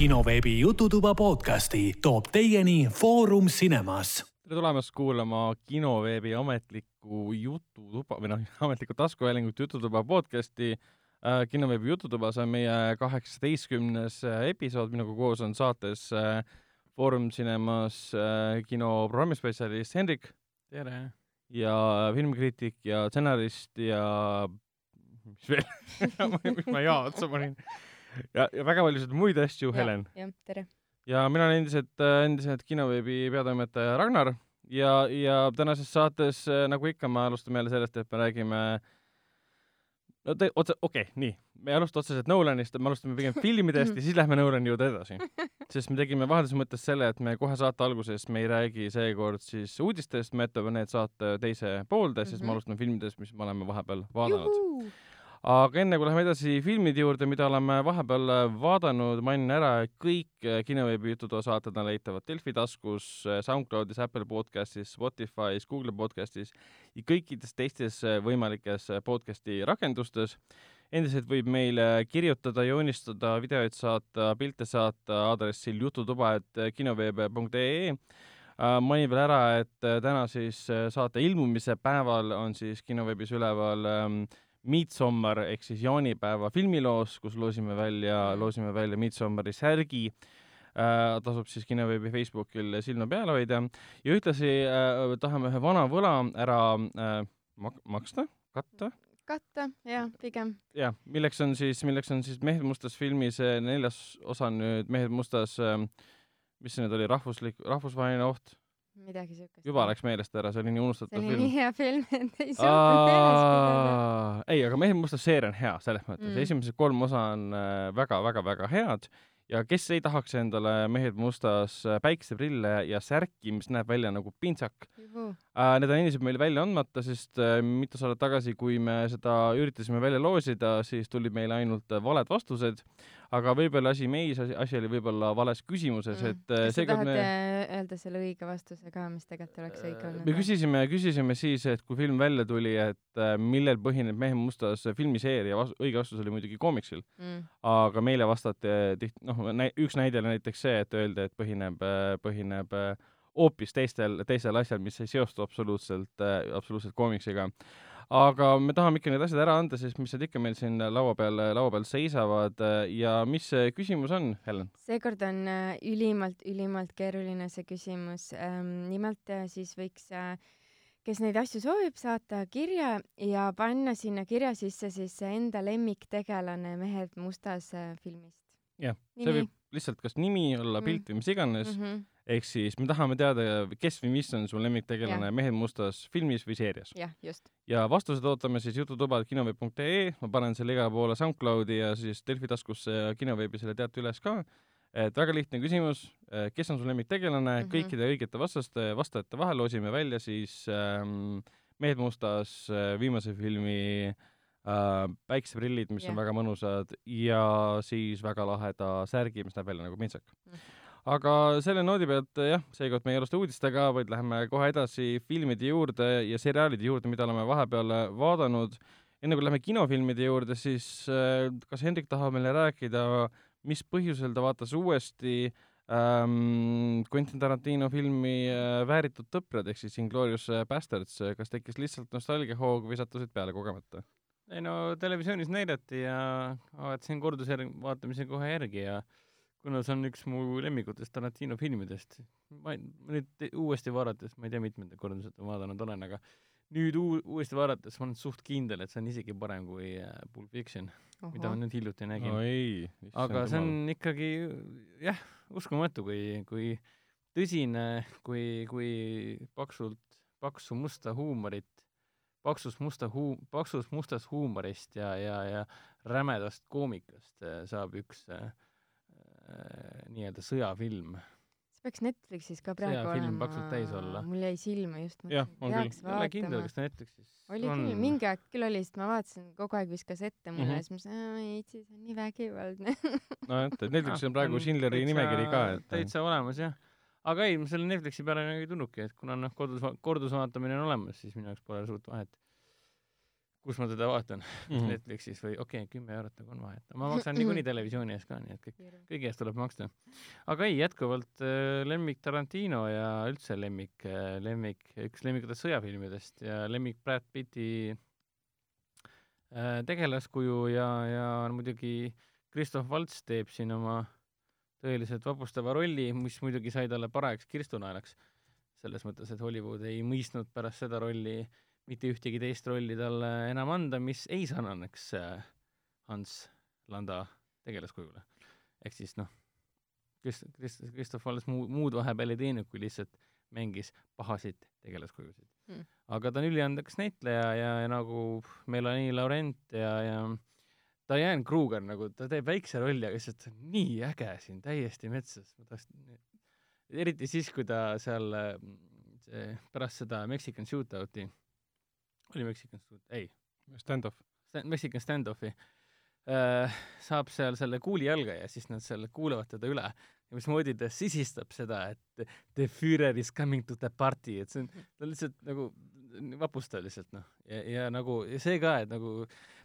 kinoveebi Jututuba podcasti toob teieni Foorum Cinemas. tere tulemast kuulama kinoveebi ametlikku Jututuba või noh, ametlikku taskuhäälingut Jututuba podcasti äh,. kinoveebi Jututuba, see on meie kaheksateistkümnes äh, episood, minuga koos on saates äh, Foorum Cinemas äh, kino programmispetsialist Hendrik. tere! ja filmikriitik ja stsenarist ja mis veel miks ma ja otsa panin? Ja, ja väga paljusid muid asju, Helen. jah, tere. ja mina olen endiselt, endiselt kinoveebi peatoimetaja Ragnar ja, ja tänases saates, nagu ikka, me alustame jälle sellest, et me räägime no te, otse, okei okay,, nii, me ei alusta otseselt Nolanist, me alustame pigem filmidest ja siis lähme Nolani juurde edasi. sest me tegime vahelduses mõttes selle, et me kohe saate alguses, me ei räägi seekord siis uudistest, me jätame need saate teise poolde, siis mm -hmm. me alustame filmidest, mis me oleme vahepeal vaadanud. Aga enne kui läheme edasi filmide juurde, mida oleme vahepeal vaadanud, mainin ära, et kõik kinoveebi jututoa saated on leitavad Delfi taskus, SoundCloudis, Apple podcastis, Spotify's, Google podcastis ja kõikides teistes võimalikes podcasti rakendustes endiselt võib meile kirjutada, joonistada, videoid saata, pilte saata aadressil jututuba.kinoveebe.ee. mainin veel ära, et täna siis saate ilmumise päeval on siis kinoveebis üleval ähm, Midsommar ehk siis jaanipäeva filmiloos, kus loosime välja, loosime välja Midsommari särgi äh,. tasub siis kinoveebi Facebookil silma peal hoida ja ühtlasi äh, tahame ühe vana võla ära äh, mak maksta, katta katta, jah, pigem. jah, milleks on siis, milleks on siis Mehed mustas filmis neljas osa nüüd Mehed mustas, mis see nüüd oli, rahvuslik, rahvusvaheline oht? Midagi siukest. juba läks meelest ära, see oli nii unustatav film. see oli nii hea film, et ei suutnud meeles pidada. ei, aga Mehed mustas seeria on hea, selles mõttes mm., esimesed kolm osa on väga-väga-väga äh, head ja kes ei tahaks endale Mehed mustas äh, päikeseprille ja särki, mis näeb välja nagu pintsak. Need on endiselt meil välja andmata, sest äh, mitu saadet tagasi, kui me seda üritasime välja loosida, siis tulid meile ainult valed vastused aga võib-olla asi meis, asi, oli võib-olla vales küsimuses mm., et kas te tahate me... öelda selle õige vastuse ka, mis tegelikult oleks õige olnud? me küsisime, küsisime siis, et kui film välja tuli, et äh, millel põhineb Mehe mustas filmiseeria, õige vastus oli muidugi koomiksil mm.. aga meile vastati tihti, noh, üks näide oli näiteks see, et öeldi, et põhineb, äh, põhineb hoopis teistel, teisel asjal, mis ei seostu absoluutselt, absoluutselt koomiksiga aga me tahame ikka need asjad ära anda, sest mis need ikka meil siin laua peal, laua peal seisavad ja mis see küsimus on, Helen? seekord on äh, ülimalt, ülimalt keeruline see küsimus. Ähm, nimelt äh, siis võiks äh, kes neid asju soovib, saata kirja ja panna sinna kirja sisse siis enda lemmiktegelane Mehed mustas filmist. jah, see võib lihtsalt kas nimi olla, pilt või mis iganes mm. -hmm ehk siis me tahame teada, kes või mis on su lemmiktegelane Mehed mustas filmis või seerias. jah, just. ja vastused ootame siis jututuba.kinoveeb.ee, ma panen selle igale poole SoundCloudi ja siis Delfi taskusse ja kinoveebi selle teate üles ka. et väga lihtne küsimus, kes on su lemmiktegelane mm, -hmm. kõikide õigete vastaste, vastajate vahel loosime välja siis ähm, Mehed mustas äh, viimase filmi äh, päikseprillid, mis yeah. on väga mõnusad ja siis väga laheda särgi, mis näeb välja nagu pintsak mm. -hmm aga selle noodi pealt jah, seekord me ei alusta uudistega, vaid läheme kohe edasi filmide juurde ja seriaalide juurde, mida oleme vahepeal vaadanud. enne kui läheme kinofilmide juurde, siis äh, kas Hendrik tahab meile rääkida, mis põhjusel ta vaatas uuesti ähm, Quentin Tarantino filmi äh, Vääritud tõprad ehk siis Inglorious Bastards, kas tekkis lihtsalt nostalgiahoog või sattusid peale kogemata? ei no televisioonis näidati ja vaatasin kordusjärg-, vaatamise kohe järgi ja äh, kuna see on üks mu lemmikutest Tarantino filmidest, ma nüüd uuesti vaadates, ma ei tea, mitmenda korda seda vaadanud olen, aga nüüd uu-, uuesti vaadates ma olen suht kindel, et see on isegi parem kui äh, Pulp Fiction, mida ma nüüd hiljuti nägin no. aga see on ikkagi jah, uskumatu, kui, kui tõsine, kui, kui paksult, paksu musta huumorit, paksus musta huu-, paksus mustast huumorist ja, ja, ja rämedast koomikast äh, saab üks Äh, nii-öelda sõjafilm. see peaks Netflixis ka praegu sõjafilm olla. mul jäi silma just. jah, on küll. ei ole kindel, kas ta Netflixis oli on. küll, mingi aeg küll oli, sest ma vaatasin, kogu aeg viskas ette mulle mm -hmm. ja siis ma mõtlesin, ei viitsi, see on nii vägivaldne nojah, et Netflixis on praegu Schindleri nimekiri ka, et täitsa olemas jah. aga ei, selle Netflixi peale ei tulnudki, et kuna noh, kodus, kordusvaatamine on olemas, siis minu jaoks pole suurt vahet kus ma teda vaatan mm., Netflixis või okei okay,, kümme eurot nagu on vahet, ma maksan niikuinii televisiooni eest ka, nii et kõik, kõigi eest tuleb maksta. aga ei, jätkuvalt äh, lemmik Tarantino ja üldse lemmik äh,, lemmik, üks lemmikutest sõjafilmidest ja lemmik Brad Pitti äh, tegelaskuju ja, ja muidugi Christoph Waltz teeb siin oma tõeliselt vapustava rolli, mis muidugi sai talle parajaks kirstunaelaks. selles mõttes, et Hollywood ei mõistnud pärast seda rolli mitte ühtegi teist rolli talle enam anda, mis ei sarnaneks äh, Hans Landa tegelaskujule. ehk siis noh, Krist-, Krist-, Christoph Waltz muu, muud vahepeal ei teinud, kui lihtsalt mängis pahasid tegelaskujusid Mm. aga ta on üliandekas näitleja ja, ja nagu Melanie Laurent ja, ja Diane Kruger nagu, ta teeb väikse rolli, aga lihtsalt ta on nii äge siin, täiesti metsas, ma tahaks, eriti siis, kui ta seal äh, see pärast seda Mexican shootout'i, oli Mexican shoot, ei, Stand-off. Mexican standoff'i. Äh,, saab seal selle kuuli jalga ja siis nad seal kuulavad teda üle. Ja mismoodi ta sisistab seda, et the Führer is coming to the party, et see on, ta lihtsalt nagu vapustav lihtsalt noh, ja, ja nagu ja see ka, et nagu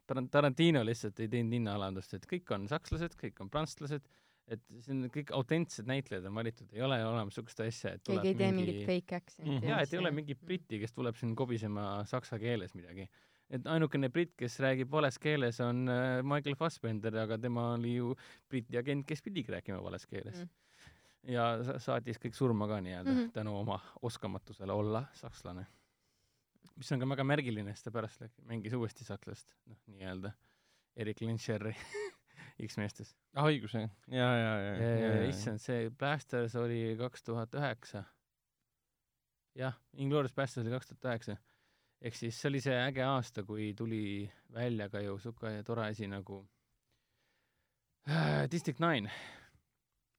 Tar- Tarantino lihtsalt ei teinud hinnaalandust, et kõik on sakslased, kõik on prantslased, et siin kõik autentsed näitlejad on valitud, ei ole olemas niisugust asja, et tuleb keegi ei tee mingi mingit fake accent'i Mhm. jaa, et ei ole mingi briti, kes tuleb siin kobisema saksa keeles midagi. et ainukene britt, kes räägib vales keeles, on äh, Michael Fassbender, aga tema oli ju briti agent, kes pidigi rääkima vales keeles Mm. mm.. ja sa- saatis kõik surma ka nii-öelda mm Mhm. -hmm. tänu oma oskamatusele olla sakslane. mis on ka väga märgiline, sest ta pärast mängis uuesti sakslast, noh, nii-öelda Erik Lenscher'i X-meestes. ah, õigus jah, ja, ja, ja, ja, ja, issand, see Blasters oli kaks tuhat üheksa. jah, Inglourious Blasters oli kaks tuhat üheksa. ehk siis see oli see äge aasta, kui tuli välja ka ju siuke tore asi nagu äh, District Nine.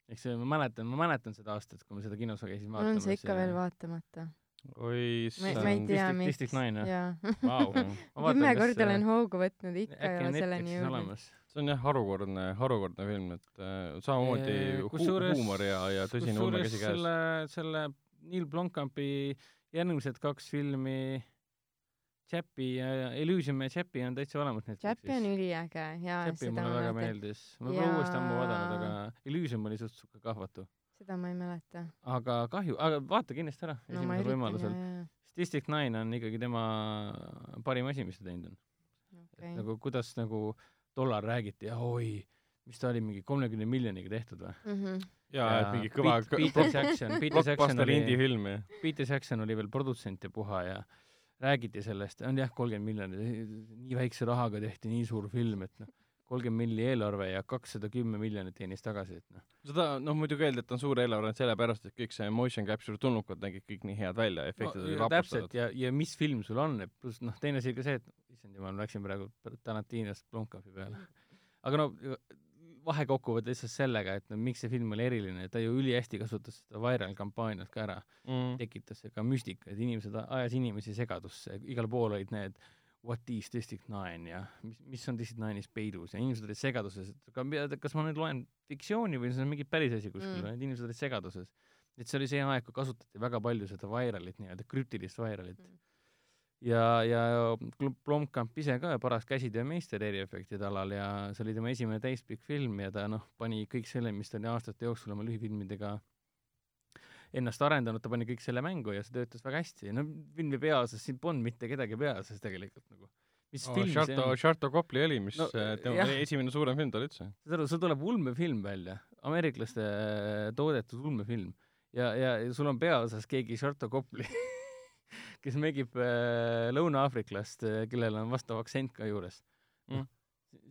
ehk see, ma mäletan, ma mäletan seda aastat, kui ma seda kinos käisin mul on see ikka veel vaatamata. Oi ma, ma ei issand. tea, miks District Nine, jah? jaa. Vau, kümme korda olen hoogu võtnud, ikka ei ole selleni Netflixis jõudnud. olemas. see on jah harukordne, harukordne film, et äh, samamoodi hu kusjuures- huumor ja, ja tõsine ulme käsikäes. selle, selle Neil Blomkampi järgmised kaks filmi Chappi ja ja Elysium ja Chappi on täitsa olemas Chappi on üliäge jaa, Chappi mulle väga meeldis. ma pole uuesti ammu vaadanud, aga Elysium oli suht siuke kahvatu. Seda ma ei mäleta. aga kahju, aga vaata kindlasti ära no esimesel võimalusel. jaa, District Nine on ikkagi tema parim asi, mis ta teinud on. jaa, okei. nagu kuidas nagu tollal räägiti, oi, mis ta oli, mingi kolmekümne miljoniga tehtud või? Mhm. ja, et mingi kõva Pete- Peter Jackson, Peter Jackson blockbuster oli indie film ja. Peter Jackson oli veel produtsent ja puha ja räägiti sellest, on jah, kolmkümmend miljonit, nii väikse rahaga tehti nii suur film, et noh, kolmkümmend milli eelarve ja kakssada kümme miljonit teenis tagasi, et noh, seda noh, muidugi öeldi, et on suur eelarve sellepärast, et kõik see motion capture tulnukad nägid kõik nii head välja, efektid olid no, täpselt vapustavad. ja, ja mis film sul on, et pluss noh, teine asi ka see, et issand jumal, ma läksin praegu Tarantinost Blomkampi peale. aga no vahekokkuvõte lihtsalt sellega, et no miks see film oli eriline, ta ju ülihästi kasutas seda viral kampaaniat ka ära Mm. tekitas ka müstika, et inimesed, ajas inimesi segadusse, igal pool olid need what is District Nine ja mis, mis on District Nine'is peidus ja inimesed olid segaduses, et kas ma nüüd loen fiktsiooni või see on mingi päris asi kuskil Mm. et inimesed olid segaduses. et see oli see aeg, kui kasutati väga palju seda viralit, nii-öelda krüptilist viralit Mm. ja, ja Blomkamp ise ka paras käsitöömeister eriefektide alal ja see oli tema esimene täispikk film ja ta noh, pani kõik selle, mis ta oli aastate jooksul oma lühifilmidega ennast arendanud, ta pani kõik selle mängu ja see töötas väga hästi. no filmi peaosas siin polnud mitte kedagi peaosas tegelikult nagu. mis Oh, film see Sharto, on? Sharto Copley oli, mis No, no, tema jah. esimene suurem film tal üldse. saad aru, sul tuleb ulmefilm välja, ameeriklaste äh, toodetud ulmefilm ja, ja ja sul on peaosas keegi Sharto Copley, kes mängib äh, lõuna-aafriklast, kellel on vastav aktsent ka juures Mm.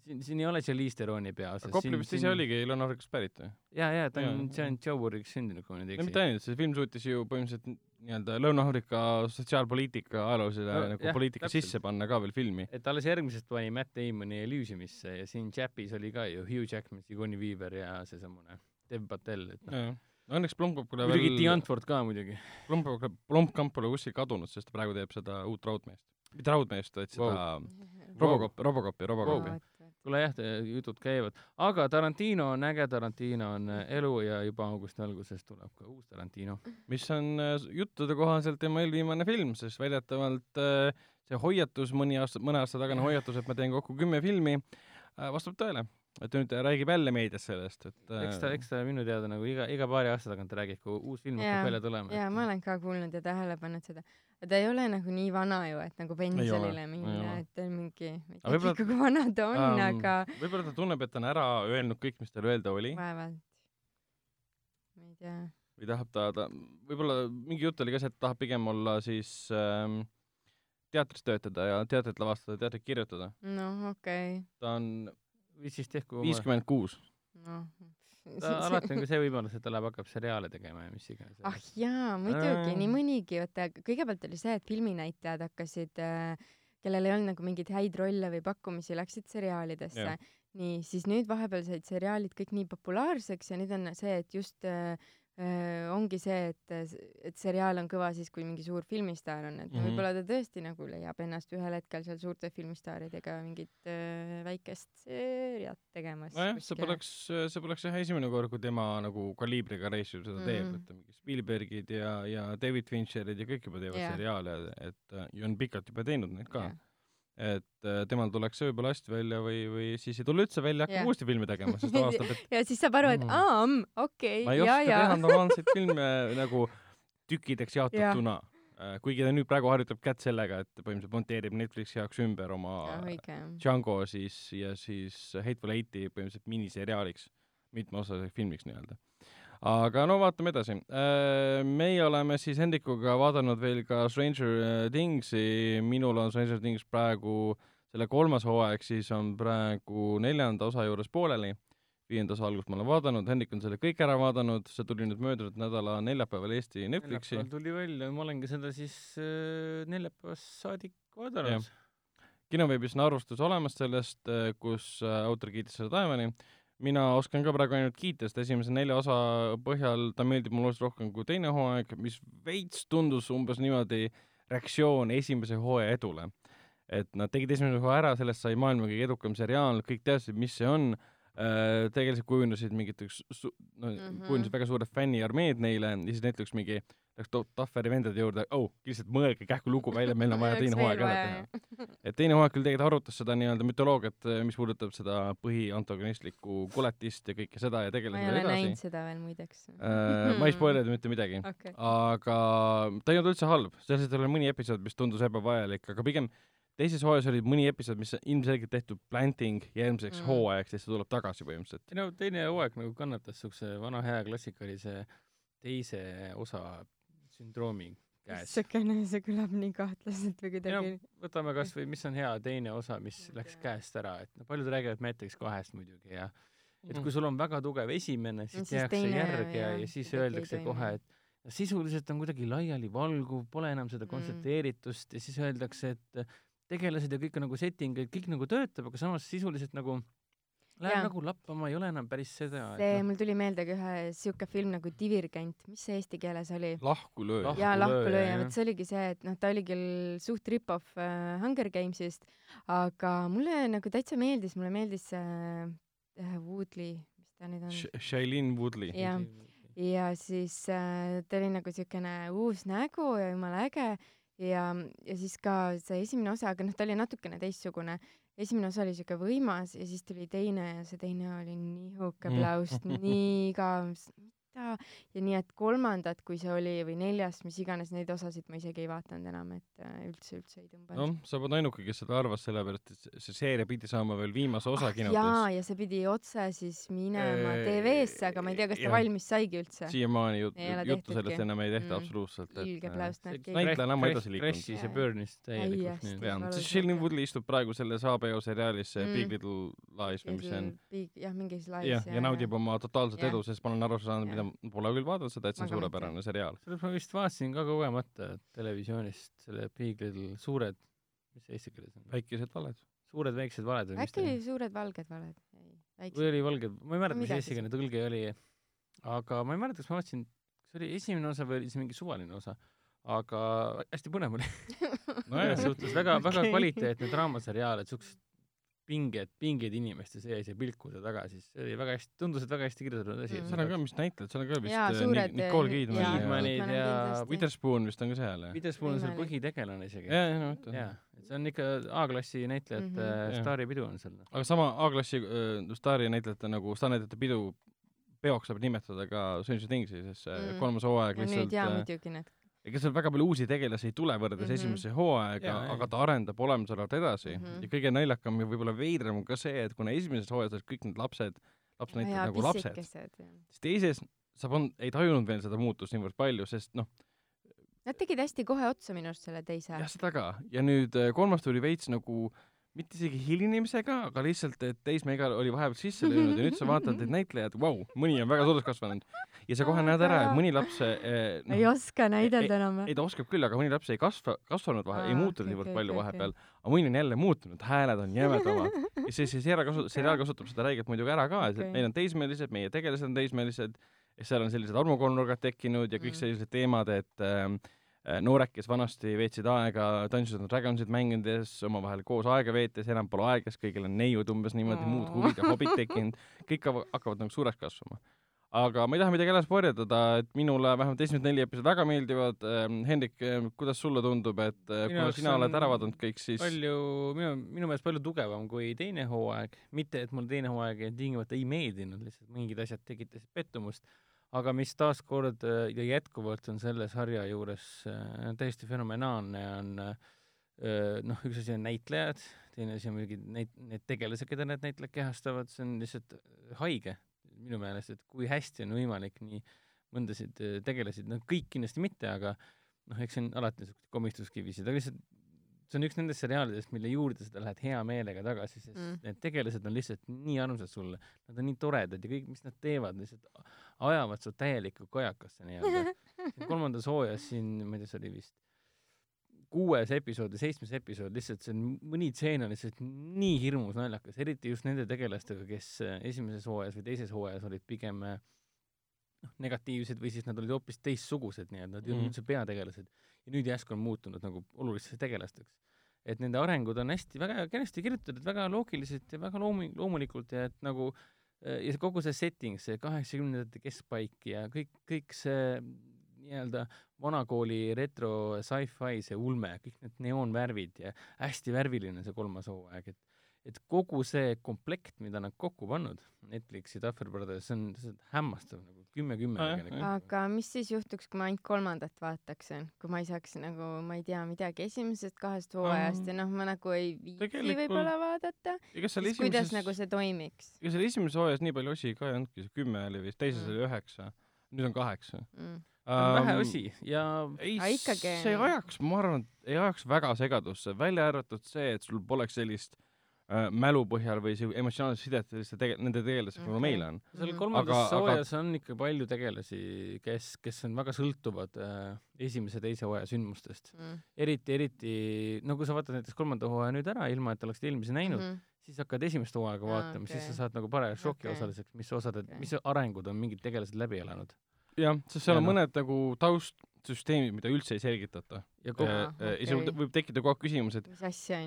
siin, siin ei ole Charlize Theron'i peaosas. Copley vist ise oligi Lõuna-Aafrikast pärit või? jaa, jaa, ta on Jaa. Jan Joburgis sündinud, kui ma nüüd ei eksi mitte. ainult, see film suutis ju põhimõtteliselt nii-öelda Lõuna-Aafrika sotsiaalpoliitika ajaloosele No nagu poliitika täpselt. sisse panna ka veel filmi. et alles järgmisest pani Matt Damoni Elysiumisse ja siin Chappis oli ka ju Hugh Jackman, Sigourney Weaver ja seesamune Dev Patel, et noh. Õnneks Blomkamp pole muidugi veel T, Antwoord ka muidugi. Blomkamp, Blomkamp pole kuskil kadunud, sest ta praegu teeb seda uut raudmeest. mitte raudmeest, vaid seda wow. Robocop, Robocopi, Robocopi wow.. Kuule jah, jutud käivad, aga Tarantino on äge, Tarantino on äh, elu ja juba augusti alguses tuleb ka uus Tarantino. mis on äh, juttude kohaselt tema eelviimane film, sest väidetavalt äh, see hoiatus, mõni aasta, mõne aasta tagane hoiatus, et ma teen kokku kümme filmi, vastab tõele et nüüd ta räägib jälle meedias sellest, et eks ta, eks ta minu teada nagu iga, iga paari aasta tagant räägib, kui uus film hakkab välja tulema. jaa, ma olen ka kuulnud ja tähele pannud seda. Ta ei ole nagu nii vana ju, et nagu pensionile minna, et ta on mingi, ma ei teagi, kui vana ta on um,, aga võib-olla ta tunneb, et ta on ära öelnud kõik, mis tal öelda oli. vaevalt. ma ei tea. või tahab ta, ta, võib-olla mingi jutt oli ka see, et tahab pigem olla siis ähm, teatris töötada ja teatrit lavastada, teatrit kirjutada. noh, okei okay.. ta on või siis tehku viiskümmend kuus. noh. Ta alati on ka see võimalus, et ta läheb, hakkab seriaale tegema ja mis iganes. ah jaa, muidugi, nii mõnigi, vaata kõigepealt oli see, et filminäitlejad hakkasid äh, kellel ei olnud nagu mingeid häid rolle või pakkumisi, läksid seriaalidesse. nii, siis nüüd vahepeal said seriaalid kõik nii populaarseks ja nüüd on see, et just äh, ongi see, et, et seriaal on kõva siis, kui mingi suur filmistaar on, et mm -hmm. võib-olla ta tõesti nagu leiab ennast ühel hetkel seal suurte filmistaaridega mingit äh, väikest seeriat tegemas. nojah, see poleks, see poleks jah esimene kord, kui tema nagu kaliibriga reisijal seda mm -hmm. teeb, et mingi Spielbergid ja, ja David Fincherid ja kõik juba teevad yeah. seriaale, et ja on pikalt juba teinud neid ka yeah et äh, temal tuleks hästi välja või, või siis ei tule üldse välja, hakkab yeah. uuesti filmi tegema, sest ta avastab, et ja siis saab aru, et mm. aa, mm, okei okay,, ma ei oska teha normaalseid filme nagu tükkideks jaotatuna. Yeah.. Äh, kuigi ta nüüd praegu harjutab kätt sellega, et põhimõtteliselt monteerib Netflixi jaoks ümber oma ja, Django siis ja siis Hateful Eighti põhimõtteliselt miniseriaaliks, mitmeosaliseks filmiks nii-öelda aga no vaatame edasi. Äh, meie oleme siis Hendrikuga vaadanud veel ka Stranger äh, Thingsi, minul on Stranger Things praegu selle kolmas hooaeg, siis on praegu neljanda osa juures pooleli. viienda osa algust ma olen vaadanud, Hendrik on selle kõik ära vaadanud, see tuli nüüd möödunud nädala neljapäeval Eesti Netflixi. tuli välja, ma olengi seda siis äh, neljapäevast saadik vaadanud. kinoveebis on arvustus olemas sellest, äh, kus autor kiitis seda taevani mina oskan ka praegu ainult kiita, sest esimese nelja osa põhjal ta meeldib mulle oluliselt rohkem kui teine hooaeg, mis veits tundus umbes niimoodi reaktsioon esimese hooaja edule. et nad tegid esimese hooaja ära, sellest sai maailma kõige edukam seriaal, kõik teadsid, mis see on tegelikult kujunesid mingiteks, no mm -hmm. kujunesid väga suured fänniarmeed neile ja siis näiteks mingi äh, läks Tafferi vendade juurde, oh, lihtsalt mõelge kähku lugu välja, meil on vaja teine hooaeg ära teha. et teine hooaeg küll tegelikult arutas seda nii-öelda mütoloogiat, mis puudutab seda põhiantagonistlikku koletist ja kõike seda ja tegeles ma ei ole näinud seda veel muideks äh,. ma ei spoileri mitte midagi okay.. aga ta ei olnud üldse halb, selles mõttes oli mõni episood, mis tundus ebavajalik, aga pigem teises hooajas oli mõni episood, mis ilmselgelt tehtud planting järgmiseks mm. hooajaks ja siis ta tuleb tagasi põhimõtteliselt. ei no teine hooaeg nagu kannatas siukse vana hea klassikalise teise osa sündroomi käes. niisugune, see kõlab nii kahtlaselt või kuidagi no, võtame kas või, mis on hea teine osa, mis läks käest ära, et no paljud räägivad Matrix kahest muidugi ja et kui sul on väga tugev esimene, siis tehakse järge ja, ja siis öeldakse kohe, et sisuliselt on kuidagi laialivalguv, pole enam seda mm. kontsentreeritust mm. ja siis öeldakse, et tegelased ja kõik on nagu setting, et kõik nagu töötab, aga samas sisuliselt nagu Läheb ja. nagu lappama, ei ole enam päris seda. see, mul tuli meelde ka ühe siuke film nagu Divirgent, mis see eesti keeles oli? lahkulööja. jaa, lahkulööja, vot see oligi see, et noh, ta oli küll suht rip-off äh, Hunger Games'ist, aga mulle nagu täitsa meeldis, mulle meeldis see äh, Woodley, mis ta nüüd on Sh? Shailene Woodley. jah, ja siis äh, ta oli nagu siukene uus nägu ja jumala äge ja, ja siis ka see esimene osa, aga noh, ta oli natukene teistsugune esimene osa oli siuke võimas ja siis tuli teine ja see teine oli nihuke mm., nii igav, mida ja nii, et kolmandat, kui see oli, või neljas, mis iganes, neid osasid ma isegi ei vaadanud enam, et äh, üldse, üldse ei tõmbanud. noh, sa oled ainuke, kes seda arvas, sellepärast et see seeria pidi saama veel viimase osa ah, kinodes. jaa, ja see pidi otse siis minema eee, TV-sse, aga ma ei tea, kas ta jah. valmis saigi üldse. siiamaani jut, juttu sellest enam ei tehta mm. absoluutselt. ilge äh, pläust näeb keegi. näitleja on ammu edasi liikunud. Crash'is ja Burnis täielikult. sest Shailene Woodley istub praegu selles HBO seriaalis mm. Big Little Lies või mis see on. jah, mingis Lies. jah, ja naudib oma totaalset edu, sest ma olen aru saanud, mida pole küll vaadanud seda, et see on suurepärane seriaal. sellest ma vist vaatasin ka kogemata televisioonist selle Little suured, mis see eesti keeles on? väikesed valed. suured väiksed valed või mis ta oli? suured valged valed. või oli valged, ma ei mäleta, mis eestikeelne tõlge oli, aga ma ei mäleta, kas ma vaatasin, kas oli esimene osa või oli see mingi suvaline osa, aga hästi põnev oli no selles suhtes väga, väga okay. kvaliteetne draamaseriaal, et siuksed pinged, pinged inimeste sees ja pilkude taga, siis see oli väga hästi, tundus, et väga hästi kirjutatud asi Mm. seal on ka, mis näitlejad, seal on ka vist Jaa, äh, suured, Ni- Nicole äh, Kidman ja ja kindlasti. Witherspoon vist on ka seal. Witherspoon on seal põhitegelane isegi. jaa, jaa, ma mõtlen jaa, et see on ikka A-klassi näitlejate mm -hmm. Jah. staaripidu on seal. aga sama A-klassi äh, staari näitlejate nagu staarnäitlejate pidu peoks saab nimetada ka Stranger Thingsi, sest Mm. kolmas hooaeg ja nüüd lihtsalt jaa äh, muidugi need. Ega seal väga palju uusi tegelasi ei tule võrreldes mm. -hmm. esimese hooaega aga ta arendab olemasolevat edasi mm. -hmm. ja kõige naljakam ja võib-olla veidram on ka see, et kuna esimeses hooajas olid kõik need lapsed, lapsnäitlejad nagu lapsed, siis teises sa polnud, ei tajunud veel seda muutust niivõrd palju, sest noh, Nad tegid hästi kohe otsa minu arust selle teise. jah, seda ka. ja nüüd äh, kolmas tuli veits nagu mitte isegi hilinemisega, aga lihtsalt, et teismega oli vahepeal sisse löönud ja nüüd sa vaatad, et näitlejad, vau, mõni on väga suureks kasvanud. Ja sa kohe näed ära, et mõni laps eh, ei oska näidelda enam või? ei ta oskab küll, aga mõni laps ei kasva, kasvanud vahe, ei muutunud okei, niivõrd okei, palju okei, vahepeal, aga mõni on jälle muutunud, hääled on jämedamad. ja see, see seriaal kasutab, seriaal kasutab seda räigelt muidugi ära ka, et okay. meil on teismelised, meie tegelased on teismelised, ja seal on sellised armukolmnurgad tekkinud ja kõik Mm. sellised teemad, et ähm, äh, noored, kes vanasti veetsid aega Dungeons and Dragonsit mängides, omavahel koos aega veetes, enam pole aega, sest kõigil on neiud umbes niimoodi Oo. muud huvid ja hobid tekkinud, kõik hakkavad nagu suureks kasvama. Aga ma ei taha midagi edasi varjatada, et minule vähemalt esimesed neli episoodi väga meeldivad. Ähm,. Hendrik, kuidas sulle tundub, et äh, Minu kuna sina oled ära vaadanud kõik, siis palju, minu, minu meelest palju tugevam kui teine hooaeg, mitte et mulle teine hooaeg tingimata ei meeldinud, lihtsalt mingid asjad tekitasid pettumust, aga mis taaskord äh, ja jätkuvalt on selle sarja juures äh, täiesti fenomenaalne, on noh, üks asi on näitlejad, teine asi on muidugi neid, need tegelased, keda need näitlejad kehastavad, see on lihtsalt haige minu meelest, et kui hästi on võimalik nii mõndasid äh, tegelasi, no kõik kindlasti mitte, aga noh, eks see on alati niisuguseid komistuskivisid, aga lihtsalt see on üks nendest seriaalidest, mille juurde sa lähed hea meelega tagasi, sest mm. need tegelased on lihtsalt nii armsad sulle, nad on nii toredad ja kõik, mis nad teevad, lihtsalt ajavad su täielikku kajakasse nii-öelda. kolmandas hooajas siin, ma ei tea, see oli vist kuues episood või seitsmes episood, lihtsalt see on, mõni tseen on lihtsalt nii hirmus naljakas, eriti just nende tegelastega, kes äh, esimeses hooajas või teises hooajas olid pigem äh, noh, negatiivsed või siis nad olid hoopis teistsugused nii-öelda, nad ei olnud Mhm. üldse peategelased. ja nüüd järsku on muutunud nagu olulisteks tegelasteks. et nende arengud on hästi väga kenasti kirjutatud, väga loogiliselt ja väga loomi-, loomulikult ja et nagu äh, ja kogu see setting, see kaheksakümnendate keskpaik ja kõik, kõik see nii-öelda vanakooli retro sci-fi, see ulme, kõik need neoonvärvid ja hästi värviline see kolmas hooaeg, et et kogu see komplekt, mida nad kokku pannud, Netflixi Duffer Brothers, see on, see on hämmastav nagu kümme-kümme tegelikult. aga mis siis juhtuks, kui ma ainult kolmandat vaataksin, kui ma ei saaks nagu, ma ei tea midagi esimesest kahest hooajast ja noh, ma nagu ei viitsi Tegelikult- võib-olla vaadata, siis kuidas esimeses nagu see toimiks ega seal esimeses hooajas nii palju osi ka ei olnudki, see kümme oli vist, teises Mm. oli üheksa, nüüd on kaheksa. mm.? On vähe osi ja ei see ajaks, ma arvan, ei ajaks väga segadusse, välja arvatud see, et sul poleks sellist äh, mälu põhjal või emotsionaalset sidet selliste tege-, nende tegelastega nagu Okei. meil on. seal kolmandas Aga- aga- hooajas on ikka palju tegelasi, kes, kes on väga sõltuvad äh, esimese, teise hooaja sündmustest. Mm. eriti, eriti, no kui sa vaatad näiteks kolmanda hooaja nüüd ära, ilma et oleksid eelmise näinud mm. -hmm. siis hakkad esimest hooaega Aa, vaatama, siis okei. sa saad nagu paraja šoki Okei. osaliseks, mis osad Okei., mis arengud on mingid tegelased läbi elanud. jah, sest seal Ja on noh. mõned nagu taustsüsteemid, mida üldse ei selgitata. ja kogu Aa, ja sul võib tekkida kogu aeg küsimus, et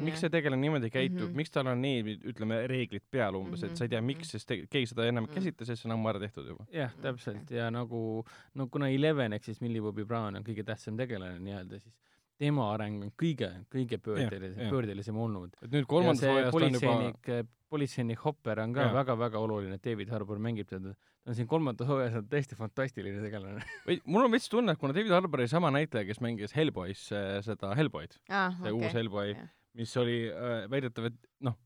miks see tegelane niimoodi käitub mm, Mhm. -hmm. miks tal on nii, ütleme, reeglid peal umbes mm, -hmm. et sa ei tea, Mhm, miks, sest te- keegi seda ennem ei Mhm. käsitle, sest see on ammu ära tehtud juba. jah, täpselt ja nagu no kuna Eleven ehk siis Millie Bobby Brown on kõige tähtsam tegelane nii-öelda, siis tema areng on kõige, kõige pöördelisem, pöördelisem olnud. et nüüd kolmandas hooajas ta on juba, politseinik, politseinik Hopper on ka väga-väga oluline, David Harbour mängib teda. ta on siin kolmandas hooajas on tõesti fantastiline tegelane. või mul on veits tunne, et kuna David Harbour oli sama näitleja, kes mängis Hellboy's äh, seda Hellboy'd, ah, see okay. uus Hellboy mis oli äh, väidetav, et noh,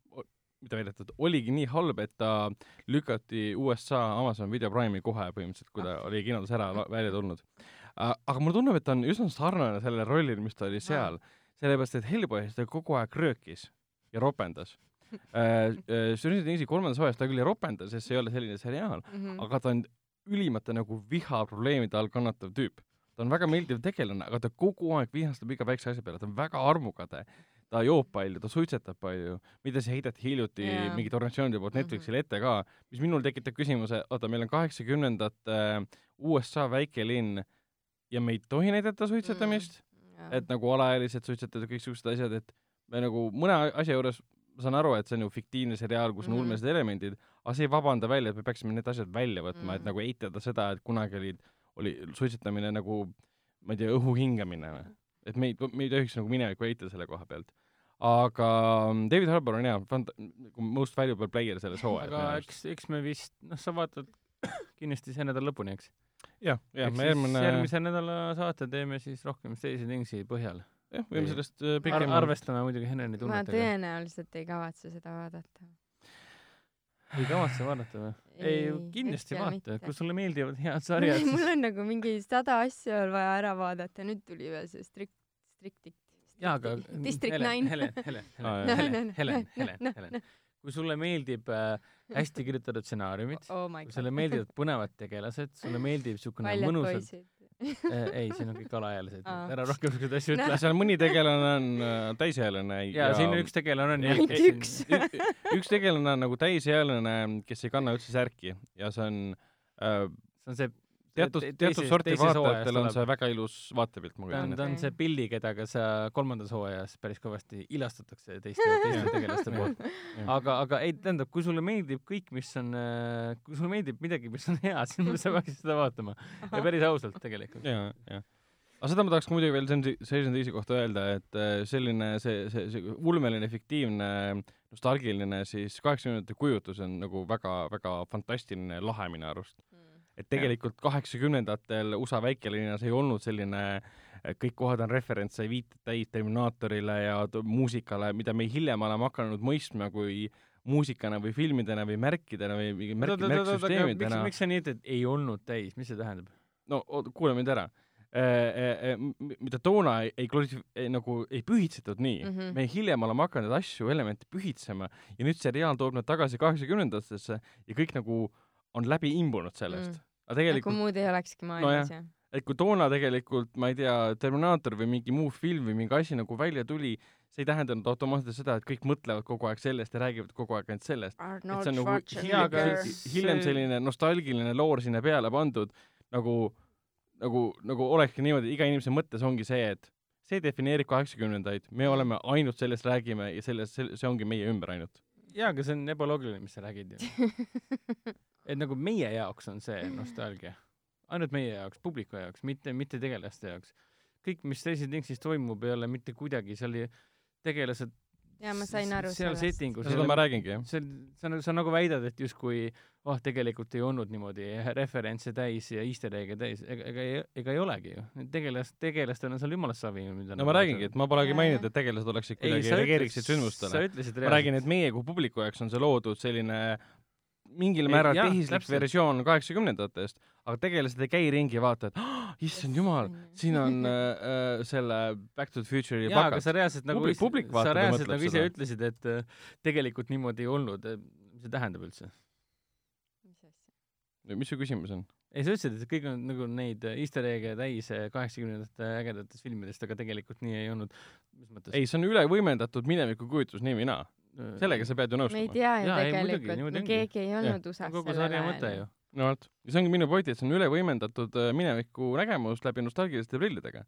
mitte väidetav, oligi nii halb, et ta lükati USA Amazon Video Prime'i kohe põhimõtteliselt, kui ta oli kinodes ära välja tulnud. Aga mulle tundub, et ta on üsna sarnane sellele rollile, mis ta oli seal, sellepärast et Hellboy's ta kogu aeg röökis ja ropendas. Stranger Thingsi kolmandas hooajas ta küll ei ropenda, sest see ei ole selline seriaal, Mhm. aga ta on ülimate nagu vihaprobleemide all kannatav tüüp. ta on väga meeldiv tegelane, aga ta kogu aeg vihastab iga väikse asja peale, ta on väga armukade. ta joob palju, ta suitsetab palju, mida see heideti hiljuti yeah. mingite organisatsioonide poolt Mhm. Netflixile ette ka, mis minul tekitab küsimuse, oota, meil on kaheksakümnendate äh, USA väikelinn ja me ei tohi näidata suitsetamist mm., et nagu alaealised suitsetavad ja kõiksugused asjad, et me nagu mõne asja juures ma saan aru, et see on ju fiktiivne seriaal, kus on Mhm. ulmelised elemendid, aga see ei vabanda välja, et me peaksime need asjad välja võtma, et Mhm. nagu eitada seda, et kunagi olid, oli suitsetamine nagu ma ei tea, õhu hingamine või? et me ei, me ei tohiks nagu minevikku eitada selle koha pealt. aga mm, David Harbour on jaa, fant-, nagu most valuable player selles hooajas aga eks, eks me vist, noh, sa vaatad kindlasti see nädal lõpuni, eks? jah, jah, eks me järgmine, järgmise nädala saate teeme siis rohkem Stacy Thingsi põhjal. jah, võime sellest äh, Ar pikemalt arvestame muidugi Heneni ma tunnetega. tõenäoliselt ei kavatse seda vaadata. ei kavatse vaadata või? ei Ei,, kindlasti vaata kui sulle meeldivad head sarjad, mul on nagu mingi sada asja veel vaja ära vaadata, nüüd tuli veel see strikt, striktik. jaa, aga District Nine. Helen, Helen, Helen. Helen, Helen, Helen, Helen. Kui sulle meeldib äh, hästi kirjutatud stsenaariumid, oh kui sulle meeldivad põnevad tegelased, sulle meeldib siukene mõnusalt, poisid. ei, siin on kõik alaealised Aa., ära rohkem siukseid asju ütle seal mõni tegelane on äh, täisealine ja siin üks tegelane on Ja- Ainult ja- üks. üks tegelane on nagu täisealine, kes ei kanna üldse särki ja see on äh, see on see teatud, te- teatud sorti vaatajatel on see väga ilus vaatepilt, ma ta on, kujutan ta ette. on see Pilli, kedaga sa kolmandas hooajas päris kõvasti ilastatakse teiste, teiste tegelaste poolt. aga, aga ei, tähendab, kui sulle meeldib kõik, mis on, kui sulle meeldib midagi, mis on hea, siis sa peaksid seda vaatama. ja päris ausalt tegelikult. jaa, jah. aga seda ma tahaks muidugi veel Sen- Season teise kohta öelda, et äh, selline see, see, see ulmeline, fiktiivne, nostalgiline siis kaheksakümnendate kujutus on nagu väga, väga fantastiline, lahe minu arust. Et tegelikult kaheksakümnendatel USA väikelinnas ei olnud selline kõik kohad on referentse, viited täis Terminaatorile ja muusikale, mida me hiljem oleme hakanud mõistma kui muusikana või filmidena või märkidena või mingi märk, miks, märksüsteemidena. miks sa nii ütled, ei olnud täis, mis see tähendab? no kuula mind ära. mida toona ei, ei ei, nagu ei pühitsetud nii mm. -hmm. me hiljem oleme hakanud asju, elemente pühitsema ja nüüd seriaal toob nad tagasi kaheksakümnendatesse ja kõik nagu on läbi imbunud sellest Mm. mm.. aga tegelikult, muud ei olekski maailmas jah. et kui toona tegelikult, ma ei tea, Terminaator või mingi muu film või mingi asi nagu välja tuli, see ei tähendanud automaatselt seda, et kõik mõtlevad kogu aeg sellest ja räägivad kogu aeg ainult sellest. et see on nagu Jaa, aga hiljem, selline nostalgiline loor sinna peale pandud, nagu, nagu, nagu olekski niimoodi, iga inimese mõttes ongi see, et see defineerib kaheksakümnendaid, me oleme ainult sellest räägime ja sellest, see ongi meie ümber ainult. jaa, aga see on ebaloogiline, mis sa räägid ju. et nagu meie jaoks on see nostalgia. ainult meie jaoks, publiku jaoks, mitte, mitte tegelaste jaoks. kõik, mis Stranger Thingsis toimub, ei ole mitte kuidagi, seal ei- tegelased ja ma sain aru seal sellest. settingus seda ma räägingi, jah. see, sa nagu, sa nagu väidad, et justkui oh, tegelikult ei olnud niimoodi referentse täis ja easter egg'e täis, ega, ega ei, ega ei olegi ju. tegelas, tegelastel on seal jumala savi, mida no ma räägingi, et ma polegi Jaa, maininud, et tegelased oleksid kuidagi reageeriksid sündmustele ma räägin, et meie kui publiku jaoks on see loodud selline mingil määral tehislik versioon kaheksakümnendatest, aga tegelased ei käi ringi, vaata, et oh, issand jumal, siin on äh, äh, selle Back to the Future'i jaa, aga sa. reaalselt nagu Publik- publik sa vaatab ja reaalselt nagu ise seda. ütlesid, et äh, tegelikult niimoodi ei olnud. mis see tähendab üldse? mis su küsimus on? ei, sa ütlesid, et kõik on nagu neid äh, easter egg'e täis äh, kaheksakümnendate ägedatest filmidest, aga tegelikult nii ei olnud. mis mõttes? ei, see on üle võimendatud mineviku kujutlus, nii või naa. Sellega sa pead ju me ei nõustuma. tea ju Jaa, tegelikult, ongi. keegi ei olnud USA-s kogu sarja mõte ju no vot, ja see ongi minu point, et see on üle võimendatud äh, mineviku nägemus läbi nostalgiliste prillidega.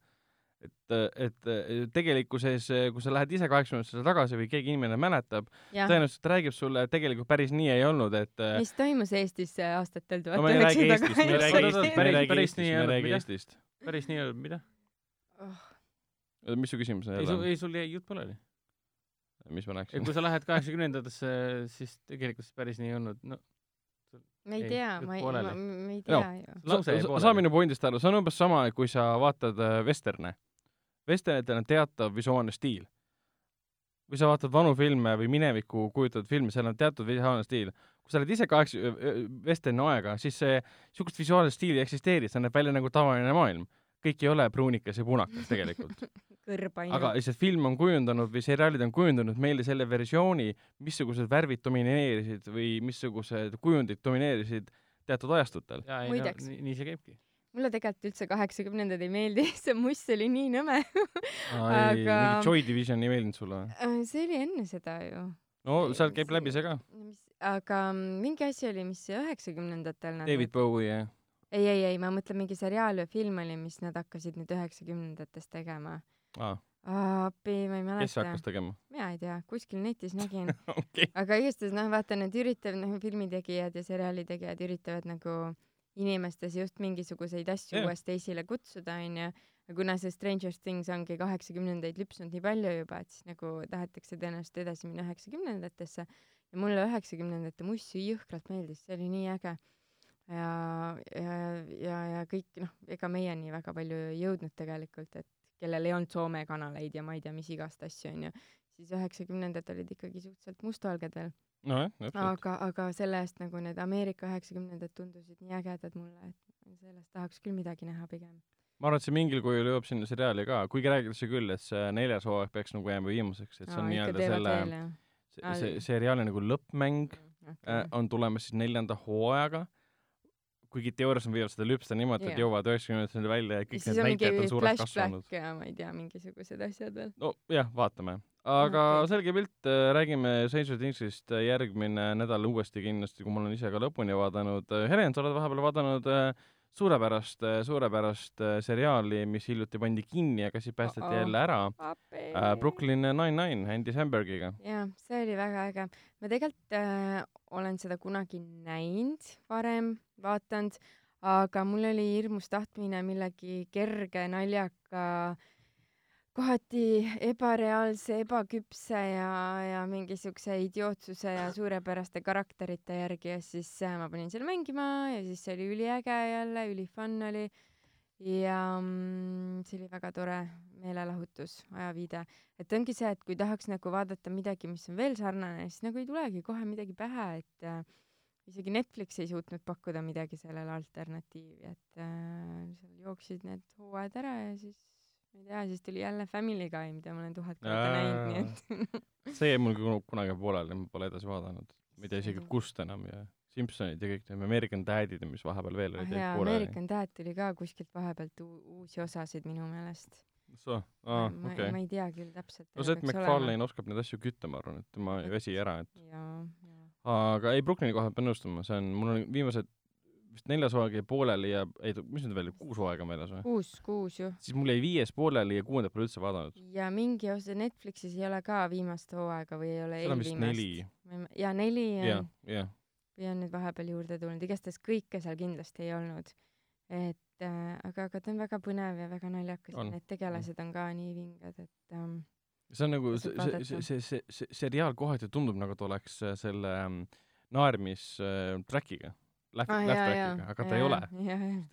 et, et äh, tegelikkuses, kui sa lähed ise kaheksakümnendatesse tagasi või keegi inimene mäletab, tõenäoliselt räägib sulle, et tegelikult päris nii ei olnud, et äh, mis toimus Eestis äh, aastatel tuhat no ma ei räägi üheksasada ei päris- nii ei olnud, mida? Päris nii ei olnud, mida? mis su küsimus on ei, sul, jälle? ei sul jäi jutt pooleli. Mis ma rääkisin? kui sa lähed kaheksakümnendatesse, siis tegelikult see päris nii ei olnud, no me ei Ei, tea, ma ei, pooleli. ma ei No, tea ju. lause jäi sa saa minu pointist aru, see on umbes sama, kui sa vaatad äh, vesterne. Vesternitel on teatav visuaalne stiil. kui sa vaatad vanu filme või minevikku kujutatud filme, seal on teatud visuaalne stiil. kui sa oled ise kaheksa, vesterni aega, siis see, niisugust visuaalset stiili ei eksisteeri, see näeb välja nagu tavaline maailm. Kõik ei ole pruunikas ja punakas tegelikult. aga lihtsalt film on kujundanud või seriaalid on kujundanud meile selle versiooni, missugused värvid domineerisid või missugused kujundid domineerisid teatud ajastutel. ei no Muideks. nii, see käibki. mulle tegelikult üldse kaheksakümnendad ei meeldi, see must oli nii nõme. Aga... Joy Division ei meeldinud sulle või? Äh, see oli enne seda ju. no sealt käib läbi see ka. aga mingi asi oli, mis üheksakümnendatel nad David Bowie ja ei, ei, ei, ma mõtlen mingi seriaal või film oli, mis nad hakkasid nüüd üheksakümnendates tegema. ah.. appi, ma ei kes mäleta hakkas. tegema? mina ei tea, kuskil netis nägin. okei. aga igastahes noh, vaata need üritavad noh, filmitegijad ja seriaalitegijad üritavad nagu inimestes just mingisuguseid asju Jah. uuesti esile kutsuda, onju. ja kuna see Stranger Things ongi kaheksakümnendaid lüpsnud nii palju juba, et siis nagu tahetakse tõenäoliselt edasi minna üheksakümnendatesse ja mulle üheksakümnendate muss jõhkralt meeldis, see oli nii äge. ja, ja, ja, ja kõik noh, ega meieni väga palju ei jõudnud tegelikult, et kellel ei olnud Soome kanaleid ja ma ei tea, mis igast asju onju, siis üheksakümnendad olid ikkagi suhteliselt mustvalged veel. nojah, täpselt. aga, aga selle eest nagu need Ameerika üheksakümnendad tundusid nii ägedad mulle, et sellest tahaks küll midagi näha pigem. ma arvan, et see mingil kujul jõuab sinna seriaali ka, kuigi räägitakse küll, et see neljas hooaeg peaks nagu jääma viimaseks, et see on nii-öelda selle, see, see seriaali nagu lõppmäng äh, on tulemas siis neljanda hooajaga, kuigi teoorias nad võivad seda lüpsta niimoodi, et jõuavad üheksakümnendatel välja ja ja kõik siis need näitajad on suureks kasvanud ja ma ei tea, mingisugused asjad veel. nojah, vaatame. aga okay. selge pilt, räägime Stranger Thingsist järgmine nädal uuesti kindlasti, kui ma olen ise ka lõpuni vaadanud. Helen, sa oled vahepeal vaadanud äh, suurepärast, suurepärast äh, seriaali, mis hiljuti pandi kinni, aga siis päästeti Uh-oh. jälle ära äh,. Brooklyn Nine-Nine Andy Sambergiga. jaa, see oli väga äge. ma tegelikult äh, olen seda kunagi näinud varem, vaadanud, aga mul oli hirmus tahtmine millegi kerge, naljaka, kohati ebareaalse, ebaküpse ja, ja mingi siukse idiootsuse ja suurepäraste karakterite järgi ja siis äh, ma panin selle mängima ja siis see oli üliäge jälle, ülifun oli. Ja mm, see oli väga tore meelelahutus, ajaviide. Et ongi see, et kui tahaks nagu vaadata midagi, mis on veel sarnane, siis nagu ei tulegi kohe midagi pähe, et äh, isegi Netflix ei suutnud pakkuda midagi sellele alternatiivi, et äh, seal jooksid need hooajad ära ja siis ma ei tea, siis tuli jälle Family Guy, mida ma olen tuhat korda näinud, nii et see jäi mul kun- kunagi pooleli, ma pole edasi vaadanud. ma ei tea isegi kust enam ja Simpsonid ja kõik need American Dadid ja mis vahepeal veel ah olid, jaa jäid, pooleli. American Dad tuli ka kuskilt vahepealt uusi osasid minu meelest. ma, okei ma. ei tea küll täpselt. no Seth MacFarlane oskab neid asju kütta, ma arvan, et tema ei väsi ära, et jaa, jaa. aga ei, Brooklyni koha pean nõustuma, see on, mul on viimased vist neljas hooaeg jäi pooleli ja ei, mis nüüd veel, kuus hooaega on väljas või? kuus, kuus ju. siis mul jäi viies pooleli ja kuuendat pole üldse vaadanud. ja mingi osa Netflixis ei ole ka viimast hooaega või ei ole eelviimast. jaa, neli on, jah. või on nüüd vahepeal juurde tulnud, igastahes kõike seal kindlasti ei olnud. et äh, aga, aga ta on väga põnev ja väga naljakas ja need tegelased on ka nii vinged, et ähm, see on nagu, see, see, see, see, see, see seriaal kohati tundub nagu ta oleks äh, selle ähm, naermis äh, track'iga, laugh, ah, track'iga, aga ta ei ole.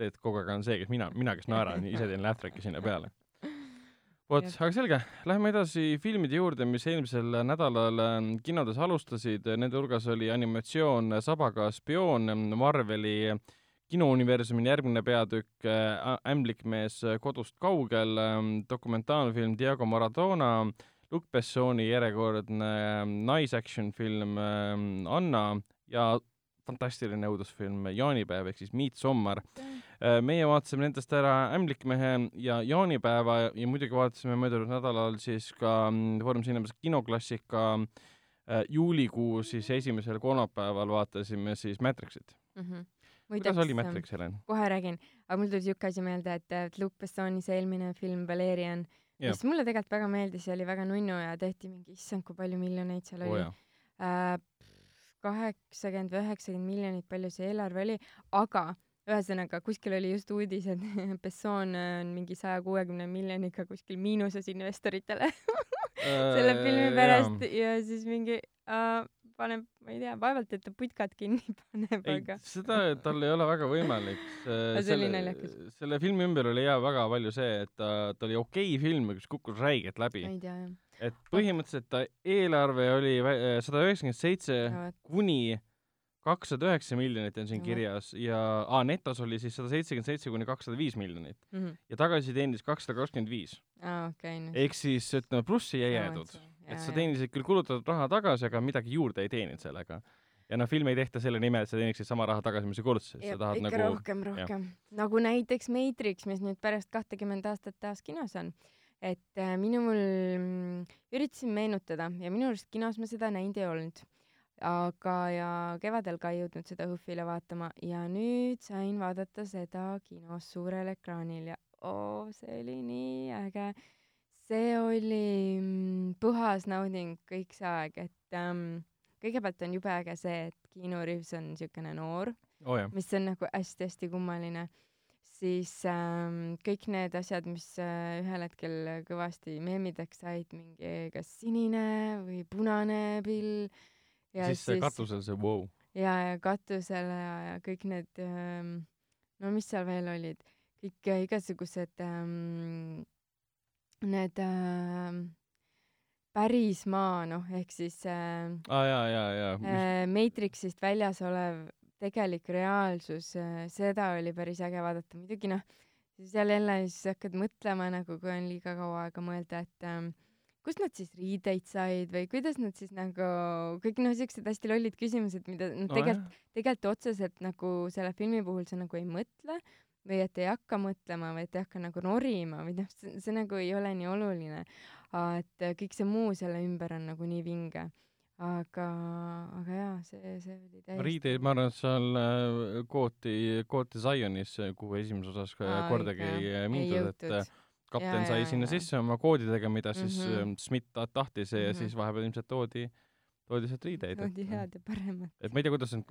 et kogu aeg on see, kes mina, mina, kes naeran, ise teen laugh track'i sinna peale. vot, aga selge, lähme edasi filmide juurde, mis eelmisel nädalal ähm, kinodes alustasid, nende hulgas oli animatsioon Sabaga spioon, Marveli kinouniversumi järgmine peatükk äh, Ämblikmees kodust kaugel, dokumentaalfilm Diego Maradona, Luc Bessoni järjekordne ähm, naisaction film ähm, Anna ja fantastiline õudusfilm Jaanipäev ehk siis Midsommar. meie vaatasime nendest ära Ämblikmehe ja Jaanipäeva ja muidugi vaatasime möödunud nädalal siis ka mm, Foorum Cinemas kinoklassika äh, juulikuu siis esimesel kolmapäeval vaatasime siis Matrixit. Mhm. kuidas oli Matrix, Helen? kohe räägin, aga mul tuli siuke asi meelde, et Luc Bessoni see eelmine film Valerian, mis mulle tegelikult väga meeldis ja oli väga nunnu ja tehti mingi, issand, kui palju miljoneid seal oo oli jaa. äh,. Kaheksakümmend või üheksakümmend miljonit, palju see eelarve oli, aga ühesõnaga kuskil oli just uudis, et Besson on mingi saja kuuekümne miljoniga kuskil miinuses investoritele selle filmi pärast ja siis mingi äh, paneb, ma ei tea, vaevalt, et ta putkad kinni paneb, aga, seda tal ei ole väga võimalik. See oli naljakas. selle filmi ümber oli jaa väga palju see, et ta, ta oli okei film, mis kukkus räigelt läbi ma. ei tea jah. Et põhimõtteliselt ta eelarve oli sada üheksakümmend seitse kuni kakssada üheksa miljonit on siin kirjas ja aa, netos oli siis sada seitsekümmend seitse kuni kakssada viis miljonit Mhm. ja tagasi teenis kakssada kakskümmend viis ehk siis ütleme plussi ei jäädud et sa. teenisid küll kulutatud raha tagasi aga midagi juurde ei teeninud sellega ja noh film ei tehta selle nimel et sa teeniksid sama raha tagasi mis sa kulutasid sa tahad ikka nagu rohkem, rohkem. nagu näiteks Matrix, mis nüüd pärast kahtekümmend aastat taas kinos on. Et äh, minul mm, üritasin meenutada ja minu arust kinos ma seda näinud ei olnud. aga, ja kevadel ka ei jõudnud seda HÖFFile vaatama ja nüüd sain vaadata seda kinos suurel ekraanil ja oo, see oli nii äge. see oli mm, puhas nauding kõik see aeg, et ähm, kõigepealt on jube äge see, et Keanu Reaves on niisugune noor, oo jah, mis on nagu hästi-hästi kummaline, siis ähm, kõik need asjad, mis äh, ühel hetkel kõvasti meemideks said, mingi kas sinine või punane pill ja siis see katusel see wow. ja, ja katusele ja, ja kõik need ähm,, no mis seal veel olid, kõik äh, igasugused ähm, need ähm, päris maa, noh, ehk siis äh, aa jaa, jaa, jaa. äh, Matrixist väljas olev tegelik reaalsus äh,, seda oli päris äge vaadata, muidugi noh, seal jälle siis hakkad mõtlema nagu, kui on liiga kaua aega mõelda, et ähm, kust nad siis riideid said või kuidas nad siis nagu kõik noh, siuksed hästi lollid küsimused, mida no, tegelikult, tegelikult otseselt nagu selle filmi puhul sa nagu ei mõtle või et ei hakka mõtlema või et ei hakka nagu norima või noh, see, nagu ei ole nii oluline. et äh, kõik see muu selle ümber on nagu nii vinge. aga, aga jaa, see, see oli täiesti. riideid, ma arvan, et seal äh, kooti, kooti Zionis, kuhu esimeses osas Aa, kordagi ei äh, mindud, et äh, kapten Jaa, sai jaa, sinna jaa. sisse oma koodidega, mida siis mm -hmm. Schmidt ta- tahtis ja Mhm. siis vahepeal ilmselt toodi, toodi sealt riideid. oli head ja paremat. et ma ei tea, kuidas on,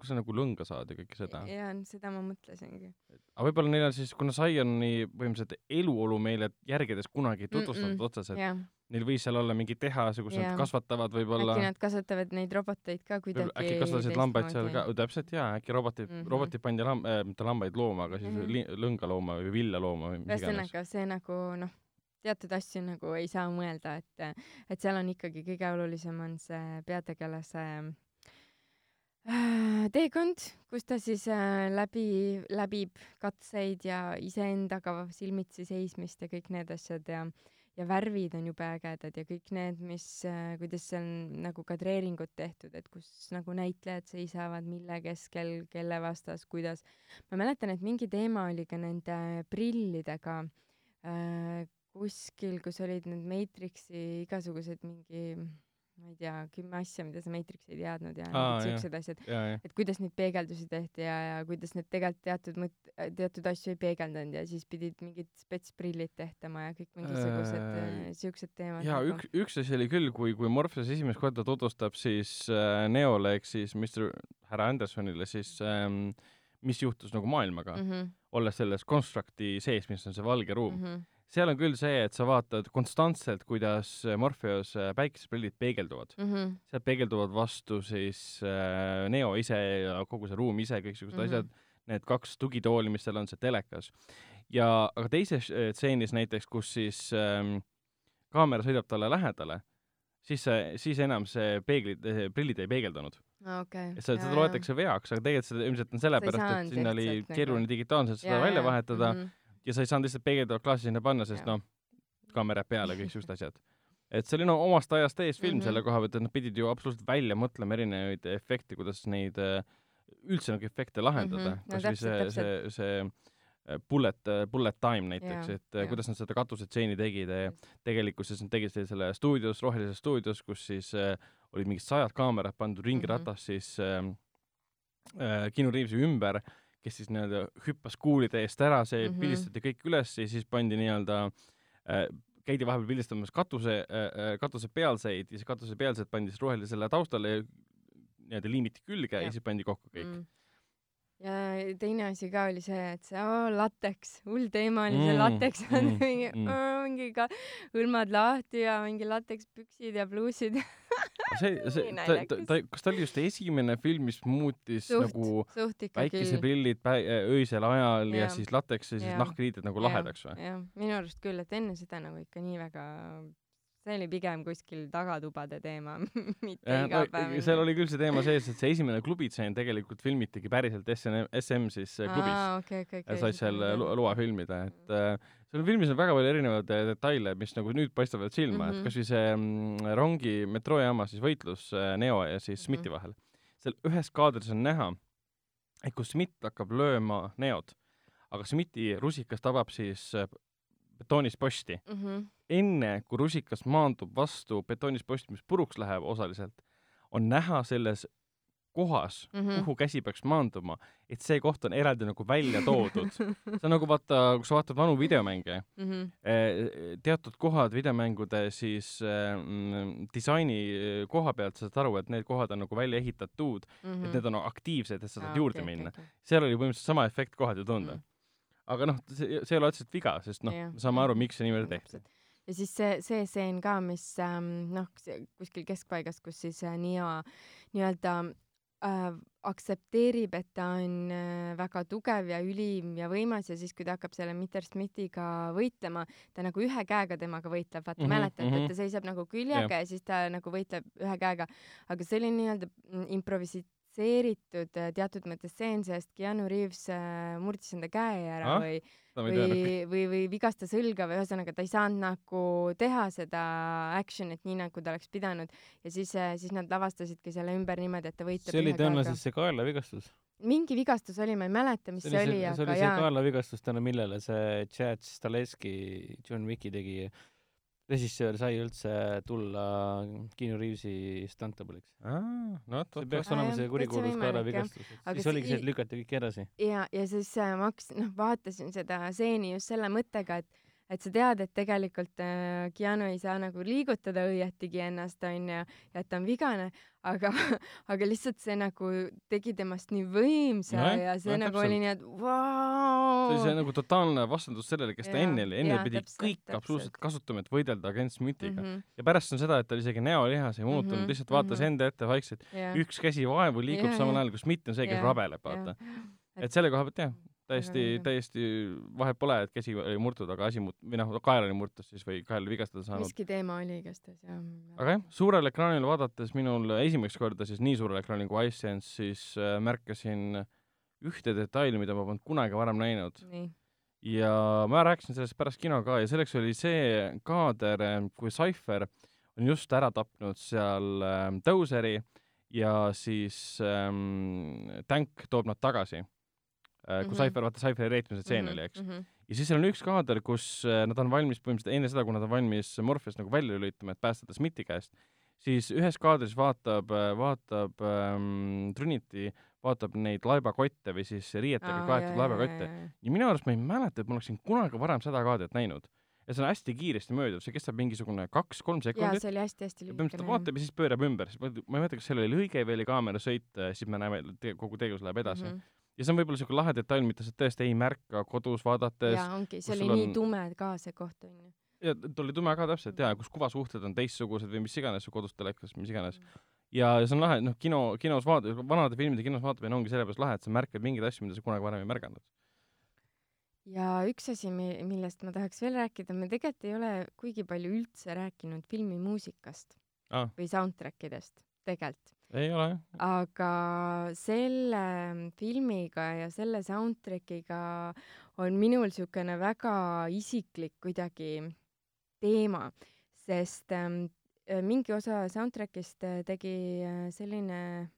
kus sa nagu lõnga saad ja kõike seda. jaa, seda ma mõtlesingi. aga võib-olla neil on siis, kuna Zioni põhimõtteliselt eluolu meile järgides kunagi ei tutvustatud Mm-mm. otseselt, jah, neil võis seal olla mingi tehas, kus nad Jaa. kasvatavad võib-olla äkki nad kasvatavad neid roboteid ka kuidagi äkki kasvatasid lambaid seal ka, täpselt jaa, äkki robotid mm. -hmm. robotid pandi lam- äh,, mitte lambaid looma, aga siis Mhm. li- lõngalooma või villalooma või mis iganes. ühesõnaga, see nagu noh, teatud asju nagu ei saa mõelda, et, et seal on ikkagi kõige olulisem on see peategelase äh, teekond, kus ta siis äh, läbi, läbib katseid ja iseendaga silmitsi seismist ja kõik need asjad ja ja värvid on jube ägedad ja kõik need, mis äh,, kuidas seal nagu kadreeringud tehtud, et kus nagu näitlejad seisavad, mille keskel, kelle vastas, kuidas. ma mäletan, et mingi teema oli ka nende prillidega äh, kuskil, kus olid need Matrixi igasugused mingi, ma ei tea, kümme asja, mida sa Matrix ei teadnud ja siuksed asjad, et kuidas neid peegeldusi tehti ja, ja kuidas need tegelikult teatud mõt-, teatud asju ei peegeldanud ja siis pidid mingid spetsprillid tehtama ja kõik mingisugused Äh, siuksed teemad. jaa, üks, üks asi oli küll, kui, kui Morpheus esimest korda tutvustab siis äh, Neole ehk siis Mr härra Andersonile siis ähm, mis juhtus nagu maailmaga mm, mm. -hmm. olles selles construct'i sees, mis on see valge ruum mm -hmm. Seal on küll see, et sa vaatad konstantselt, kuidas Morpheus äh, päikeseprillid peegelduvad. Mm -hmm. sealt peegelduvad vastu siis äh, Neo ise ja kogu see ruum ise, kõiksugused mm. -hmm. asjad, need kaks tugitooli, mis seal on, see telekas. ja, aga teises äh, stseenis näiteks, kus siis ähm, kaamera sõidab talle lähedale, siis see, siis enam see peeglid, prillid ei peegeldunud. okei. seda, seda loetakse veaks, aga tegelikult seda ilmselt on sellepärast, et sinna oli lihtsalt nagu- keeruline digitaalselt seda välja vahetada mm -hmm. Ja sa ei saanud lihtsalt peegeldavat klaasi sinna panna, sest noh, kaamera peale, kõik siuksed asjad. et see oli no omast ajast ees film mm. -hmm. selle koha pealt, et nad pidid ju absoluutselt välja mõtlema erinevaid efekte, kuidas neid äh, üldse nagu efekte lahendada Mhm. No kasvõi see, see, see äh, bullet, bullet time näiteks, et äh, jaa. kuidas nad seda katusetseeni tegid ja tegelikkuses nad tegid selle- selle stuudios, rohelises stuudios, kus siis äh, olid mingid sajad kaamerad pandud Mhm. siis äh, äh, Keanu Reavesi ümber, kes siis nii-öelda hüppas kuulide eest ära, see mm. -hmm. pildistati kõik üles ja siis pandi nii-öelda äh, käidi vahepeal pildistamas katuse äh,, katuse pealseid ja siis katuse pealsed pandi siis rohelisele taustale ja nii-öelda liimiti külge ja, ja siis pandi kokku kõik mm.. ja teine asi ka oli see, et see oo, lateks, hull teema oli see Mm, lateks on mm, mingi mm. oo, mingi ka hõlmad lahti ja mingi latekspüksid ja pluusid. see, see, ta, ta, ta, kas ta oli just esimene film, mis muutis Suht, nagu suht päikeseprillid päi-, öisel ajal ja, ja siis lateks ja siis nahkriided nagu lahedaks või? jah, minu arust küll, et enne seda nagu ikka nii väga, see oli pigem kuskil tagatubade teema, mitte jah, no igapäevane. seal oli küll see teema sees, et see esimene klubitseen tegelikult filmitigi päriselt SN, SM siis äh, klubis. okei, okei, ja said seal äh, lo- loa filmida, et äh, seal filmis on väga palju erinevaid äh, detaile, mis nagu nüüd paistavad silma mm, -hmm. Mhm. et kasvõi see mm, rongi metroojaama siis võitlus Neo ja siis Smithi Mhm. vahel. seal ühes kaadris on näha, et kus Smith hakkab lööma Neod, aga Smithi rusikas tabab siis betoonist posti. mm. -hmm. enne, kui rusikas maandub vastu betoonist posti, mis puruks läheb osaliselt, on näha selles kohas mm, Mhm. -hmm. kuhu käsi peaks maanduma, et see koht on eraldi nagu välja toodud. see on nagu vaata, kui sa vaatad vanu videomänge, Mhm. teatud kohad videomängude siis mm, disaini äh, koha pealt sa saad aru, et need kohad on nagu välja ehitatud mm, -hmm. et need on aktiivsed, et sa saad juurde minna. seal oli põhimõtteliselt sama efekt kohati tunda Mm. mm.. aga noh, see, see ei ole otseselt viga, sest noh me saame aru, miks see niimoodi tehti. Ja siis see, see stseen ka, mis ähm, noh, kuskil keskpaigas, kus siis äh, Neo nii-öelda äh, aktsepteerib, et ta on äh, väga tugev ja ülim ja võimas ja siis, kui ta hakkab selle Mr Smithiga võitlema, ta nagu ühe käega temaga võitleb, vaata mm Mhm, -hmm, mäletad mm, -hmm. mhm. et ta seisab nagu küljega ja siis ta nagu võitleb ühe käega, aga see oli nii-öelda mm, improviseeritud äh, teatud mõttes stseen, sest Keanu Reaves äh, murdis enda käe ära Ah, või teadnud. või, või, või vigastas õlga või ühesõnaga ta ei saanud nagu teha seda action'it nii, nagu ta oleks pidanud ja siis, siis nad lavastasidki selle ümber niimoodi, et ta võitleb see oli tõenäoliselt. see kaelavigastus. mingi vigastus oli, ma ei mäleta, mis see, see oli, see aga oli see jaa, kaelavigastus, tänu millele see Chad Stahelski, John Wicki tegi, režissöör sai üldse tulla Keanu Reavesi stunt-double'iks. no vot, see peaks olema see kurikuulus kaelavigastus. Siis see oligi see, et lükati kõik edasi. ja, ja siis äh, ma hakkasin, noh, vaatasin seda stseeni just selle mõttega, et et sa tead, et tegelikult äh, Keanu ei saa nagu liigutada õietigi ennast, onju, ja et ta on vigane, aga, aga lihtsalt see nagu tegi temast nii võimsa Nojah, ja see jah, nagu täpselt. oli nii, et see vau oli see. nagu totaalne vastandus sellele, kes ta Jaa, enne oli, enne jaa, pidi täpselt, kõik täpselt. absoluutselt kasutama, et võidelda agent Smithiga mm. -hmm. ja pärast on seda, et tal isegi näolihas ei muutunud mm, -hmm. lihtsalt vaatas mm. -hmm. enda ette vaikselt, üks käsi vaevu liigub Jaa, samal ajal, kui Smith on see, kes rabeleb, vaata. et selle koha pealt jah, täiesti täiesti vahet pole, et käsi oli murtud, aga asi mut-, või noh, kael oli murtud siis või kael vigastada saanud. miski teema oli igastahes jah. aga jah, suurel ekraanil vaadates minul esimest korda siis nii suurel ekraanil kui iSense, siis äh, märkasin ühte detaili, mida ma polnud kunagi varem näinud ja ma rääkisin sellest pärast kino ka ja selleks oli see kaader, kui Cypher on just ära tapnud seal ähm, Dozeri ja siis ähm, Tank toob nad tagasi äh,. kui Mhm. Cypher, vaata Cypheri reetmise tseen oli, eks. ja siis seal on üks kaader, kus äh, nad on valmis põhimõtteliselt enne seda, kui nad on valmis Morpheus nagu välja lülitama, et päästa ta Smithi käest, siis ühes kaadris vaatab, vaatab ähm, Trinity, vaatab neid laebakotte või siis riietega kaetud laebakotte. ja minu arust ma ei mäleta, et ma oleksin kunagi varem seda kaadrit näinud. ja see on hästi kiiresti mööduv, see kestab mingisugune kaks-kolm sekundit. see oli hästi-hästi ja põhimõtteliselt ta vaatab ja siis pöörab ümber, ma ei mäleta, kas seal oli lõige või oli kaamerasõit, siis me näeme, kogu tegevus läheb edasi mm. -hmm. Ja see on võib-olla siuke lahe detail, mida sa tõesti ei märka kodus vaadates. jaa, ongi, see oli sul nii on- tume ka see koht onju. ja ta oli tume ka täpselt jaa, kus kuvasuhted on teistsugused või mis iganes su kodus telekas, mis iganes. ja see on lahe, noh, kino, kinos vaata, vanade filmide kinos vaatamine ongi sellepärast lahe, et sa märkad mingeid asju, mida sa kunagi varem ei märganud. ja üks asi, millest ma tahaks veel rääkida, me tegelikult ei ole kuigi palju üldse rääkinud filmimuusikast aa, või soundtrack idest, tegelikult. Ei ole jah. aga selle filmiga ja selle soundtrack'iga on minul siukene väga isiklik kuidagi teema, sest ähm, äh, mingi osa soundtrack'ist äh, tegi äh, selline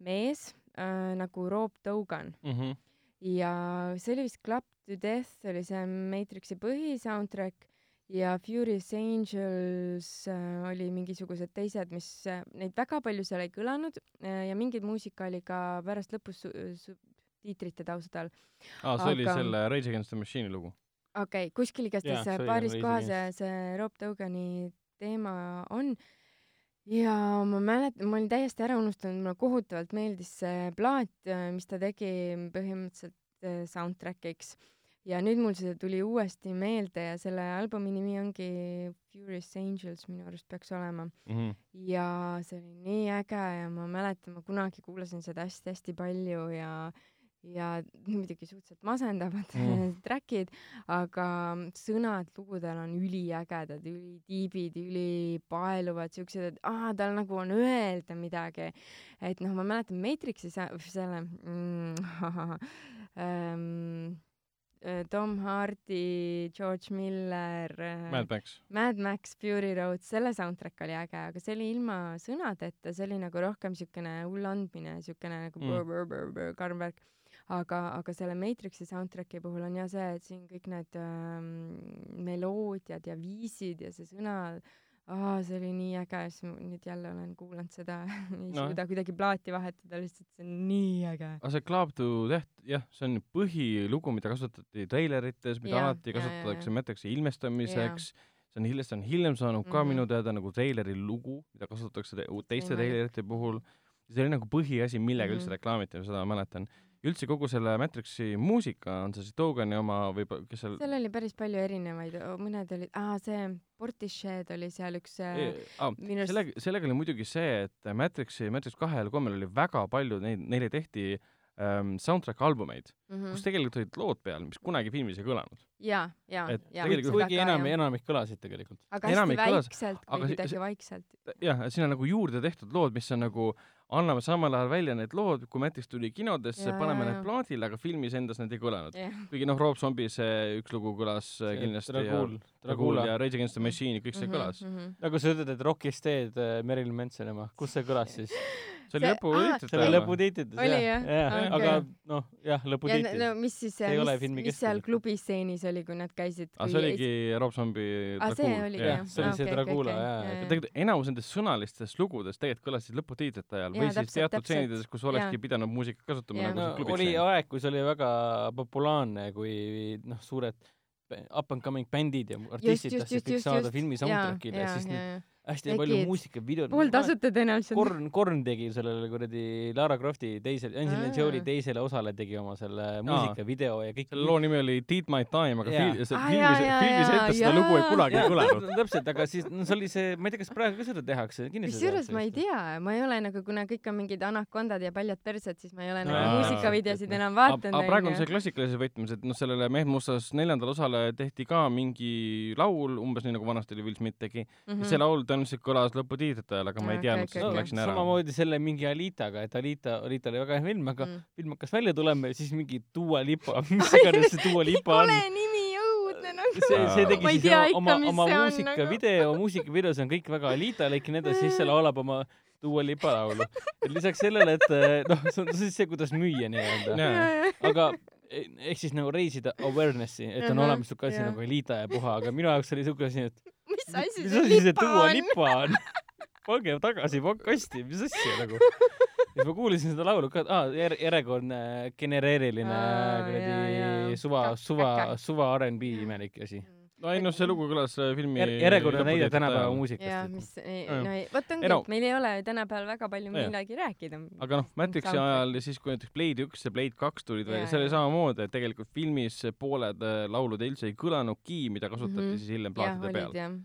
mees äh, nagu Rob Dogan Mhm. ja see oli vist Club to Death oli see Matrixi põhisoundtrack ja Furious Angels äh, oli mingisugused teised, mis äh, neid väga palju seal ei kõlanud äh, ja mingit muusika oli ka pärast lõpus su- subtiitrite taustal. aa, see oli Aga- selle Rage Against the Machine'i lugu. okei okay,, kuskil igastahes oli paaris kohas see, see Rob Dogani teema on ja ma mäletan, ma olin täiesti ära unustanud, mulle kohutavalt meeldis see plaat, mis ta tegi põhimõtteliselt soundtrack'iks ja nüüd mul see tuli uuesti meelde ja selle albumi nimi ongi Furious Angels minu arust peaks olema Mhm. ja see oli nii äge ja ma mäletan, ma kunagi kuulasin seda hästi-hästi palju ja ja muidugi suhteliselt masendavad Mm. mm. track'id, aga sõnad lugudel on üliägedad, ülitiibid, ülipaeluvad, siuksed, et aa, tal nagu on öelda midagi. et noh, ma mäletan Matrixi selle mm, ähm, äh, Tom Hardy, George Miller äh, Mad Max. Mad Max Fury Road, selle soundtrack oli äge, aga see oli ilma sõnadeta, see oli nagu rohkem siukene hull andmine, siukene nagu Mm. karm värk. aga, aga selle Matrixi soundtrack'i puhul on jah see, et siin kõik need ähm, meloodiad ja viisid ja see sõna aa, see oli nii äge, siis ma nüüd jälle olen kuulanud seda, ei Noh. suuda kuidagi plaati vahetada, lihtsalt see on nii äge. aga see Club to Death, jah, see on põhilugu, mida kasutati treilerites, mida Jaa, alati kasutatakse Matrixi ilmestamiseks. see on hiljem, see on hiljem saanud ka Mhm. minu teada nagu treileri lugu, mida kasutatakse te teiste treilerite puhul. see oli nagu põhiasi, millega Mhm. üldse reklaamiti, seda ma mäletan. Üldse kogu selle Matrixi muusika, on see siis Dogani oma või kes seal seal oli päris palju erinevaid, mõned olid, aa see Portishead oli seal üks äh, Ei, aa, minu arust sellega, sellega oli muidugi see, et Matrixi, Matrix kahel, kolmel oli väga palju neid, neile tehti ähm, soundtrack albumeid mm, -hmm. kus tegelikult olid lood peal, mis kunagi filmis ei kõlanud. ja, ja et, ja. tegelikult- kuigi enam, enamik kõlasid tegelikult. aga hästi enamik kõlas- väikselt, kui see- kuidagi vaikselt. jah, on nagu juurde tehtud lood, mis on nagu, anname samal ajal välja need lood, kui Matrix tuli kinodesse, paneme need plaadile, aga filmis endas need ei kõlanud. kuigi noh, Rob Zombie see üks lugu kõlas äh, kindlasti ja Dragul, Dragul Dragula ja. Rage Against the Machine, kõik see Mhm, kõlas. nagu sa ütled, et Rockist teed äh, Meryl Manson oma, kus see kõlas siis? see oli See- lõpu aa, see oli lõpu. lõputiitrites Oli jah, jah? jah, Okei. aga noh, jah, ja lõputiitrid no mis siis, See ei ole mis, mis seal keskel. klubistseenis oli, kui nad käisid? aga see oligi Rob Zombie aa, see oligi jah. jah? see oli see Dragula, jaa, ja tegelikult enamus nendest sõnalistest lugudest tegelikult kõlasid lõputiitrite ajal Või siis täpselt, teatud stseenides, kus olekski Jaa. pidanud muusikat kasutama Jaa. nagu no see klubi oli aeg, kui see oli väga populaarne, kui noh, suured up and coming bändid ja artistid tahtsid kõik saada filmi soundtrack'ile ja siis need hästi Tegid palju muusikavideod. pooltasuta tõenäoliselt. Korn, Korn tegi sellele kuradi Lara Crofti teisele, Angelina. Jolie teisele osale tegi oma selle muusikavideo ja kõik selle loo nimi oli Did my time, aga Aa, filmis, filmis jaa, endas seda lugu ei kunagi ei kõlanud. täpselt, aga siis no see oli see, ma ei tea, kas praegu ka seda tehakse, kusjuures ma ei tea, ma ei ole nagu, kuna kõik on mingid anakondad ja paljad persed, siis ma ei ole nagu muusikavideosid enam aga vaadanud. praegu on see klassikalises võtmes, et noh, sellele Mehed mustas neljandale osale tehti ka mingi laul, umbes nii nagu vanasti oli Will Smith tegi mm. -hmm. see laul tõenäoliselt kõlas lõputiitrite ajal, aga ma ei teadnud, okei, sest ma okei. läksin ära. samamoodi selle mingi Alitaga, et Alita, Alita oli väga hea film, aga mm.. film hakkas välja tulema ja siis mingi Dua Lipa mis iganes see Dua Lipa on kole. nimi, õudne nagu. see, see tegi ei siis tea oma, ikka, oma, oma muusikavideo, muusikavideos on kõik väga Alita-lik ja nii edasi, siis see laulab oma Dua Lipa laulu. lisaks sellele, et eh, noh, see on on see, kuidas müüa nii-öelda. aga eh, ehk siis nagu reisida awareness'i, et on Ahah, olemas siuke asi jah. nagu Alita ja puha, aga minu jaoks oli siuke asi, et mis asi mis see lipa on? Lipa on? pange tagasi kasti, mis asja nagu. siis ma kuulasin seda laulu ka, aa, järjekordne genereeriline kuradi suva, suva suva R'n'B imelik asi. no ei noh, see lugu kõlas äh, filmi Jär- järjekordne näide tänapäeva ajal. jaa, muusikast. mis, no ei, vot ongi et meil ei ole tänapäeval väga palju millegi rääkida. aga noh, Matrixi ajal ja siis, kui näiteks Blade üks ja Blade kaks tulid välja, see oli samamoodi, et tegelikult filmis pooled äh, laulud üldse ei kõlanudki, mida kasutati Mhm. siis hiljem plaatide peal.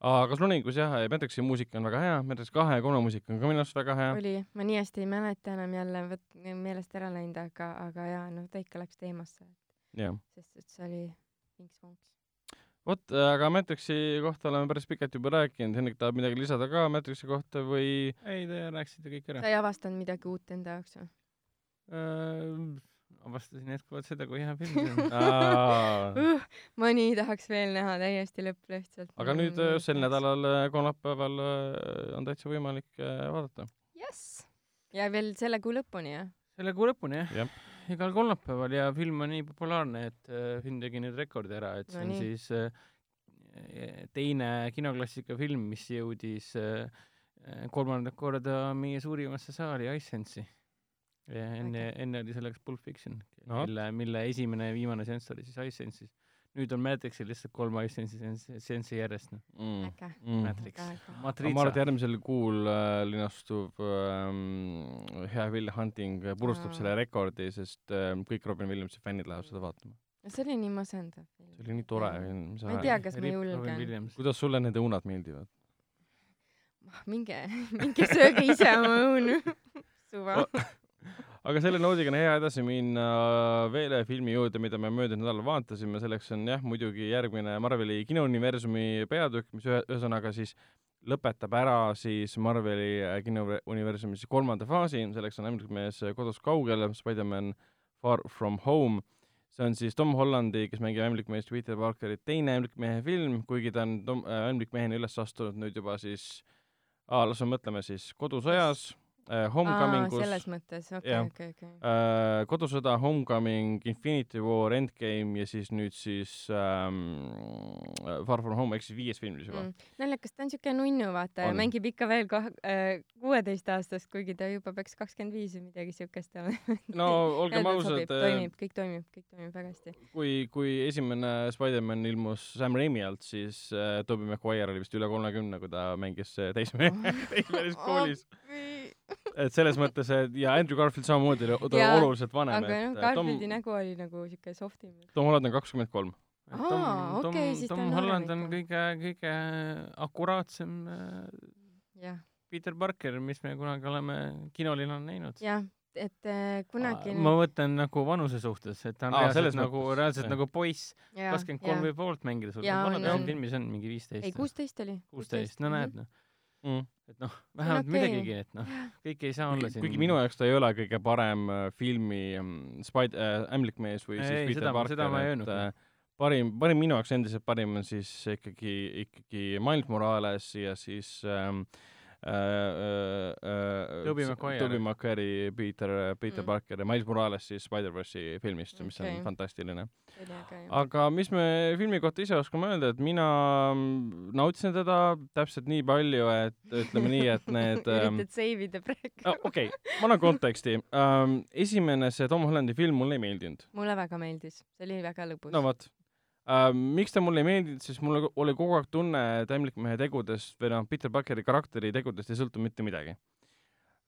aga Slooningus jah, Matrixi muusika on väga hea, Matrix kahe ja kolme muusika on ka minu arust väga hea. oli, ma nii hästi ei mäleta enam jälle, vot meelest ära läinud, aga, aga jaa, no ta ikka läks teemasse, sest et see oli vinks-vonks. vot, aga Matrixi kohta oleme päris pikalt juba rääkinud, Hendrik tahab midagi lisada ka Matrixi kohta või? ei, te rääkisite kõik ära sa. ei avastanud midagi uut enda jaoks või? avastasin jätkuvalt seda, kui hea film see on. uh,. ma nii tahaks veel näha täiesti lõpp lihtsalt. aga nüüd äh, sel. nädalal äh, kolmapäeval äh, on täitsa võimalik äh, vaadata. jess. ja veel selle kuu lõpuni jah? selle kuu lõpuni Jah. Igal kolmapäeval ja film on nii populaarne, et äh, film tegi nüüd rekordi ära, et see No on nii. siis äh, teine kinoklassika film, mis jõudis äh, kolmandat korda meie suurimasse saali iSense'i. enne, enne oli selleks Pulp Fiction No. mille, mille esimene ja viimane seanss oli siis iSense'is. Nüüd on Matrixil lihtsalt kolm iSense'i seanssi- seanssi järjest, noh. mm.. äge. Mm. Matrix ma arvan, et järgmisel kuul äh, linastuv ähm, hea Will Hunting purustab Aa. selle rekordi, sest äh, kõik Robin Williamsi fännid lähevad seda vaatama. see oli nii masendav film. see oli nii tore. ma ei tea, kas ma julgen. kuidas sulle nende unad meeldivad? minge, minge sööge ise oma õunu. suva. Aga selle noodiga on hea edasi minna veel ühe filmi juurde, mida me möödunud nädalal vaatasime, selleks on jah, muidugi järgmine Marveli kinouniversumi peatükk, mis ühe, ühesõnaga siis lõpetab ära siis Marveli äh, kinouniversumi siis kolmanda faasi, selleks on ämblikmees kodust kaugel, Spider-man Far From Home. see on siis Tom Hollandi, kes mängib ämblikmeest Peter Parkerit, teine ämblikmehe film, kuigi ta on Tom äh, ämblikmehena üles astunud nüüd juba siis, las me mõtleme siis Kodusõjas, äh, aa, Homecomingus selles mõttes, okei, okei, okei. äh, Kodusõda, Homecoming, Infinity War, Endgame ja siis nüüd siis ähm, Far From Home ehk siis viies film siis juba mm.. naljakas, ta on siuke nunnu, vaata, ja mängib ikka veel kah-, kuueteistaastast, kuigi ta juba peaks kakskümmend viis või midagi siukest olema. no olgem ausad, toimib, kõik toimib, kõik toimib väga hästi. kui, kui esimene Spider-man ilmus Sam Raimi alt, siis äh, Tobey Maguire oli vist üle kolmekümne, kui ta mängis äh, teisme-, teismelises koolis. Et selles mõttes, et ja Andrew Garfield samamoodi oli ta oli oluliselt vanem, aga noh, äh, Tom Garfieldi, nägu oli nagu siuke softim. Tom Holland on kakskümmend kolm. Aa, okei, siis ta Tom on Holland on kõige, kõige akuraatsem äh, jah, Peter Parker, mis me kunagi oleme kinolinal näinud. jah, et äh, kunagi ma mõtlen nagu vanuse suhtes, et ta on Aa, reaalselt selles nagu, reaalselt nagu poiss, kakskümmend kolm võib poolt mängida sul. On. filmis on mingi viisteist ei,. kuusteist oli. kuusteist, no näed, noh, Mm. et noh, vähemalt okei. midagigi, et noh, kõik ei saa olla siin. kuigi minu jaoks ta ei ole kõige parem äh, filmi mm, Spid- äh,, ämblikmees või siis Ei, Peter seda ma- Parker, et äh, parim, parim minu jaoks endiselt parim on siis ikkagi, ikkagi Miles Morales ja siis ähm, äh, äh, äh, Tobey s- Maguire. Tobey Maguire'i Peter, Peter Mm. Parker ja Miles Morales siis Spider-verse'i filmist okay., mis Okei. on fantastiline. aga mis me filmi kohta ise oskame öelda, et mina mm, nautisin teda täpselt nii palju, et ütleme nii, et need ähm, üritad save ida praegu okei okay., ma annan konteksti um,. esimene see Tom Hollandi film mulle ei meeldinud. mulle väga meeldis, see oli väga lõbus no vot um,. miks ta mulle ei meeldinud, sest mul oli kogu aeg tunne, et ämblikmehe tegudest või noh, Peter Parkeri karakteri tegudest ei sõltu mitte midagi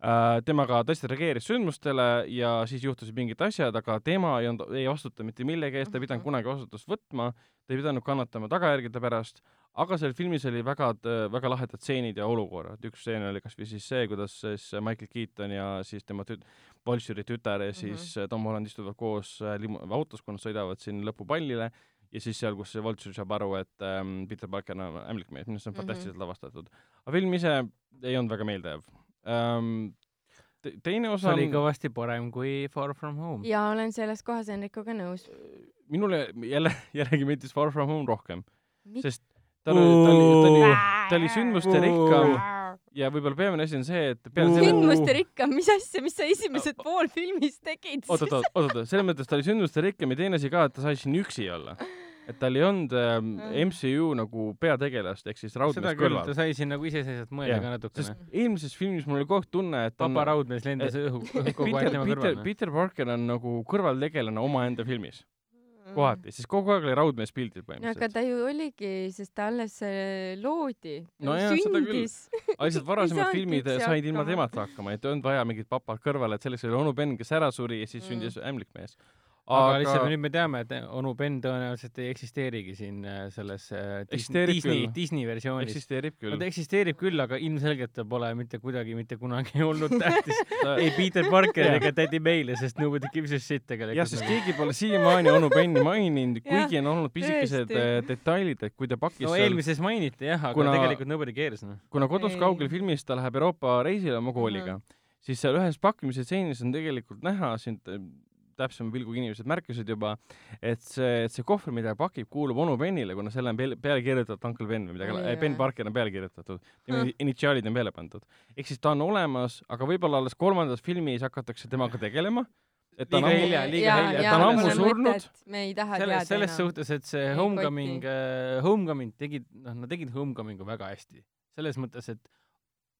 uh,. temaga tõesti reageeris sündmustele ja siis juhtusid mingid asjad, aga tema ei olnud, ei vastuta mitte millegi eest, ta ei pidanud kunagi vastutust võtma, ta ei pidanud kannatama tagajärgede pärast, aga seal filmis oli väga, väga lahedad stseenid ja olukorrad, üks stseen oli kasvõi siis see, kuidas siis Michael Keaton ja siis tema tüt-, Bolsheri tütar ja siis mm -hmm. Tom Holland istuvad koos äh, limu-, autos, kui nad sõidavad siin lõpupallile ja siis seal, kus see Vulture saab aru, et ähm, Peter Parker on ämblikmees, minu arust see on Mhm. fantastiliselt lavastatud. aga film ise ei olnud väga meeldejääv ähm,. teine see osa oli on, kõvasti parem kui Far From Home. ja olen selles kohas Enrikuga nõus. minule jälle, jällegi meeldis Far From Home rohkem, sest ta oli, ta oli, ta oli, ta oli Äh, sündmuste rikkam ja võib-olla peamine asi on see, et peale selle sündmuste rikkam, mis asja, mis sa esimesed pool filmis tegid oot, oot, oot, oot, oot, selles mõttes ta oli sündmuste rikkam ja teine asi ka, et ta sai siin üksi olla. Et tal ei olnud ähm, MCU nagu peategelast ehk siis raudmees kõrval ta. sai siin nagu iseseisvalt mõelda Jah, ka natukene sest. eelmises filmis mul oli kogu aeg tunne, et vaba raudmees lendas et- õhu kogu aeg Peter, tema Peter, kõrval. Peter Parker on nagu kõrvaltegelane omaenda filmis kohati, siis kogu aeg oli raudmees pildil no aga põhimõtteliselt. ta ju oligi, sest ta alles äh, loodi. No jaa, seda küll. sündis. aga lihtsalt varasemad filmid said ilma temata hakkama, et ei olnud vaja mingit papat kõrvale, et selleks oli onu Ben, kes ära suri ja siis Mm. sündis ämblikmees. Aga lihtsalt nüüd me teame, et onu Ben tõenäoliselt ei eksisteerigi siin äh, selles äh, Disney küll., Disney versioonis. eksisteerib no küll ta. eksisteerib küll, aga ilmselgelt ta pole mitte kuidagi mitte kunagi olnud tähtis ei Peter Parker Jah. ega Daddy May'le, sest nobody gives a shit jah, tegelikult. sest keegi pole siiamaani onu Benni maininud, kuigi on olnud pisikesed äh, detailid, et kui ta pakkis no seal eelmises mainiti jah, aga Kuna- tegelikult nobody cares noh. kuna kodus kaugel filmis ta läheb Euroopa reisile oma kooliga mm, -hmm. siis seal ühes pakkimise stseenis on tegelikult näha siin t- täpsema pilguga inimesed märkasid juba, et see, et see kohver, mida pakib, kuulub onu Bennile, kuna selle on peale, peale kirjutatud Uncle Ben või midagi Oli,, Ben jah. Parker on peale kirjutatud, tema Hm. initsiaalid on peale pandud. ehk siis ta on olemas, aga võib-olla alles kolmandas filmis hakatakse temaga tegelema. et ta on Liiga ammu hilja, liiga ja, hilja. ja Ta on ammu surnud. me ei taha selles, teada selles suhtes, et see Homecoming koti., Homecoming tegid, noh, nad tegid Homecomingu väga hästi. selles mõttes, et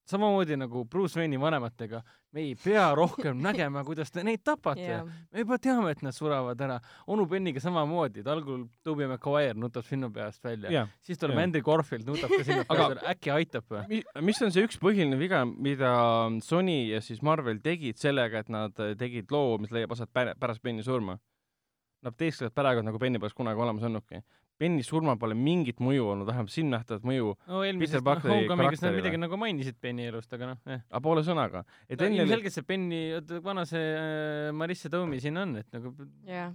samamoodi nagu Bruce Wayne'i vanematega, me ei pea rohkem nägema, kuidas te neid tapate Jaa. me juba teame, et nad surevad ära. onu Benniga samamoodi, et algul Tobey Maguire nutab sinna peast välja, jah, siis tuleb jah. Andy Garfield nutab ka sinna välja, äkki aitab või? Mi- mis on see üks põhiline viga, mida Sony ja siis Marvel tegid sellega, et nad tegid loo, mis leiab aset pä- pärast Benni surma? Nad teesklevad praegu, nagu Benni poleks kunagi olemas olnudki. Benni surmal pole mingit mõju olnud, vähemalt silmnähtavat mõju, no eelmises Peter Parkeri Homecomingis nad karakterile. midagi nagu mainisid Benni elust, aga noh, eh. aga poole sõnaga. et no, enne ilmselgelt see Benni, oota, vana see äh, Marissa Tomei siin on, et nagu Jah.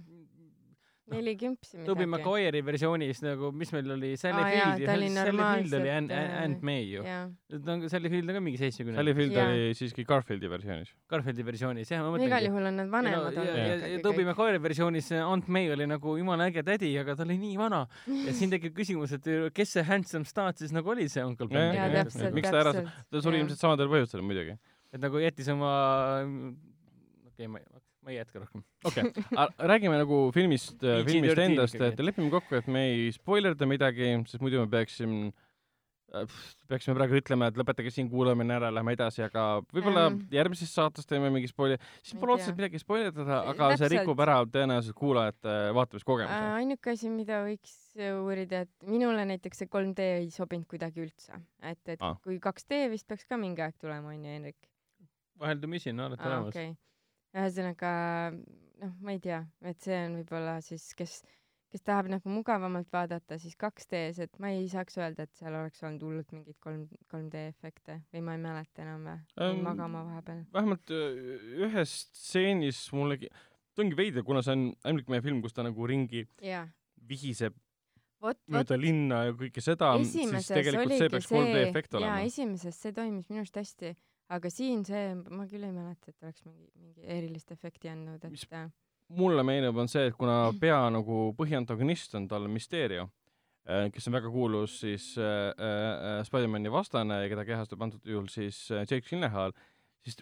Neli kümpsi midagi. Maguire'i versioonis nagu, mis meil oli, Sally jaa, Field Sally Field oli normaalselt, Ann, äh, Ann May ju. ta on, Sally Field on ka mingi seitsmekümne Sally Field Jaa. oli siiski Garfieldi versioonis. Garfieldi versioonis, jah, ma no igal mõtlengi. juhul on nad ja, vanemad ja, olnud ja, ja ikkagi Tobey kõik. Maguire'i versioonis Aunt May oli nagu jumala äge tädi, aga ta oli nii vana. ja siin tekib küsimus, et kes see handsome star siis nagu oli see Uncle Ben jah, täpselt, miks ta ära- ta suri ilmselt samadel põhjustel muidugi. et nagu jättis oma okei okay, ma ei ma ei jätka rohkem okei okay. räägime nagu filmist filmist endast et lepime kokku et me ei spoilerda midagi sest muidu me peaksime Äh, peaksime praegu ütlema, et lõpetage siin kuulamine ära, lähme edasi, aga võib-olla ähm, järgmises saates teeme mingi spoili, siis pole otseselt midagi spoilerdada, aga Täpselt. see rikub ära tõenäoliselt kuulajate vaatamiskogemuse äh,. ainuke asi, mida võiks uurida, et minule näiteks see 3D ei sobinud kuidagi üldse, et, et ah. kui 2D vist peaks ka mingi aeg tulema, onju, Henrik? vaheldumisi on alati olemas okay.. Ühesõnaga, noh, ma ei tea, et see on võib-olla siis, kes kes tahab nagu mugavamalt vaadata, siis 2D-s, et ma ei saaks öelda, et seal oleks olnud hullult mingeid kolm, 3D efekte või ma ei mäleta enam või ähm,, magama vahepeal. vähemalt ühes stseenis mulle, ta ongi veider, kuna see on ämblik meie film, kus ta nagu ringi ja. vihiseb Vot, mööda vot. linna ja kõike seda, siis tegelikult see peaks 3D efekt olema. esimeses see toimis minu arust hästi, aga siin see, ma küll ei mäleta, et oleks mingi, mingi erilist efekti andnud, et mis mulle meenub, on see, et kuna pea nagu põhiantagonist on tal Mysterio, äh, kes on väga kuulus siis äh, äh, Spider-mani vastane ja keda kehastab antud juhul siis äh, Jake Gyllenhaal, siis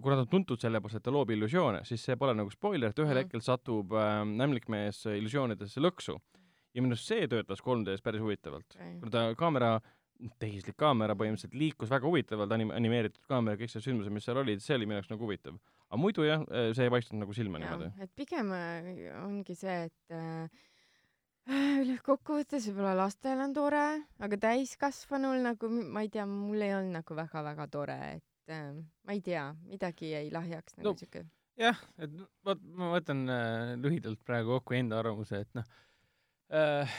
kuna ta on tuntud selle poolest, et ta loob illusioone, siis see pole nagu spoiler, et ühel mm. hetkel satub äh, ämblikmees illusioonidesse lõksu. ja minu arust see töötas 3D-s päris huvitavalt okay., kuna ta kaamera tehislik kaamera põhimõtteliselt liikus väga huvitavalt, anim-, animeeritud kaamera, kõik see sündmused, mis seal olid, see oli minu jaoks nagu huvitav aga muidu jah, eh, see ei paistnud nagu silma niimoodi. et pigem äh, ongi see, et äh, kokkuvõttes võib-olla lastel on tore, aga täiskasvanul nagu ma ei tea, mul ei olnud nagu väga-väga tore, et äh, ma ei tea, midagi jäi lahjaks nagu no, siuke. jah, et vot ma võtan äh, lühidalt praegu kokku enda arvamuse, et noh äh,,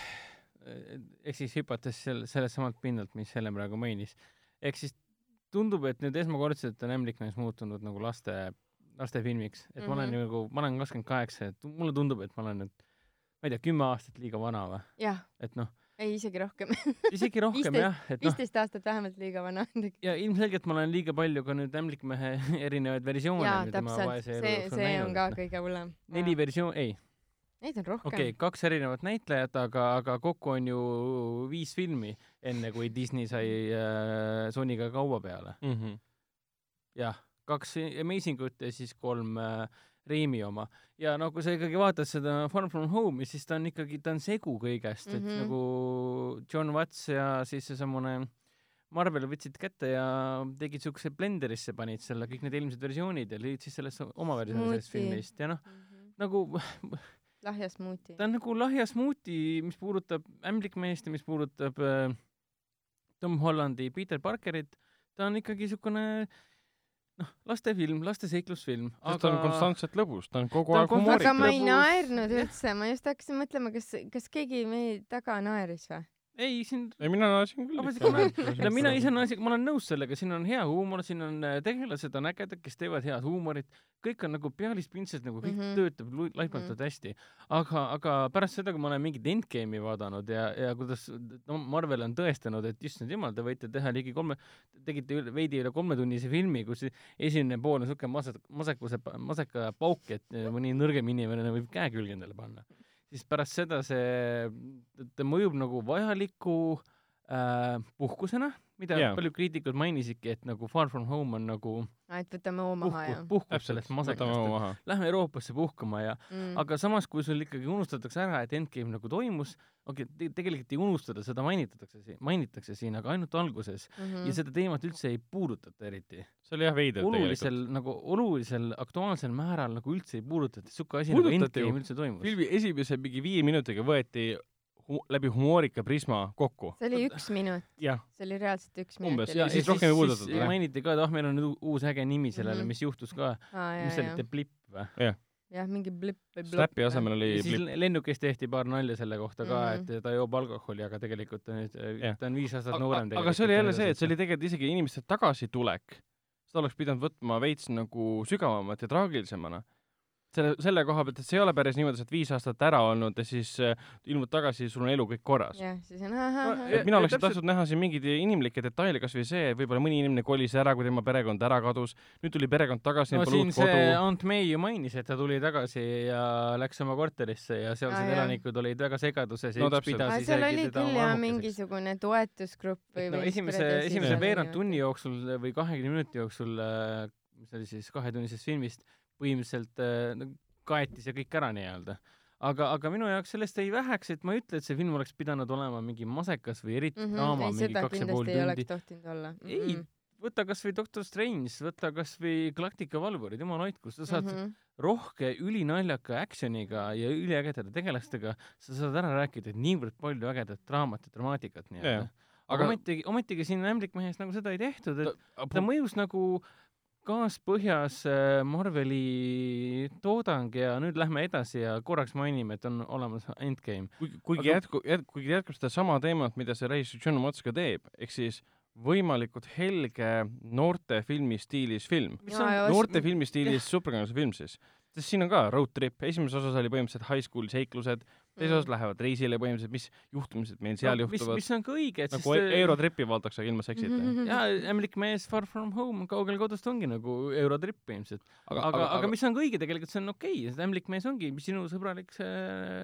ehk siis hüpates sel-, sellelt samalt pinnalt, mis Helen praegu mainis, ehk siis tundub, et nüüd esmakordselt on Ämblikmees muutunud nagu laste lastefilmiks, et mm -hmm. ma olen mhm. nagu, ma olen kakskümmend kaheksa, et mulle tundub, et ma olen nüüd, ma ei tea, kümme aastat liiga vana või? et noh. ei, isegi rohkem isegi rohkem 15, jah, et noh. viisteist aastat vähemalt liiga vana ja ilmselgelt ma olen liiga palju ka nüüd Ämblikmehe erinevaid versioone. jaa, täpselt, see, see on ka kõige hullem. neli versioon, ei. Neid on rohkem. okei okay,, kaks erinevat näitlejat, aga, aga kokku on ju viis filmi, enne kui Disney sai äh, Sonyga kaua peale mm. -hmm. jah kaks Amazing ut ja siis kolm äh, Reimi oma. ja no kui sa ikkagi vaatad seda Far From Home'i, siis ta on ikkagi, ta on segu kõigest mm, -hmm. et mhm. nagu John Watts ja siis seesamune Marvel võtsid kätte ja tegid siukse blenderisse, panid selle kõik need eelmised versioonid ja lõid siis sellest oma versiooni sellest filmist ja noh mm, -hmm. nagu lahja smuuti. ta on nagu lahja smuuti, mis puudutab ämblikmeest ja mis puudutab äh, Tom Hollandi Peter Parkerit, ta on ikkagi äh, noh, lastefilm, laste seiklusfilm. aga ta on konstantselt lõbus, ta on kogu ta aeg humoorikas. aga ma ei naernud üldse, ma just hakkasin mõtlema, kas, kas keegi meie taga naeris või? Ei, siin ei, mina naersin küll. no mina ise naersin, ma olen nõus sellega, siin on hea huumor, siin on äh, tegelased on ägedad, kes teevad head huumorit, kõik on nagu pealispindsed, nagu kõik mm -hmm. töötab laipmatult mm -hmm. hästi. aga, aga pärast seda, kui ma olen mingit Endgame'i vaadanud ja, ja kuidas no Marvel on tõestanud, et issand jumal, te võite teha ligi kolme, tegite üle, veidi üle kolmetunnise filmi, kus esimene pool on siuke maset-, masekuse, maseka pauk, et mõni nõrgem inimene võib käe külge endale panna siis pärast seda see, ta mõjub nagu vajaliku äh, puhkusena, mida yeah. paljud kriitikud mainisidki, et nagu Far From Home on nagu et võtame hoo maha ja puhkub sellest masekast, lähme Euroopasse puhkama ja mm. aga samas, kui sul ikkagi unustatakse ära, et Endgame nagu toimus, okei okay, te, tegelikult ei unustada, seda mainitakse siin, mainitakse siin, aga ainult alguses mm -hmm. ja seda teemat üldse ei puudutata eriti. see oli jah veider olulisel, tegelikult. nagu olulisel aktuaalsel määral nagu üldse ei puudutata, siuke asi nagu Endgame üldse toimus. filmi esimese mingi viie minutiga võeti hu läbi humoorika prisma kokku. see oli üks minut. see oli reaalselt üks minut. umbes, ja siis rohkem ei puudutatud. mainiti ka, et ah, meil on nüüd uus äge nimi sellele mm, -hmm. mis juhtus ka ah,. mis see oli, The Blip või? jah jah, mingi blipp või blop. Slappi asemel oli ja siis lennukis tehti paar nalja selle kohta ka mm, -hmm. et ta joob alkoholi, aga tegelikult ta nüüd, ta on viis aastat noorem. aga see oli jälle see, et see oli tegelikult isegi inimeste tagasitulek. seda oleks pidanud võtma veits nagu sügavamalt ja traagilisemana selle, selle koha pealt, et see ei ole päris niimoodi, et viis aastat ära olnud ja siis äh, ilmud tagasi, sul on elu kõik korras. jah, siis on ahah. mina oleksin tahtnud näha siin mingeid inimlikke detaile, kasvõi see, et võib-olla mõni inimene kolis ära, kui tema perekond ära kadus, nüüd tuli perekond tagasi, no siin see kodu. Aunt May ju mainis, et ta tuli tagasi ja läks oma korterisse ja sealsed ah, elanikud olid väga segaduses ja No üks täpselt. pidas aga seal isegi oli küll jah mingisugune toetusgrupp või no esimese, esimese veerand tunni jooksul või kahekümne minuti jooksul, mis oli siis kahetunnisest filmist, põhimõtteliselt äh, no, kaeti see kõik ära nii-öelda. aga, aga minu jaoks sellest jäi väheks, et ma ei ütle, et see film oleks pidanud olema mingi masekas või eriti Mhm, draama ei, mingi seda kaks ja pool kindlasti ei oleks tundi. tohtinud olla. ei, võta kasvõi Doctor Strange, võta kasvõi Galactica valvurid, jumal hoidku, sa saad mm Mhm. -hmm. rohke ülinaljaka action'iga ja üliägedate tegelastega, sa saad ära rääkida niivõrd palju ägedat draamat ja dramaatikat nii-öelda. aga Aga- ometigi, ometigi siin Ämblikmehes nagu seda ei tehtud, et ta ta mõjus nagu kaaspõhjas äh, Marveli toodang ja nüüd lähme edasi ja korraks mainime, et on olemas Endgame. kuigi, Aga- jätku-, jätku-, kuigi jätkab sedasama teemat, mida see režissöör John Watts ka teeb, ehk siis võimalikult helge noorte filmi stiilis film. mis on ja noorte filmi stiilis superkangelase film siis. sest siin on ka road trip, esimeses osas oli põhimõtteliselt high school seiklused, teises osas lähevad reisile põhimõtteliselt, mis juhtumised meil seal no, mis, juhtuvad. mis on ka õige, et nagu siis Eurotripi vaadatakse ilma seksita. Mhm. jaa, Ämblik mees Far From Home kaugel kodust ongi nagu Eurotrip ilmselt. aga, aga, aga mis on ka õige tegelikult, see on okei okay., see Ämblik mees ongi sinu sõbralik see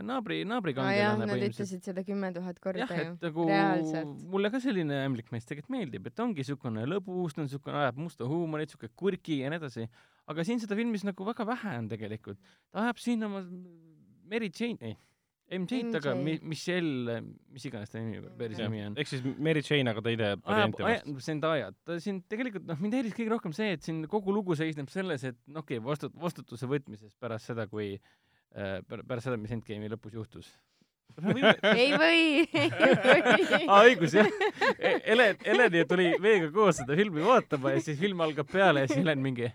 naabri, aa jah, naabrikangelane nad põhimõtteliselt. ütlesid seda kümme tuhat korda jah, ju nagu reaalselt. mulle ka selline ämblik mees tegelikult meeldib, et ongi niisugune lõbus, ta on niisugune, ajab musta huumorit, niisugune kurki ja nii edasi. aga siin seda filmis nagu väga vähe on tegelikult. ta ajab siin oma Mary Jane, ei, MJ-d taga, MJ. Michelle, mis iganes ta nimi, päris nimi on. ehk siis Mary Jane, aga teine varianti vast. ajab, Zendaya, ta siin tegelikult noh, mind häiris kõige rohkem see, et siin kogu lugu seisneb selles, et no okei okay,, vastut-, vastutuse võtmises pärast seda, kui äh, pär- pärast seda, mis Endgame'i lõpus juhtus. ei või, ei või. aa, õigus jah. Helen, Heleni tuli meiega koos seda filmi vaatama ja siis film algab peale ja siis Helen mingi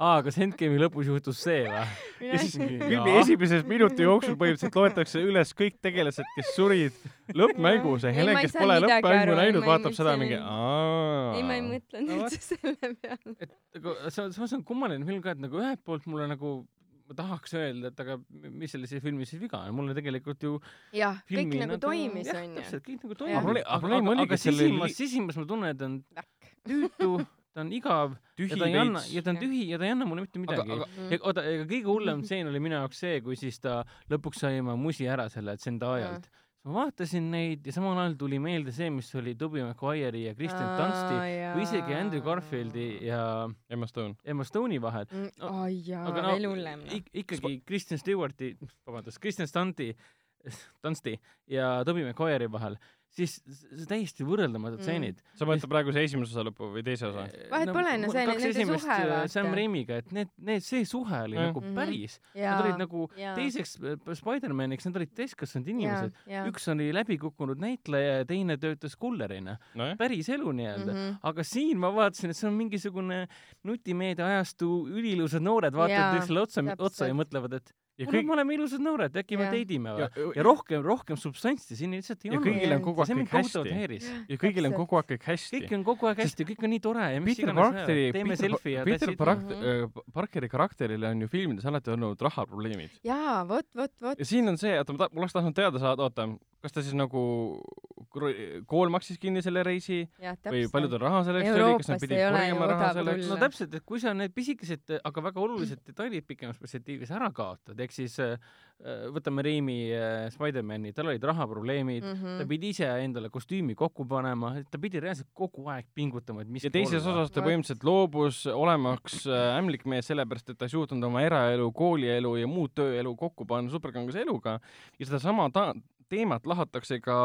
aa, kas Endgame'i lõpus juhtus see või? ja siis filmi esimeses minuti jooksul põhimõtteliselt loetakse üles kõik tegelased, kes surid lõppmängus ja Ei, Helen, kes pole lõppmängu näinud, vaatab seda mingi aa. ei, ma ei mõtlenud üldse selle peale. et aga see on, samas on kummaline film ka, et nagu ühelt poolt mulle nagu ma tahaks öelda, et aga mis selle siis filmi siis viga on, mulle tegelikult ju jah, kõik filmi nagu toimis, jah, onju. täpselt, kõik nagu probleem- aga aga, aga, sisimas sisimas ma tunnen, et on tüütu ta on igav ja tühi ta ei anna, veits. ja ta on tühi ja ta ei anna mulle mitte midagi. aga ja oota, ega kõige hullem stseen oli minu jaoks see, kui siis ta lõpuks sai oma musi ära selle Zendayalt. ma vaatasin neid ja samal ajal tuli meelde see, mis oli Tobey Maguire'i ja Kristen Dunsti või isegi Andrew Garfieldi ja Emma Stone. Emma Stone'i vahel. oi jaa, aga no veel hullem. ik- ikkagi Kristen Stewarti, vabandust, Kristen Stunti, Dunsti ja Tobey Maguire'i vahel, siis täiesti võrreldamatud Mm. stseenid. sa mõtled praegu see esimese osa lõppu või teise osa? Vahet pole, no see on kaks nende suhe, äh, vaata. Sam Raimiga, et need, need, see suhe oli Jah. nagu Mhm. päris. jaa Nad olid nagu jaa. teiseks äh, Spider-maniks, nad olid täiskasvanud inimesed. üks oli läbikukkunud näitleja ja teine töötas kullerina. nojah, päris elu nii-öelda. jaa. aga siin ma vaatasin, et see on mingisugune nutimeedia ajastu üliilusad noored vaatavad üksteisele otsa, otsa ja mõtlevad, et ja kuule, kõik me oleme ilusad noored, äkki me Jaa. date'ime või ja,? ja rohkem, rohkem substantsi siin lihtsalt ei ja olnud. kõigil on kogu aeg kõik hästi. ja kõigil on kogu aeg kõik hästi. kõik on kogu aeg hästi, kõik on nii tore ja mis Peter iganes Parkeri, teeme Peter, selfie ja Peter. Park- Mhm., Parkeri karakterile on ju filmides alati olnud rahaprobleemid. jaa, vot, vot, vot. ja siin on see, oota, ma oleks tahtnud teada saada, oota, kas ta siis nagu, kool maksis kinni selle reisi jah, või palju tal raha selleks oli, kas nad pidid ole korjama raha selleks tulla. no täpselt, et kui sa need pisikesed, aga väga olulised detailid pikemas perspektiivis ära kaotad, ehk siis äh, võtame Raimi äh, Spider-mani, tal olid rahaprobleemid mm, Mhm. ta pidi ise endale kostüümi kokku panema, ta pidi reaalselt kogu aeg pingutama, et mis ja teises osas ta põhimõtteliselt loobus olemaks äh, ämblik mees sellepärast, et ta ei suutnud oma eraelu, koolielu ja muud tööelu kokku panna superkangelase eluga. Ja sedasama ta-, teemat lahatakse ka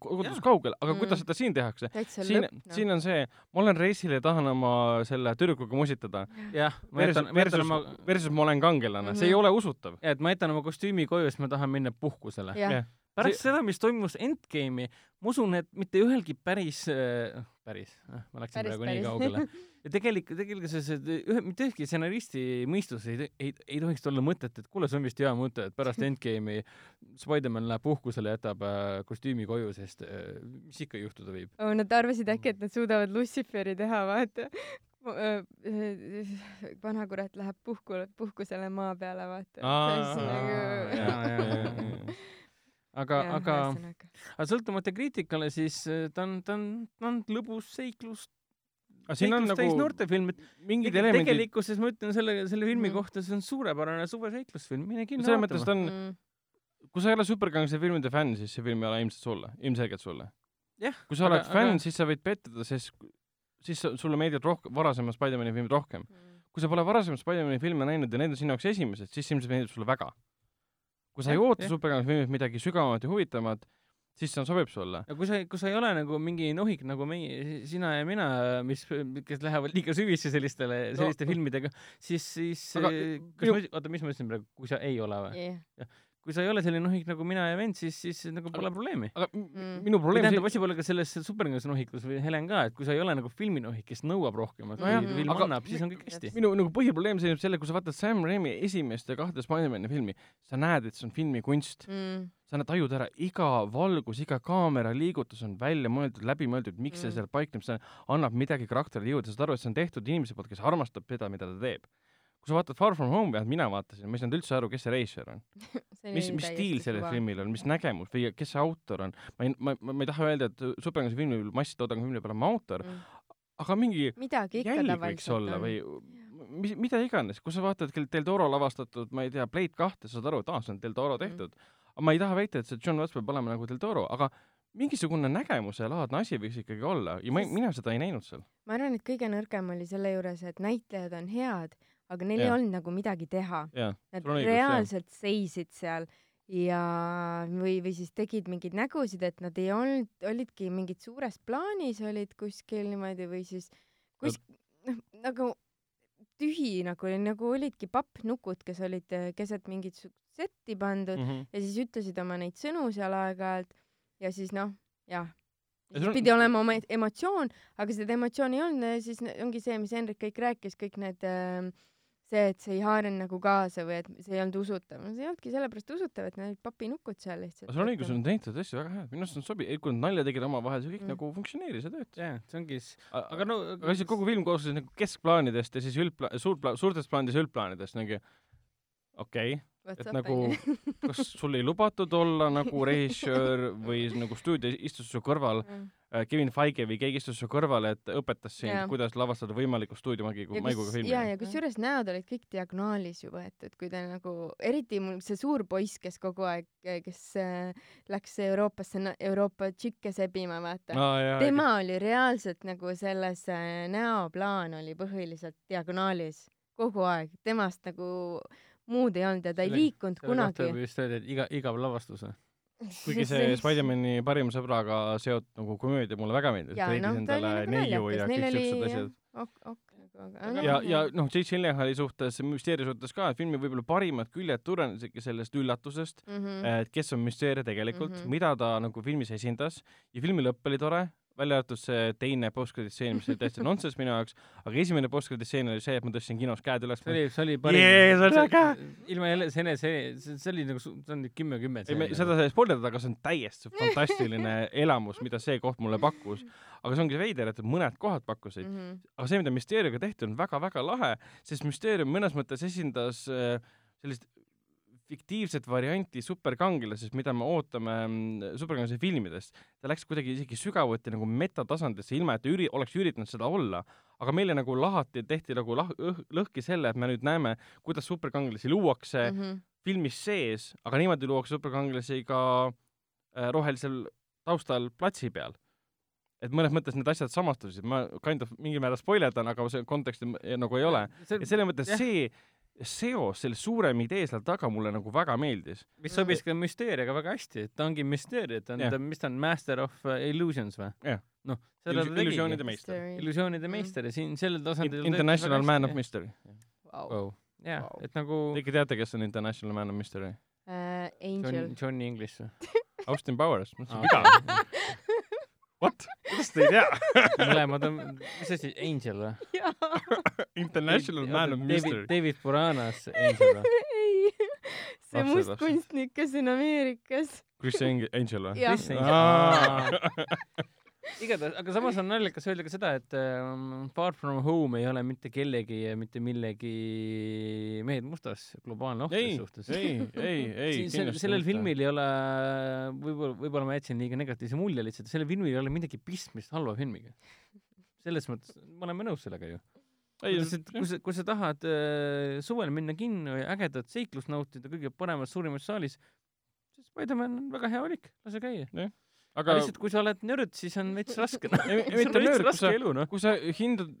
kodus Jaa. kaugel, aga Mm. kuidas seda siin tehakse? siin noh. siin on see, ma olen reisil ja tahan oma selle tüdrukuga musitada jah, ma jätan, ma jätan versus oma, versus ma olen kangelane, see ei Mhm. ole usutav. et ma jätan oma kostüümi koju, sest ma tahan minna puhkusele. jah jah., pärast seda, mis toimus Endgame'i, ma usun, et mitte ühelgi päris äh,, päris, ma läksin Päris, praegu nii päris. kaugele. ja tegelikult, tegelikult see, see ühe, mitte ühegi stsenaristi mõistus ei, ei, ei tohiks olla mõtet, et kuule, see on vist hea mõte, et pärast Endgame'i Spider-man läheb puhkusele, jätab äh, kostüümi koju, sest äh, mis ikka juhtuda võib. oh,. Nad arvasid äkki, et nad suudavad Luciferi teha, vaata. vanakurat läheb puhku, puhkusele maa peale, vaata. aga, aga, aga sõltumata kriitikale, siis äh, ta on, ta on, ta on lõbus seiklus, aga seiklus täis nagu noortefilm, et mingid elemendid, tegelikkuses ma ütlen selle, selle filmi Mhm. kohta, see on suurepärane suveseiklusfilm, mine kinno selles mõttes ta on, kui sa ei ole superkangelase filmide fänn, siis see film ei ole ilmselt sulle, ilmselgelt sulle. jah, kui sa oled fänn, siis sa võid pettuda, sest siis sulle meeldivad rohkem, varasemad Spider-man'i filmid rohkem. kui sa pole varasemaid Spider-man'i filme näinud ja need on sinu jaoks esimesed, siis ilmselt meeldib sulle väga. Kui sa ei oota filmilt midagi sügavamat ja huvitavamat, siis see sobib sulle. ja kui sa, kui sa ei ole nagu mingi nohik nagu meie, sina ja mina, mis, kes lähevad liiga süvisse sellistele, selliste No. filmidega, siis, siis Aga kas minu- ma, oota, mis ma ütlesin praegu, kui sa ei ole või? jah, kui sa ei ole selline nohik nagu mina ja vend, siis, siis nagu pole probleemi. aga Mm. minu probleem tähendab, asi pole ka selles superkangelase nohikus või Helen ka, et kui sa ei ole nagu filminohik, kes nõuab rohkemat, Nojah, kui film aga- annab, siis on kõik hästi. minu nagu põhiprobleem seisneb selle, kui sa vaatad Sam Raimi esimest ja kahte Spider-man'i filmi, sa näed, et see on filmikunst. Mm. sa näed, tajud ära, iga valgus, iga kaamera liigutus on välja mõeldud, läbi mõeldud, miks see Mm. seal paikneb, see annab midagi karakterile juurde, saad aru, et see on tehtud inimese poolt, kes armastab seda, mida ta teeb. Kui sa vaatad Far From Home, vähemalt mina vaatasin, ma ei saanud üldse aru, kes see režissöör on. mis, mis stiil sellel filmil on, mis nägemus või kes see autor on. ma ei, ma, ma ei taha öelda, et superkangelase filmi, masstoodangu filmi peal on ma autor, mm.? aga mingi jälg võiks olla on. või mis, mida iganes, kui sa vaatad kell Del Toro lavastatud, ma ei tea, Blade kahte, saad aru, et aa, see on Del Toro tehtud mm.. aga ma ei taha väita, et see John Watts peab olema nagu Del Toro, aga mingisugune nägemuse laadne asi võiks ikkagi olla ja ma, mina seda ei näinud seal. ma arvan, et kõige nõrgem oli selle juures, et näitlejad on head, aga neil ei Jah. olnud nagu midagi teha. Nad õigus, reaalselt seisid seal ja, või, või siis tegid mingeid nägusid, et nad ei olnud, olidki mingid suures plaanis olid kuskil niimoodi või siis kus-, noh, nagu tühi nagu, nagu olidki pappnukud, kes olid keset mingit setti pandud mm. -hmm. ja siis ütlesid oma neid sõnu seal aeg-ajalt ja siis noh, jah. Ja siis on- pidi olema oma emotsioon, aga seda emotsiooni ei olnud ja siis ongi see, mis Hendrik kõik rääkis, kõik need äh, see, et see ei haaranud nagu kaasa või et see ei olnud usutav. no see ei olnudki sellepärast usutav, et need olid papinukud seal lihtsalt. sul on õigus, nad näitavad tõesti väga head, minu arust on sobi-, kui nad nalja tegid omavahel, see kõik Mm. mm. nagu funktsioneeris ja töötas. jah, see ongi s-, aga no aga lihtsalt kogu film koosnes nagu keskplaanidest ja siis üldpla-, suurpla-, suurtest plaanidest ja üldplaanidest nagu okei okay., et nagu kas sul ei lubatud olla nagu režissöör või nagu stuudio istus su kõrval, Kevin Feige või keegi istus su kõrval, et õpetas sind Jaa., kuidas lavastada võimaliku stuudiomagiga, ja maiguga filmi ja, ja kusjuures näod olid kõik diagonaalis ju võetud, kui ta nagu, eriti mul see suur poiss, kes kogu aeg, kes äh, läks Euroopasse, Euroopa tšikke sebima, vaata ah,. tema oli reaalselt nagu selles äh, näoplaan oli põhiliselt diagonaalis kogu aeg, temast nagu muud ei olnud ja ta ei liikunud kunagi vist öelda, et iga, igav lavastus või? kuigi see Spider-man'i parima sõbraga seotud nagu komöödia mulle väga meeldis, Jaa, ta leidis noh, ta endale nagu neiu ja kõik siuksed asjad. ok, ok nagu, aga ja, noh, ja noh, Jake Gyllenhaali suhtes, müsteeria suhtes ka, et filmi võib-olla parimad küljed tulenesidki sellest üllatusest, mhm. et kes on müsteeria tegelikult mm. -hmm. mida ta nagu filmis esindas ja filmi lõpp oli tore, välja arvatud see teine post-credit stseen, mis oli täitsa nonsense minu jaoks, aga esimene post-credit stseen oli see, et ma tõstsin kinos käed üles. see oli, see oli parim Jee, see oli äge! ilma jälle, see, see, see, oli nagu, see on nüüd kümme kümme. ei, me seda ei spoilerdada, aga see on täiesti fantastiline elamus, mida see koht mulle pakkus. aga see ongi veider, et mõned kohad pakkusid, Mhm. aga see, mida Mysterioga tehti, on väga-väga lahe, sest Mysterium mõnes mõttes esindas äh, sellist fiktiivset varianti superkangelasest, mida me ootame mm, superkangelase filmidest. ta läks kuidagi isegi sügavuti nagu metatasandisse, ilma et ta üri-, oleks üritanud seda olla. aga meile nagu lahati, tehti nagu lah-, lõhki selle, et me nüüd näeme, kuidas superkangelasi luuakse mm. Mhm. filmis sees, aga niimoodi luuakse superkangelasi ka äh, rohelisel taustal platsi peal et mõnes mõttes need asjad samastusid, ma kind of mingil määral spoilerdan, aga see konteksti m- nagu ei ole. ja selles mõttes jah. see seos, selle suurem idee seal taga mulle nagu väga meeldis. mis sobis ka müsteeriaga väga hästi, et ta ongi müsteeria, ta on ta, mis ta on, master of uh, illusions või? Jah. noh, seda ta illusioonide tegigi. meister. illusioonide meister ja siin sellel tasandil International Man of Mystery. Jah et nagu Te ikka teate, kes on International Man of Mystery? Äh, Angel John, Johnny English või? Austin Powers. Aa, viga. okei. What? kuidas te ei tea? mõlemad on, mis asi, Angel või? International Man of Mystery. David Buranas Angel või? ei, see Lapsed, must lapsed. kunstnik, kes on Ameerikas. Chris Ang- Angel või? Jah. Chris Angel. igatahes, aga samas on naljakas öelda ka seda, et ähm, Far From Home ei ole mitte kellegi ja mitte millegi mehed mustas globaalne oht selles suhtes. ei, ei, ei sel, sellel filmil ei ole, võib-olla, võib-olla ma jätsin liiga negatiivse mulje lihtsalt, sellel filmil ei ole midagi pistmist halva filmiga. selles mõttes, me oleme nõus sellega ju. ei, kui sa, kui sa tahad äh, suvel minna kinno ja ägedat seiklust nautida kõige paremas, suurimas saalis, siis Spider-man on väga hea valik, lase käia. Aga lihtsalt, kui sa oled nörd, siis on veits raske, noh. Mitte nörd, kui raske sa- elu, noh. kui sa hindad,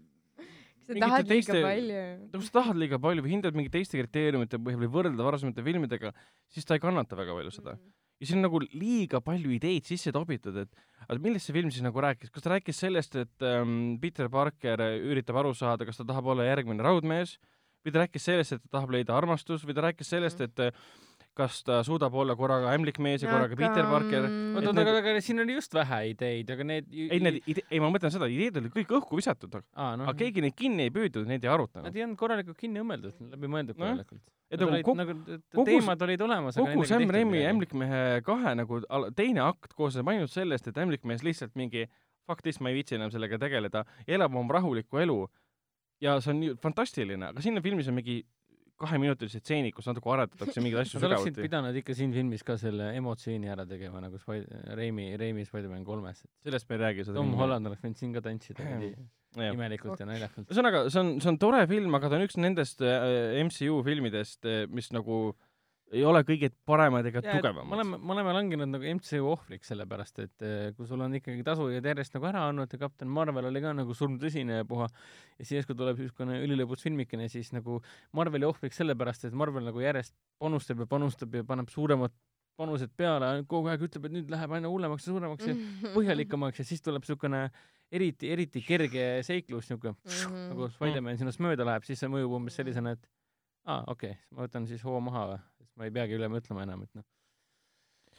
sa Mingite tahad liiga teiste- palju. kui sa tahad liiga palju või hindad mingite teiste kriteeriumite põhjal või võrrelda varasemate filmidega, siis ta ei kannata väga palju seda. ja siin on nagu liiga palju ideid sisse topitud, et aga millest see film siis nagu rääkis, kas ta rääkis sellest, et ähm, Peter Parker üritab aru saada, kas ta tahab olla järgmine raudmees või ta rääkis sellest, et ta tahab leida armastust või ta rääkis sellest, et äh, kas ta suudab olla korraga ämblikmees ja korraga Peter Parker. oota, oota, need- aga, aga siin oli just vähe ideid, aga need ei, need ide-, ei ma mõtlen seda, ideed olid kõik õhku visatud, aga aa, noh, aga keegi neid kinni ei püüdnud, neid ei arutanud nad. ei olnud korralikult kinni õmmeldud, läbi mõeldud Nojah. korralikult. et nagu kogu, nagu kogu teemad olid olemas, aga kogu Sam Raimi Ämblikmehe kahe nagu al- teine akt koosneb ainult sellest, et ämblikmees lihtsalt mingi fuck this, ma ei viitsi enam sellega tegeleda, elab oma rahulikku elu ja see on fantastiline, aga siin filmis on mingi kaheminutilised stseenid, kus natuke aretatakse mingeid asju sa oleksid sügavuti. pidanud ikka siin filmis ka selle emotsiooni ära tegema nagu Spy-, Raimi, Raimi Spider-man kolmes. sellest me ei räägi. Tom Holland oleks võinud siin ka tantsida niimoodi Jah. imelikult ja naljakalt. ühesõnaga, see on, see on tore film, aga ta on üks nendest äh, MCU filmidest, mis nagu ei ole kõige paremad ega me tugevamad. oleme, me oleme langenud nagu MCU ohvriks, sellepärast et eh, kui sul on ikkagi tasujad järjest nagu ära andnud ja Kapten Marvel oli ka nagu surmtõsine ja puha ja siis järsku tuleb niisugune õlilõbus filmikene, siis nagu Marveli ohvriks sellepärast, et Marvel nagu järjest panustab ja panustab ja paneb suuremad panused peale, kogu aeg ütleb, et nüüd läheb aina hullemaks ja suuremaks ja põhjalikumaks ja siis tuleb niisugune eriti, eriti kerge seiklus, niisugune Mhm. nagu Spider-man sinust mööda läheb, siis see mõjub umbes sellisena, et aa, okei okay,, ma võtan siis hoo maha või, ma ei peagi üle mõtlema enam, et noh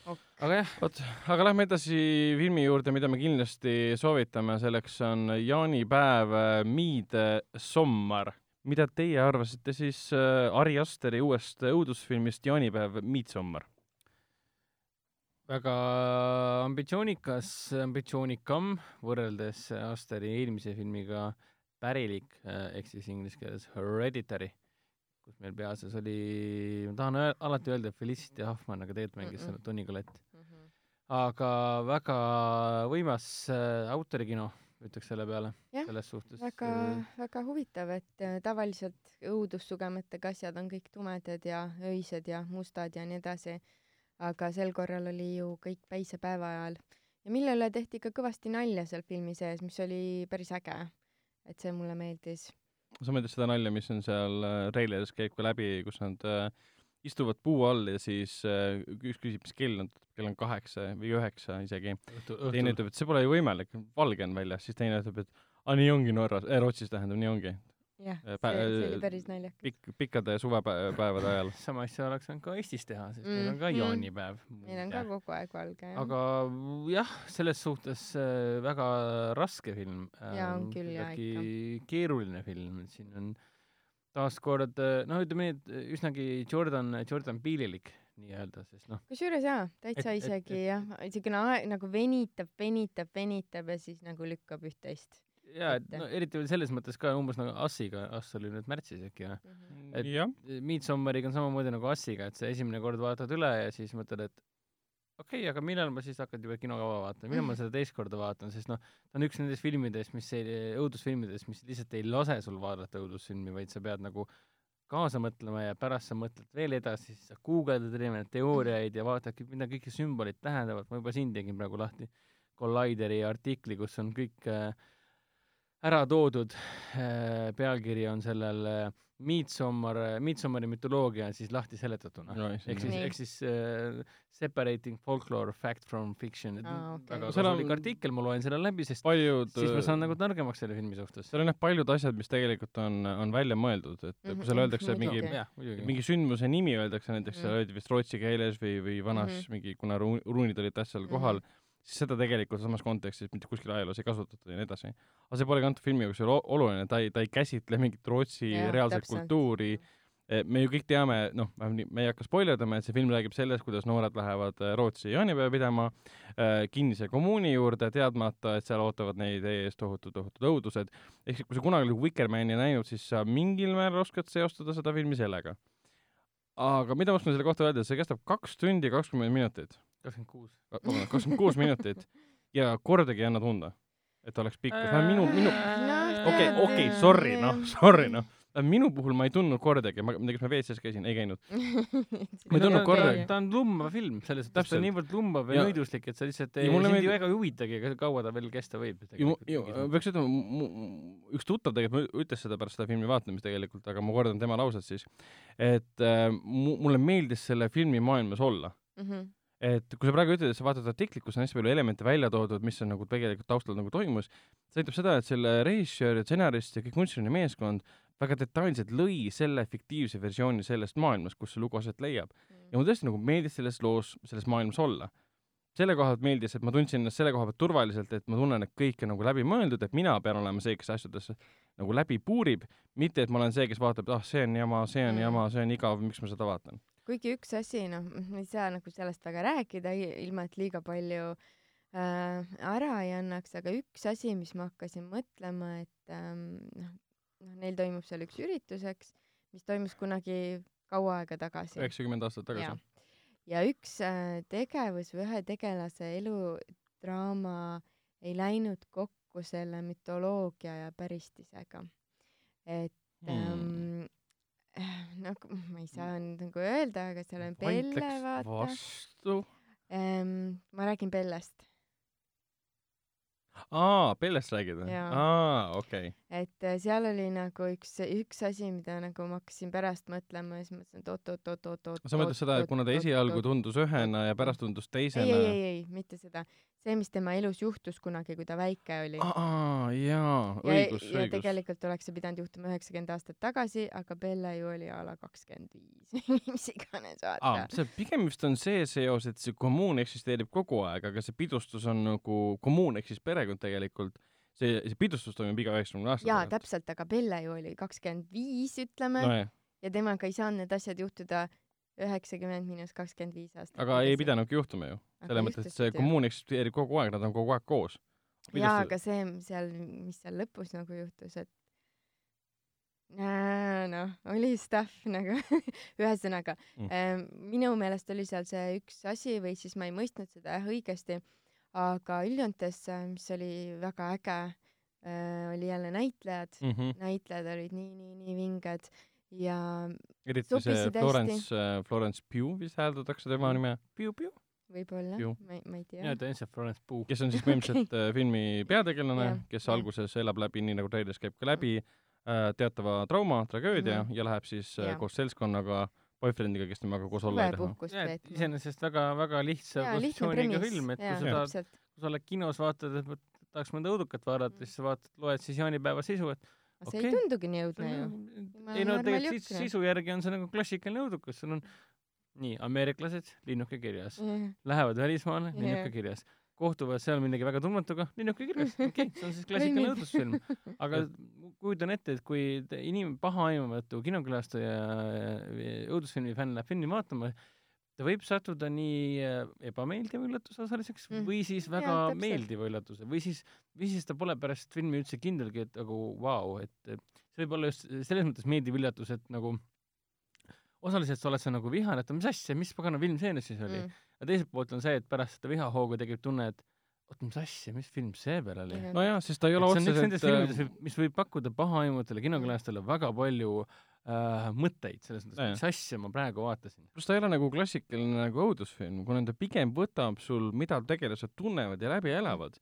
Ok.. aga jah, vot, aga lähme edasi filmi juurde, mida me kindlasti soovitame, selleks on jaanipäev äh, Midsommar. mida teie arvasite siis äh, Ari Asteri uuest õudusfilmist Jaanipäev Midsommar? väga ambitsioonikas, ambitsioonikam võrreldes Asteri eelmise filmiga Pärilik eh, ehk siis inglise keeles Hereditary, kus meil peaasjas oli, ma tahan öel- alati öelda Felicity Huffman, aga tegelikult mängis seal Mm-mm. Toni Collette. aga väga võimas äh, autorikino, ütleks selle peale, selles suhtes. väga, väga huvitav, et äh, tavaliselt õudussugemetega asjad on kõik tumedad ja öised ja mustad ja nii edasi, aga sel korral oli ju kõik päisepäeva ajal ja mille üle tehti ka kõvasti nalja seal filmi sees, mis oli päris äge. et see mulle meeldis. Sa mõtled seda nalja, mis on seal äh, treileris käib ka läbi, kus nad äh, istuvad puu all ja siis äh, üks küsib, mis kell on, kell on kaheksa või üheksa isegi. teine ütleb, et see pole ju võimalik, valge on väljas, siis teine ütleb, et aa, nii ongi Norras äh,, Rootsis tähendab, nii ongi. jah, Äh, see, see äh, oli päris naljakas. pikk, pikkade suvepäevade ajal. sama asja oleks saanud ka Eestis teha, sest meil on ka jaanipäev. meil on ka kogu aeg valge jah. aga jah, selles suhtes äh, väga raske film. Jaa, on küll, jaa, keeruline film, et siin on taaskord noh, ütleme nii, et üsnagi Jordan, Jordan Peelelik nii-öelda, sest noh, kusjuures jaa, täitsa Et- et- isegi et- jah, niisugune aeg nagu venitab, venitab, venitab ja siis nagu lükkab üht-teist jaa, et no eriti veel selles mõttes ka umbes nagu Assiga, Ass oli nüüd märtsis äkki või? Et- jah, Midsommariga on samamoodi nagu Assiga, et sa esimene kord vaatad üle ja siis mõtled, et okei okay,, aga millal ma siis hakkan juba kinokava vaatama, millal ma seda teist korda vaatan, sest noh, ta on üks nendest filmidest, mis ei, õudusfilmidest, mis lihtsalt ei lase sul vaadata õudusfilmi, vaid sa pead nagu kaasa mõtlema ja pärast sa mõtled veel edasi, siis sa guugeldad erinevaid teooriaid ja vaatad, mida kõik need sümbolid tähendavad, ma juba siin tegin praegu lahti Collideri artikli, kus on kõik äh, ära toodud äh,, pealkiri on sellel äh, Midsommar, Midsommari mütoloogia on siis lahti seletatuna No, ehk siis, ehk siis äh, separating folklore fact from fiction, Aa, okei. väga Seal on- kasulik artikkel, ma loen selle läbi, sest paljud siis ma saan nagu targemaks selle filmi suhtes. seal on jah paljud asjad, mis tegelikult on, on välja mõeldud, et kui seal Mhm, öeldakse mingi, mingi sündmuse nimi öeldakse näiteks, Mhm. seal öeldi vist rootsi keeles või, või vanas Mhm. mingi, kuna ru- ruunid olid tähtsal Mhm. kohal, siis seda tegelikult samas kontekstis mitte kuskil ajaloos ei kasutatud ja nii edasi. aga see pole ka antud filmi jaoks ju oluline, ta ei, ta ei käsitle mingit Rootsi Jah, reaalset täpselt. kultuuri, Eh, me ju kõik teame, noh, me ei hakka spoilerdama, et see film räägib sellest, kuidas noored lähevad äh, Rootsi jaanipäeva pidama äh, kinnise kommuuni juurde, teadmata, et seal ootavad neid ees tohutud, tohutud õudused. ehk kui sa kunagi Vikermani näinud, siis sa mingil määral oskad seostada seda filmi sellega. aga mida ma oskan selle kohta öelda, see kestab kaks tundi kakskümmend minutit. Kakskümmend kuus. vabandust, kakskümmend kuus minutit. Ja kordagi ei anna tunda, et oleks pikk, minu, minu, okei, okei, sorry, noh, sorry, noh. Äh, minu puhul ma ei tundnud kordagi, ma, ma ei tea, kas ma WC-s käisin, ei käinud. Ma ei tundnud kordagi. ta on lumbav film, selles suhtes ta on niivõrd lumbav ja nõiduslik, et sa lihtsalt ei, sind meeldib... ju väga ei huvitagi, kaua ta veel kesta võib. peaks ütlema, üks tuttav tegelikult ütles seda pärast seda filmi vaatamist tegelikult, aga ma kordan tema lauset siis, et äh, mulle meeldis selle filmi maailmas olla. Mm. -hmm et kui sa praegu ütled, et sa vaatad artiklit, kus on hästi palju elemente välja toodud, mis on nagu tegelikult taustal nagu toimus, see näitab seda, et selle režissöör ja stsenarist ja kõik kunstiline meeskond väga detailselt lõi selle fiktiivse versiooni sellest maailmast, kus see lugu aset leiab mm.. ja mulle tõesti nagu meeldis selles loos, selles maailmas olla. selle koha pealt meeldis, et ma tundsin ennast selle koha pealt turvaliselt, et ma tunnen, et kõik on nagu läbi mõeldud, et mina pean olema see, kes asjadesse nagu läbi puurib, mitte et ma olen see, kes vaatab, ah, see on jama, see on mm. jama, see on igav, miks ma seda vaatan. Kuigi üks asi, noh, ei saa nagu sellest väga rääkida, ilma et liiga palju äh, ära ei annaks, aga üks asi, mis ma hakkasin mõtlema, et ähm, noh, noh, neil toimub seal üks üritus, eks, mis toimus kunagi kaua aega tagasi. üheksakümmend aastat tagasi. ja üks äh, tegevus või ühe tegelase eludraama ei läinud kokku selle mütoloogia ja päristisega. et hmm. ähm, nagu ma ei saa nüüd nagu öelda, aga seal on Pelle, vaata. vastu ähm,. ma räägin Pellest aa, Pellest räägid või? aa, okei okay.. et äh, seal oli nagu üks, üks asi, mida nagu ma hakkasin pärast mõtlema ja siis mõtlesin, et oot-oot-oot-oot-oot. sa mõtled seda, et kuna ta esialgu tundus ühena ja pärast tundus teisena? ei, ei, ei, ei, mitte seda. See, mis tema elus juhtus kunagi, kui ta väike oli. aa, jaa, õigus, õigus. ja tegelikult oleks see pidanud juhtuma üheksakümmend aastat tagasi, aga Belle ju oli a la kakskümmend viis mis iganes, vaata. see pigem vist on see seos, et see kommuun eksisteerib kogu aeg, aga see pidustus on nagu kommuun ehk siis perekond tegelikult see, see pidustus toimub iga üheksakümne aasta jaa, täpselt, aga Belle ju oli kakskümmend viis, ütleme no,, ja temaga ei saanud need asjad juhtuda üheksakümmend miinus kakskümmend viis aastat. aga ei pidanudki juhtuma ju. Selles mõttes, et see kommuun eksisteerib kogu aeg, nad on kogu aeg koos. jaa, aga see seal, mis seal lõpus nagu juhtus, et noh, oli stuff nagu ühesõnaga mm. Ähm, minu meelest oli seal see üks asi või siis ma ei mõistnud seda jah õigesti aga üldjoontes, mis oli väga äge, äh, oli jälle näitlejad mm, -hmm. näitlejad olid nii, nii, nii vinged ja eriti see Florence, äh, Florence Pugh vist hääldatakse tema nime. Pugh, Pugh? Võib-olla, ma ei, ma ei tea. jaa, ta on see Florence Pugh. kes on siis põhimõtteliselt okay. Äh, filmi peategelane, kes ja. alguses elab läbi, nii nagu treilis käib ka läbi, teatava trauma, tragöödia mm -hmm. ja läheb siis ja. koos seltskonnaga boyfriendiga, kes temaga koos olla ei taha. iseenesest väga-väga lihtsa positsiooniga film, et kui sa tahad, kui sa oled kinos, vaatad, et tahaks mõnda õudukat vaadata, siis sa vaatad, loed siis jaanipäeva sisu, et aga okay. see ei tundugi nii õudne ju. ei no tegelikult sisu järgi on see nagu klassikaline õudukas, sul on nii, ameeriklased, linnuke kirjas. Mm., lähevad välismaale, linnuke kirjas. Kohtuvad seal millegi väga tundmatuga, linnuke kirjas, okei okay,, see on siis klassikaline õudusfilm. aga kujutan ette, et kui inim-, pahaaimamatu kinokülastaja õudusfilmi fänn läheb filmi vaatama, ta võib sattuda nii äh, ebameeldiva üllatuse osaliseks mm. või siis väga ja, meeldiva üllatuse. Või siis, või siis ta pole pärast filmi üldse kindelgi, et nagu vau wow,, et see võib olla just selles mõttes meeldiv üllatus, et nagu osaliselt sa oled sa nagu vihane, et mis asja, mis pagana film see nüüd siis oli mm aga teiselt poolt on see, et pärast seda vihahoogu tekib tunne, et oot, mis asja, mis film see veel oli? nojah, sest ta ei ole otseselt see on üks nendest filmidest, äh, mis võib pakkuda pahaaimutele kinokülalistajatele väga palju äh, mõtteid selles mõttes, mis asja ma praegu vaatasin. pluss ta ei ole nagu klassikaline nagu õudusfilm, kuna ta pigem võtab sul, mida tegelased tunnevad ja läbi elavad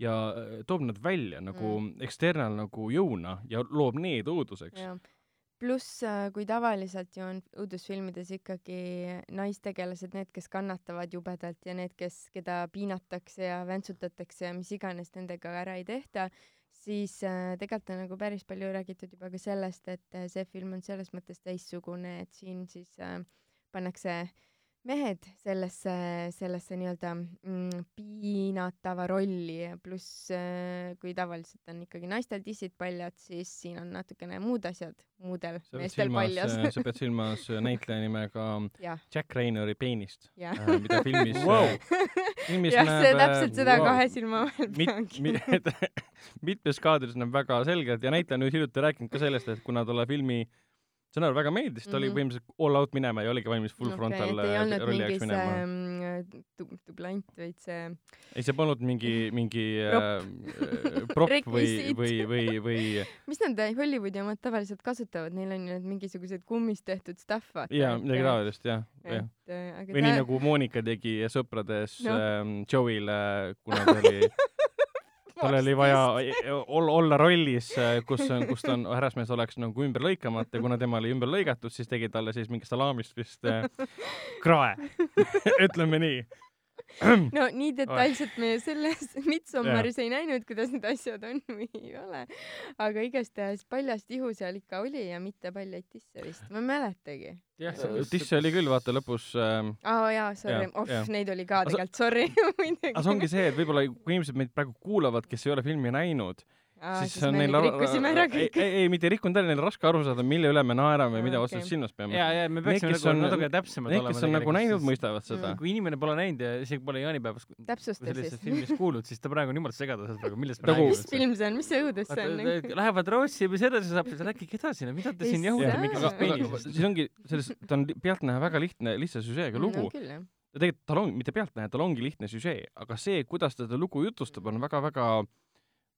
ja äh, toob nad välja nagu mm. eksternal nagu jõuna ja loob need õuduseks pluss, äh, kui tavaliselt ju on õudusfilmides ikkagi naistegelased need, kes kannatavad jubedalt ja need, kes, keda piinatakse ja väntsutatakse ja mis iganes nendega ära ei tehta, siis äh, tegelikult on nagu päris palju räägitud juba ka sellest, et äh, see film on selles mõttes teistsugune, et siin siis äh, pannakse mehed sellesse, sellesse nii-öelda mm, piinatava rolli, pluss äh, kui tavaliselt on ikkagi naistel tissid paljad, siis siin on natukene muud asjad muudel sa meestel silmas, paljas. sa pead silmas näitleja nimega jah, Jack Raynori peenist, mida filmis Wow. filmis jah, see näeb, täpselt seda wow. kahe silma vahel mit-, peangi. mit-, mitmes kaadris näeb väga selgelt ja näitleja on nüüd hiljuti rääkinud ka sellest, et kuna talle filmi stsenaarium väga meeldis, ta oli Mhm. põhimõtteliselt all out minema ja oligi valmis full frontal ei olnud rolli jaoks minema. see mm, du- dublant, vaid see ei, see polnud mingi, mingi Prop. äh, prop või, või, või, või mis nad äh, Hollywoodi omad tavaliselt kasutavad, neil on ju need mingisugused kummist tehtud stuff, vaata. jaa, midagi taolist jah, jah. äh, või nii nagu Monika tegi Sõprades Noh. ähm, Joe'ile, kuna ta oli tal oli vaja olla, olla rollis, kus on, kus ta on, härrasmees oleks nagu ümber lõikamata ja kuna tema oli ümber lõigatud, siis tegi talle siis mingi salaamist vist äh, krae, ütleme nii. no nii detailselt me selles Midsommaris ei näinud, kuidas need asjad on või ei ole. aga igastahes paljast ihu seal ikka oli ja mitte paljaid tisse vist, ma ei mäletagi. jah, Tisse oli küll, vaata lõpus ähm, aa oh, jaa, sorry, oh neid oli ka tegelikult, sorry muidugi. aga see ongi see, et võib-olla kui inimesed meid praegu kuulavad, kes ei ole filmi näinud, siis siis on neil rikkusime ära ei, kõik. ei, ei mitte rikkunud ära, neil on raske aru saada, mille üle me naerame ja mida Aa, otseselt okei. silmas peame. ja, ja me peaksime nagu on- natuke täpsemad Need, olema. kes on nagu näinud, mõistavad seda. Mm. kui inimene pole näinud ja isegi pole jaanipäevast täpsusta sellisest siis. filmist kuulnud, siis ta praegu on jumala segaduses praegu, millest me Nagu- räägime mis. film see on, mis see õudus see on? Lähevad Rootsi või sedasi saab, siis rääkige edasi, no mida te Ei siin jahute mingisugust peenisest. siis ongi selles, ta on pealtnäha väga lihtne, lihtsa süžeega lugu küll jah. ja tegelikult tal on, mitte pealtnäha, tal ongi lihtne süžee, aga see, kuidas ta seda lugu jutustab, on väga-väga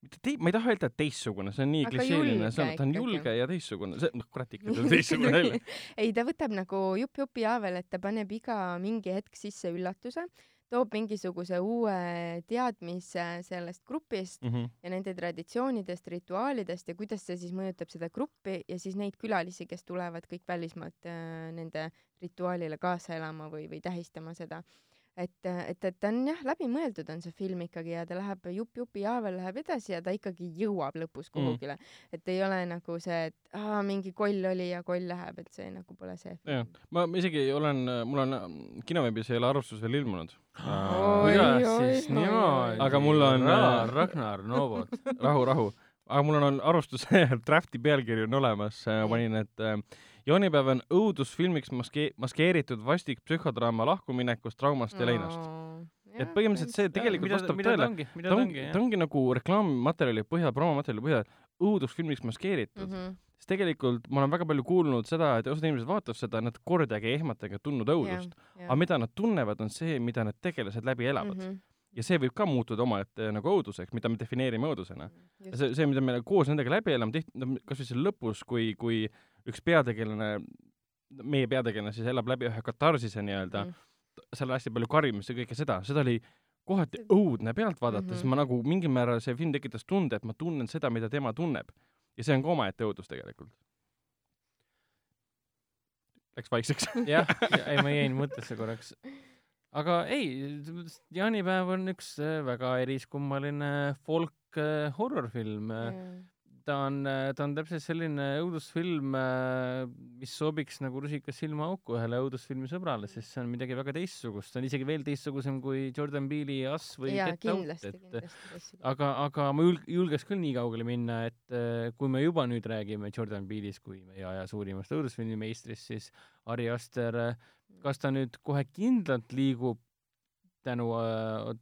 mitte tei-, ma ei taha öelda, et teistsugune, see on nii klišeeline, see on, julge ta on julge ja teistsugune, see, noh, kurat ikka, ta on teistsugune välja. ei, ta võtab nagu jupp jupi haavel, et ta paneb iga mingi hetk sisse üllatuse, toob mingisuguse uue teadmise sellest grupist Mhm. ja nende traditsioonidest, rituaalidest ja kuidas see siis mõjutab seda gruppi ja siis neid külalisi, kes tulevad kõik välismaalt äh, nende rituaalile kaasa elama või, või tähistama seda. et, et, et ta on jah, läbimõeldud on see film ikkagi ja ta läheb jupp jupi haaval läheb edasi ja ta ikkagi jõuab lõpus kuhugile mm.. et ei ole nagu see, et aa, mingi koll oli ja koll läheb, et see nagu pole see jah, ma isegi olen, mul on kinoveebis ei ole arvustus veel ilmunud. Oi, kuidas oi, siis niimoodi? Aga mul on, äh, Ragnar Novot. rahu, rahu. aga mul on arvustuse drafti pealkiri on olemas, Nii. panin, et äh, jaanipäev on õudusfilmiks maske-, maskeeritud vastik psühhodraama lahkuminekust, traumast ja leinast. et põhimõtteliselt see tegelikult mida, vastab mida ta tõele. ongi, mida ta ongi, ongi, ta ongi nagu reklaammaterjali põhjal, promomaterjali põhjal õudusfilmiks maskeeritud mm. -hmm. sest tegelikult ma olen väga palju kuulnud seda, et osad inimesed vaatavad seda, nad kordagi ei ehmatagi, et tundnud õudust. aga mida nad tunnevad, on see, mida need tegelased läbi elavad mm. -hmm. Ja see võib ka muutuda omaette nagu õuduseks, mida me defineerime õudusena. see, see, mida me koos nendega läbi elame, tihti, no kasvõi seal lõpus, kui, kui üks peategelane, meie peategelane siis elab läbi ühe katarsise nii-öelda mm. -hmm. seal on hästi palju karjumist ja kõike seda, seda oli kohati õudne pealt vaadata mm, -hmm. Siis ma nagu mingil määral see film tekitas tunde, et ma tunnen seda, mida tema tunneb. ja see on ka omaette õudus tegelikult. Läks vaikseks. jah, ei ma jäin mõttesse korraks. Aga ei, jaanipäev on üks äh, väga eriskummaline folk äh, horror-film. ta on, ta on täpselt selline õudusfilm, mis sobiks nagu rusikas silmaauku ühele õudusfilmi sõbrale, sest see on midagi väga teistsugust, see on isegi veel teistsugusem kui Jordan Peele'i Us või jaa, Get Out, et aga, aga ma julg-, julgeks küll nii kaugele minna, et äh, kui me juba nüüd räägime Jordan Peele'ist kui meie aja suurimast õudusfilmi meistrist, siis Ari Aster, kas ta nüüd kohe kindlalt liigub tänu äh,,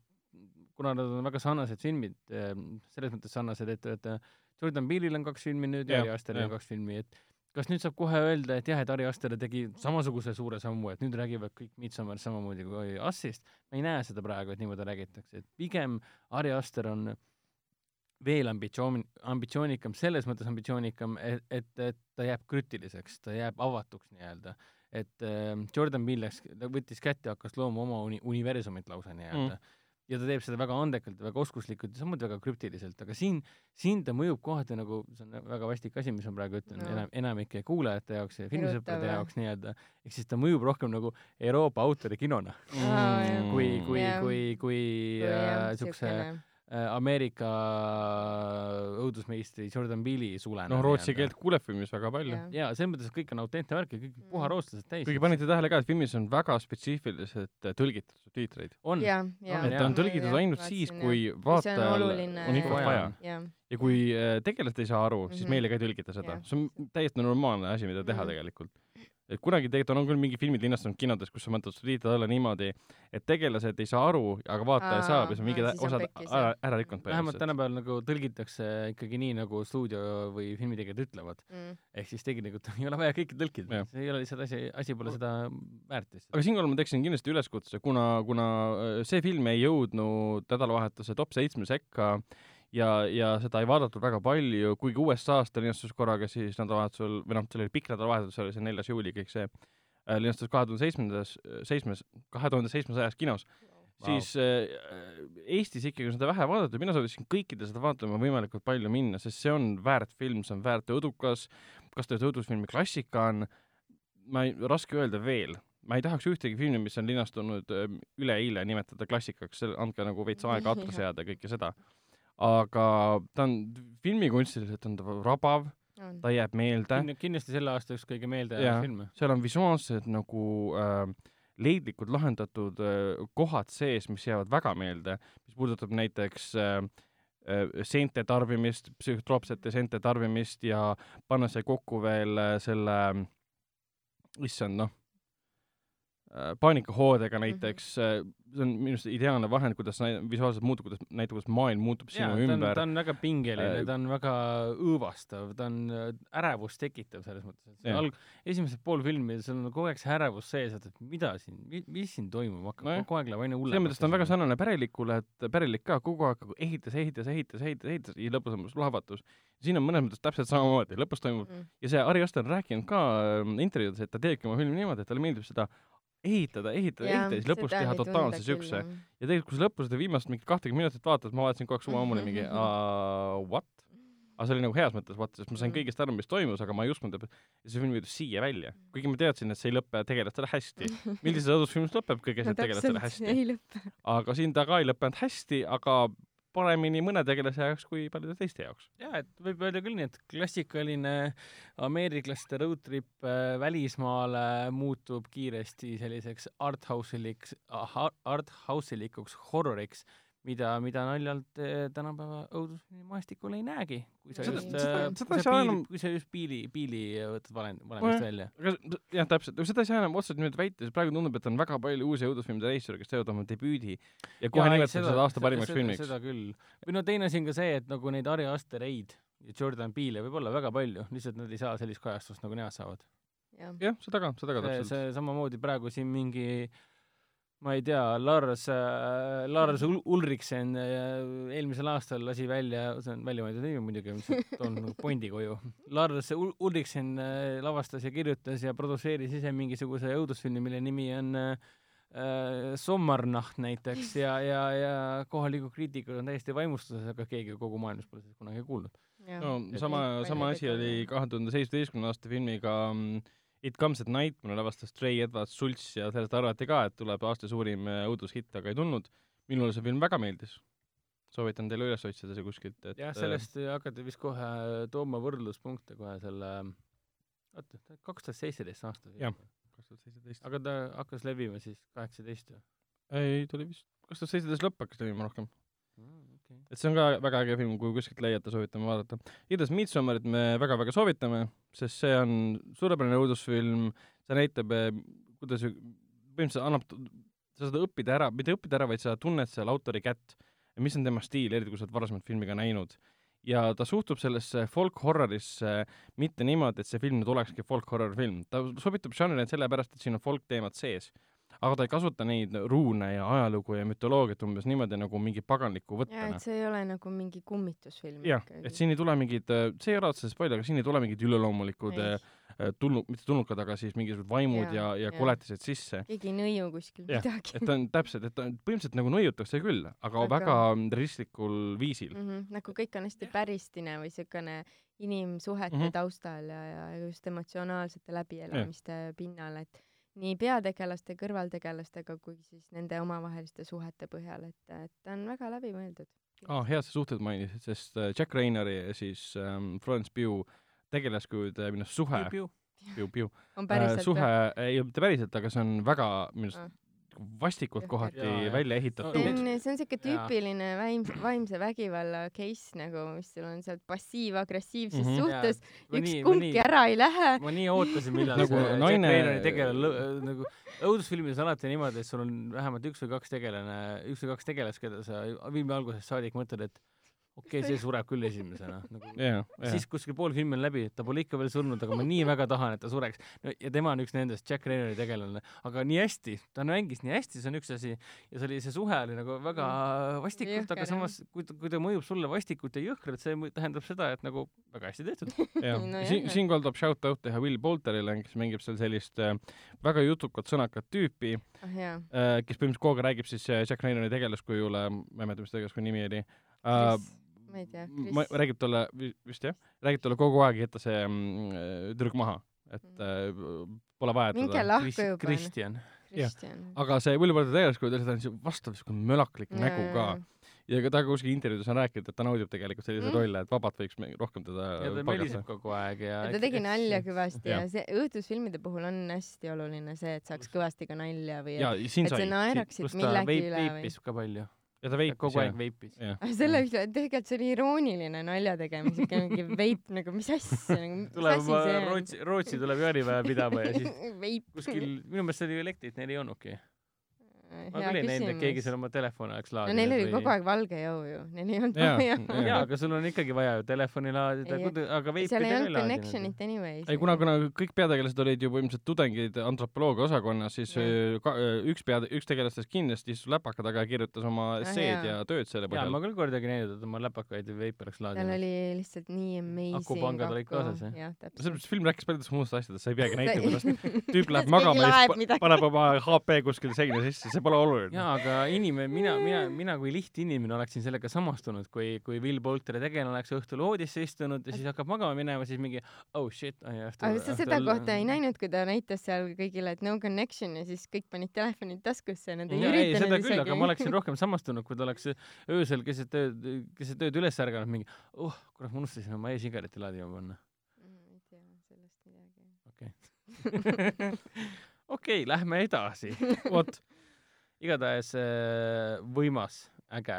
kuna nad on väga sarnased filmid äh,, selles mõttes sarnased, et, et äh, Jordan Peele'il on kaks filmi nüüd ja Ari Asteril on kaks filmi, et kas nüüd saab kohe öelda, et jah, et Ari Aster tegi samasuguse suure sammu, et nüüd räägivad kõik Midsommar samamoodi kui Assist, ma ei näe seda praegu, et niimoodi räägitakse, et pigem Ari Aster on veel ambitsioon, ambitsioonikam, selles mõttes ambitsioonikam, et, et, et ta jääb krüptiliseks, ta jääb avatuks nii-öelda. Et äh, Jordan Peele läks, ta võttis kätte ja hakkas looma oma uni-, universumit lausa nii-öelda mm.. ja ta teeb seda väga andekalt ja väga oskuslikult ja samuti väga krüptiliselt, aga siin, siin ta mõjub kohati nagu, see on väga vastik asi, mis ma praegu ütlen No. enam, enamike kuulajate jaoks ja filmisõprade jaoks nii-öelda, ehk siis ta mõjub rohkem nagu Euroopa autori kinona Aa, jah. kui, kui Jah. kui, kui kui äh, äh, Ameerika õudusmeistri Jordan Peele'i sulena. noh, rootsi keelt kuuleb filmis väga palju. Jah. jaa, selles mõttes, et kõik on autentne värk ja kõik Mm. puha rootslased täis. kuigi panite tähele ka, et filmis on väga spetsiifilised äh, tõlgitud subtiitreid. on, ja, ja. et ta on tõlgitud ainult siis, kui vaatajal on infot vaja. jah, ja kui äh, tegelased ei saa aru, siis Mhm. meile ka ei tõlgita seda Jah.. see on täiesti normaalne asi, mida teha Mhm. tegelikult. Et kunagi tegelikult on küll mingid filmid linastunud kinodes, kus sa mõtled subtiitrid alla niimoodi, et tegelased ei saa aru, aga vaataja Aa, saab ja siis on mingid osad ära ära rikkunud vähemalt põhimõtteliselt. tänapäeval nagu tõlgitakse ikkagi nii, nagu stuudio või filmitegijad ütlevad. Mm. ehk siis tegelikult ei ole vaja kõike tõlkida see ei ole lihtsalt asi, asi pole seda väärt lihtsalt. aga siinkohal ma teeksin kindlasti üleskutse, kuna, kuna äh, see film ei jõudnud nädalavahetuse top seitsme sekka ja, ja seda ei vaadatud väga palju, kuigi USA-s ta linastus korraga siis nädalavahetusel, või noh, see oli pikk nädalavahetus, oli see neljas juuli kõik see, linastus kahe tuhande seitsmendas, seitsmes, kahe tuhande seitsmesajas kinos siis äh, Eestis ikkagi on seda vähe vaadatud, mina soovitaksin kõikidel seda vaatama võimalikult palju minna, sest see on väärt film, see on väärt õudukas, kas ta nüüd õudusfilmi klassika on, ma ei, raske öelda veel, ma ei tahaks ühtegi filmi, mis on linastunud äh, üleeile nimetada klassikaks, andke nagu veits aega atra seada ja kõike seda. Aga ta on filmikunstiliselt on ta rabav, on. ta jääb meelde, kindlasti selle aasta üks kõige Jaa. meeldejäävaid filme. seal on visuaalsed nagu äh, leidlikult lahendatud äh, kohad sees, mis jäävad väga meelde, mis puudutab näiteks äh, äh, seente tarbimist, psühhotroopsete seente tarbimist ja panna see kokku veel äh, selle, issand noh, paanikahoodega näiteks mm, -hmm. see on minu arust ideaalne vahend, kuidas näi- visuaalselt muutub, kuidas näitab, kuidas maailm muutub jaa, sinu on, ümber ta. on väga pingeline Äh,, ta on väga õõvastav, ta on äh, ärevust tekitav selles mõttes, et alg-, esimesed pool filmi, sul on kogu aeg see ärevus sees, et, et mida siin, mis siin toimub, hakkab Nojah. kogu aeg läheb aina selles hullemaks. mõttes ta on väga sarnane pärilikule, et pärilik ka kogu aeg nagu ehitas, ehitas, ehitas, ehitas, ehitas ja lõpus on plahvatus. siin on mõnes mõttes täpselt samamoodi, lõpus toimub Mm. ja see Ari Aster on rääkinud ka ähm, intervjuudes, et ta teebki oma filmi niimoodi, et talle meeldib seda ehitada, ehitada, ehitada ja siis lõpus teha totaalse siukse. ja tegelikult, kui sa lõpus seda viimast mingit kahtekümmet minutit vaatad, ma vaatasin kogu aeg suva ammuni mingi uh, what? aga see oli nagu heas mõttes what, sest ma sain Mhm. kõigest aru, mis toimus, aga ma ei uskunud, et see film jõudis siia välja. kuigi ma teadsin, et see ei lõpe tegelastele hästi. millises õudusfilmis lõpeb kõik asjad tegelastele hästi? aga siin ta ka ei lõppenud hästi, aga paremini mõne tegelase jaoks kui paljude teiste jaoks. jaa, et võib öelda küll nii, et klassikaline ameeriklaste road trip äh, välismaale muutub kiiresti selliseks arthouse'iliks, arthouse'ilikuks horroriks, mida, mida naljalt äh, tänapäeva õudusmaastikul ei näegi. kui sa Seda- just seda-, äh, seda kui sa piili kui sa just piili, piili võtad valem-, valemist välja. jah, täpselt, seda ei saa enam otseselt niimoodi väita, sest praegu tundub, et on väga palju uusi õudusfilmide reisijale, kes teevad oma debüüdi ja kohe nimetatakse seda aasta parimaks filmiks. seda küll. või no teine asi on ka see, et nagu neid Ari Astereid ja Jordan Peele'e võib olla väga palju, lihtsalt nad ei saa sellist kajastust, nagu nemad saavad. jah, jah, seda ka, seda ka täpselt. see samamoodi praegu siin mingi ma ei tea, Lars äh,, Lars Ul- Ulriksen äh, eelmisel aastal lasi välja, see on välja mõeldud nimi muidugi, toon nagu pointi koju. Lars Ul- Ulriksen äh, lavastas ja kirjutas ja produtseeris ise mingisuguse õudusfilmi, mille nimi on äh, äh, Sommarnacht näiteks ja, ja, ja kohalikud kriitikud on täiesti vaimustuses, aga keegi kogu maailmas pole sellest kunagi kuulnud. no sama, sama asi oli kahe tuhande seitsmeteistkümnenda aasta filmiga mm, It Comes at Night, mille lavastas Trey Edward Schultz ja sellest arvati ka, et tuleb aasta suurim äh, õudushitt, aga ei tulnud. minule see film väga meeldis. soovitan teile üles otsida see kuskilt, et jah, sellest hakati vist kohe tooma võrdluspunkte kohe selle, oota, kaks tuhat seitseteist aasta. Jah. kaks tuhat seitseteist. aga ta hakkas levima siis kaheksateist või? ei, tuli vist, kaks tuhat seitseteist lõpp hakkas levima rohkem. okei. et see on ka väga äge film, kui kuskilt leiate, soovitame vaadata. igatahes Midsommarit me väga-väga soovitame, sest see on suurepärane õudusfilm, see näitab, kuidas ju- põhimõtteliselt annab, sa saad õppida ära, mitte õppida ära, vaid sa tunned seal autori kätt, mis on tema stiil, eriti kui sa oled varasemalt filmi ka näinud. ja ta suhtub sellesse folk horrorisse mitte niimoodi, et see film nüüd olekski folk horror film, ta sobitub žanrile sellepärast, et siin on folk teemad sees. Aga ta ei kasuta neid ruune ja ajalugu ja mütoloogiat umbes niimoodi nagu mingi paganliku ja võttena et. see ei ole nagu mingi kummitusfilm jah, et siin ei tule mingid, see ei ole otseselt spoiler, aga siin ei tule mingid üleloomulikud Ei. äh, tulnud, mitte tulnukad, aga siis mingisugused vaimud ja, ja, ja jaa. koletised sisse. keegi ei nõiu kuskil Jah, midagi et ta on täpselt, et ta on põhimõtteliselt nagu nõiutakse küll, aga väga realistlikul viisil. mm. -hmm. nagu kõik on hästi päristine või siukene inimsuhete mm. -hmm. taustal ja, ja just emotsionaalsete läbielamiste pinnal, et nii peategelaste, kõrvaltegelastega kui siis nende omavaheliste suhete põhjal, et, et ta on väga läbimõeldud. aa, hea, sa suhted mainisid, sest äh, Jack Raynori ja siis ähm, Florence Pugh tegelaskujude minu arust suhe, Piu-piu. Piu, Piu, on äh, päriselt suhe, ei mitte päriselt, aga see on väga minu Ah. Vastikult kohati jah. välja see ehitatud on, see on siuke tüüpiline vaimse, vaimse vägivalla case nagu, mis sul on seal passiiv-agressiivses Mhm. suhtes, ma üks nii- kumbki nii- ära ei lähe. ma nii ootasin, millal Nagu see naine- Jack Raynori tegelane lõ- nagu õudusfilmides alati niimoodi, et sul on vähemalt üks või kaks tegelane, üks või kaks tegelast, keda sa filmi algusest saadik mõtled, et okei okay,, see sureb küll esimesena. Nagu jaa, jaa siis kuskil pool filmi on läbi, ta pole ikka veel surnud, aga ma nii väga tahan, et ta sureks. No,. ja tema on üks nendest, Jack Raynori tegelane, aga nii hästi, ta mängis nii hästi, see on üks asi, ja see oli, see suhe oli nagu väga vastikult, Jõhker, aga samas, kui ta, kui ta mõjub sulle vastikult ja jõhkralt, see tähendab seda, et nagu väga hästi tehtud. jah. No jah, siin, siinkohal tuleb shout out teha Will Bolterile, kes mängib seal sellist äh, väga jutukat, sõnakat tüüpi ah jaa, äh,, kes põhimõtteliselt kogu aeg räägib siis äh, Jack Raynori tegelaskujule, ma ei mäleta, mis tegelaskuju nimi oli. Äh,. Ma ei tea, ma, Kris. räägib talle, vist jah, räägib talle kogu aeg, et ta see mm, tüdruk maha, et äh, pole vaja, minge teda lahku juba. Kristjan. Kristjan. aga see Bolteri tegelaskuju, tal on see vastav siuke mölaklik nägu ka. ja ka ta kuskil intervjuudes on rääkinud, et ta naudib tegelikult selliseid Mm. rolle, et vabalt võiks me- rohkem teda ja ta meeliseb. kogu aeg ja ja ta tegi nalja kõvasti ja Jah. see õudusfilmide puhul on hästi oluline see, et saaks kõvasti ka nalja või ja et, et sa naeraksid millegi üle või veipis ka palju. Ja ta veipis kogu aeg veipis. selle üle, tegelikult see oli irooniline nalja tegemine, siuke mingi veip nagu mis asja nagu, tuleb on? Rootsi, Rootsi tuleb jaanipäeva pidama ja siis veip. kuskil, minu meelest oli elektrit neil ei olnudki. Ma küll ei näinud, et keegi seal oma telefoni oleks no laadinud neil oli kogu aeg valge jõu ju, neil ei olnud vaja. jaa. aga sul on ikkagi vaja ju telefoni laadida aga veipi seal ei olnud connection'it anyways. ei, kuna, kuna kõik peategelased olid ju põhimõtteliselt tudengid antropoloogia osakonnas, siis Jah. öö, ka, öö, üks pea, üks tegelastest kindlasti istus läpaka taga ja kirjutas oma Ah, esseed jaa. ja tööd selle põhjal ma. küll kordagi näinud, et oma läpakaid või veipi oleks tal laadinud. oli lihtsalt nii amazing Akupangad olid kaasas, jah? selles mõttes film rääkis paljudest muudest asjadest, sa ei peagi näitama, kuidas tüüp läheb magama ja siis paneb oma HP kuskil seina sisse, see pole oluline. jaa, aga inimene, mina, mina, mina kui lihtinimene oleksin sellega samastunud, kui, kui Will Bolteri tegelane oleks õhtul voodisse istunud ja siis hakkab magama minema, siis mingi oh shit, I have to aga sa seda kohta ei näinud, kui ta näitas seal kõigile, et no connection ja siis kõik panid telefonid taskusse ja nad ei ei, üritanud seda küll, isegi. aga ma oleksin rohkem samastunud, kui ta oleks öösel keset ööd, keset ööd üles ärganud mingi, oh kurat, ma unustasin oma e-sigareti laadima panna. ei tea sellest midagi. okei. okei, lähme edasi. vot, igatahes äh, võimas, äge,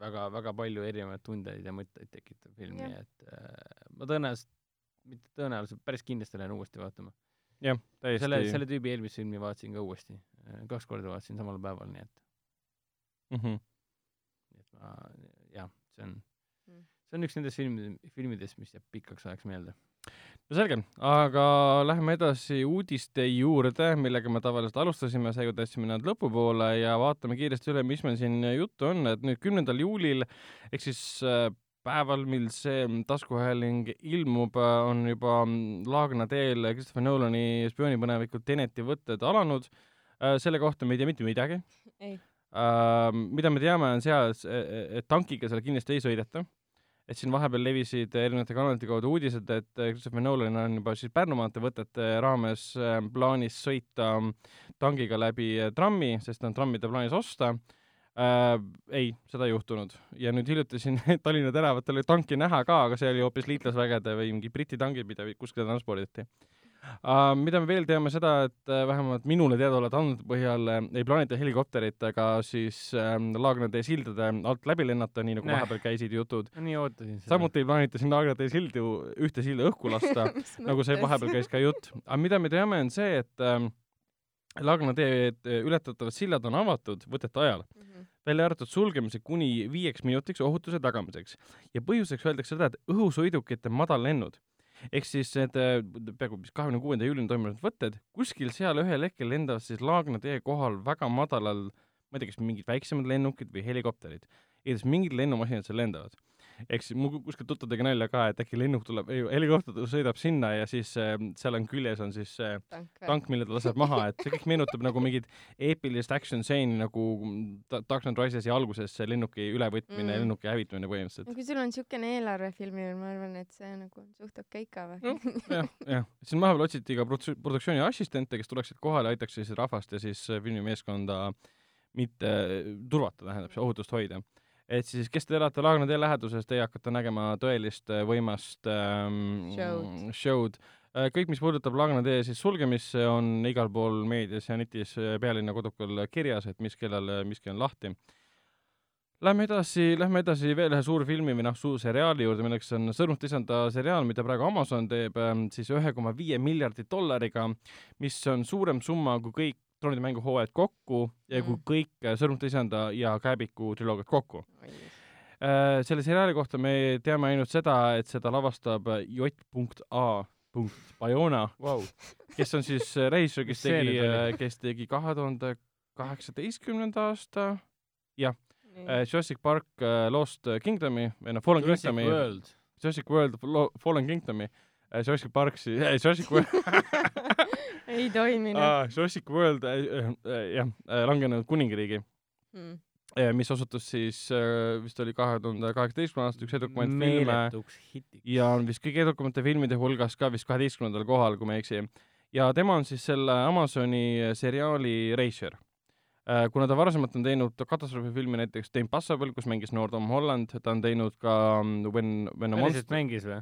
väga-väga palju erinevaid tundeid ja mõtteid tekitav film, nii et äh, ma tõenäoliselt, mitte tõenäoliselt, päris kindlasti lähen uuesti vaatama. jah, selle, täiesti. selle tüübi eelmist filmi vaatasin ka uuesti, kaks korda vaatasin samal päeval, nii et, Mhm. nii et ma jah, see on Mm. see on üks nendest filmid, filmidest, mis jääb pikaks ajaks meelde. No selge, aga lähme edasi uudiste juurde, millega me tavaliselt alustasime, seekord tõstsime nad lõpupoole ja vaatame kiiresti üle, mis meil siin juttu on, et nüüd kümnendal juulil ehk siis äh, päeval, mil see taskuhääling ilmub, on juba Laagna teel Christopher Nolani spioonipõnevikud Teneti võtted alanud. selle kohta me ei tea mitte midagi. ei, mida me teame, on seal, et tankiga seal kindlasti ei sõideta. Et siin vahepeal levisid erinevate kanalite kaudu uudised, et Christopher Nolan on juba siis Pärnu maantee võtete raames äh, plaanis sõita tankiga läbi äh, trammi, sest on trammide plaanis osta äh,. ei, seda ei juhtunud ja nüüd hiljuti siin Tallinna tänavatel oli tanki näha ka, aga see oli hoopis liitlasvägede või mingi Briti tangid, mida kuskile transporditi uh,. mida me veel teame seda, et uh, vähemalt minule teadaolevate andmete põhjal uh, ei plaanita helikopteritega siis uh, Laagna tee sildade alt läbi lennata, nii nagu Näh. vahepeal käisid jutud. nii ootasin seda. samuti ei plaanita siin Laagna tee sildu, ühte silda õhku lasta, nagu see vahepeal käis ka jutt. aga mida me teame, on see, et ähm, Laagna tee ületatavad sillad on avatud võtete ajal, Mhm. välja arvatud sulgemise kuni viieks minutiks ohutuse tagamiseks. ja põhjuseks öeldakse seda, et õhusõidukite madallennud ehk siis need äh, peaaegu vist kahekümne kuuenda juulini toimunud võtted, kuskil seal ühel hetkel lendavad siis Laagna tee kohal väga madalal, ma ei tea, kas mingid väiksemad lennukid või helikopterid, igatahes mingid lennumasinad seal lendavad. Ehk siis mul kuskil tuttav tegi nalja ka, et äkki lennuk tuleb, ei helikopter sõidab sinna ja siis äh, seal on küljes on siis äh, tank, mille ta laseb maha, et see kõik meenutab nagu mingit eepilist action stseeni nagu Dark Knight Risesi alguses see lennuki ülevõtmine mm. Ja lennuki hävitamine põhimõtteliselt no. kui sul on siukene eelarve filmil, ma arvan, et see nagu on suht okei ka või Noh, jah, jah, siin vahepeal otsiti ka produ- produktsiooni assistente, kes tuleksid kohale, aitaks siis rahvast ja siis äh, filmimeeskonda mitte turvata, tähendab, ohutust hoida. Et siis, kes te elate Laagna tee läheduses, teie hakkate nägema tõelist äh, võimast ähm, Show'd. show'd. Äh, kõik, mis puudutab Laagna tee siis sulgemist, see on igal pool meedias ja netis äh, pealinna kodukul kirjas, et mis kellal miski on lahti. Lähme edasi, lähme edasi veel ühe suure filmi või noh, suur seriaali juurde, milleks on Sõrmuste isanda seriaal, mida praegu Amazon teeb ähm, siis ühe koma viie miljardi dollariga, mis on suurem summa kui kõik troonide mängu hooajad kokku ja kui Mm. kõik äh, Sõrmuste isanda ja Kääbiku triloogiad kokku. Äh, selle seriaali kohta me teame ainult seda, et seda lavastab J.A. Bayona, Vau. kes on siis äh, režissöör, kes tegi kes tegi kahe tuhande kaheksateistkümnenda aasta äh, Jurassic Park äh, Lost Kingdomi või noh, Fallen Jurassic Kingdomi, World. Jurassic World Lo- Fallen Kingdomi äh, Jurassic Park siis äh,, Jurassic World ei toiminud ah, Jurassic World äh, äh, äh, jah äh,, langenud kuningriigi mm.. äh, mis osutus siis äh, vist oli kahe tuhande kaheksateistkümnenda aasta üks edukamaid filme ja on vist kõige edukamate filmide hulgas ka vist kaheteistkümnendal kohal, kui ma ei eksi. ja tema on siis selle Amazoni seriaali reisijal. kuna ta varasemalt on teinud katastroofifilmi näiteks The Impossible, kus mängis noor Tom Holland, ta on teinud ka mm, When, When a Monster, mängis või?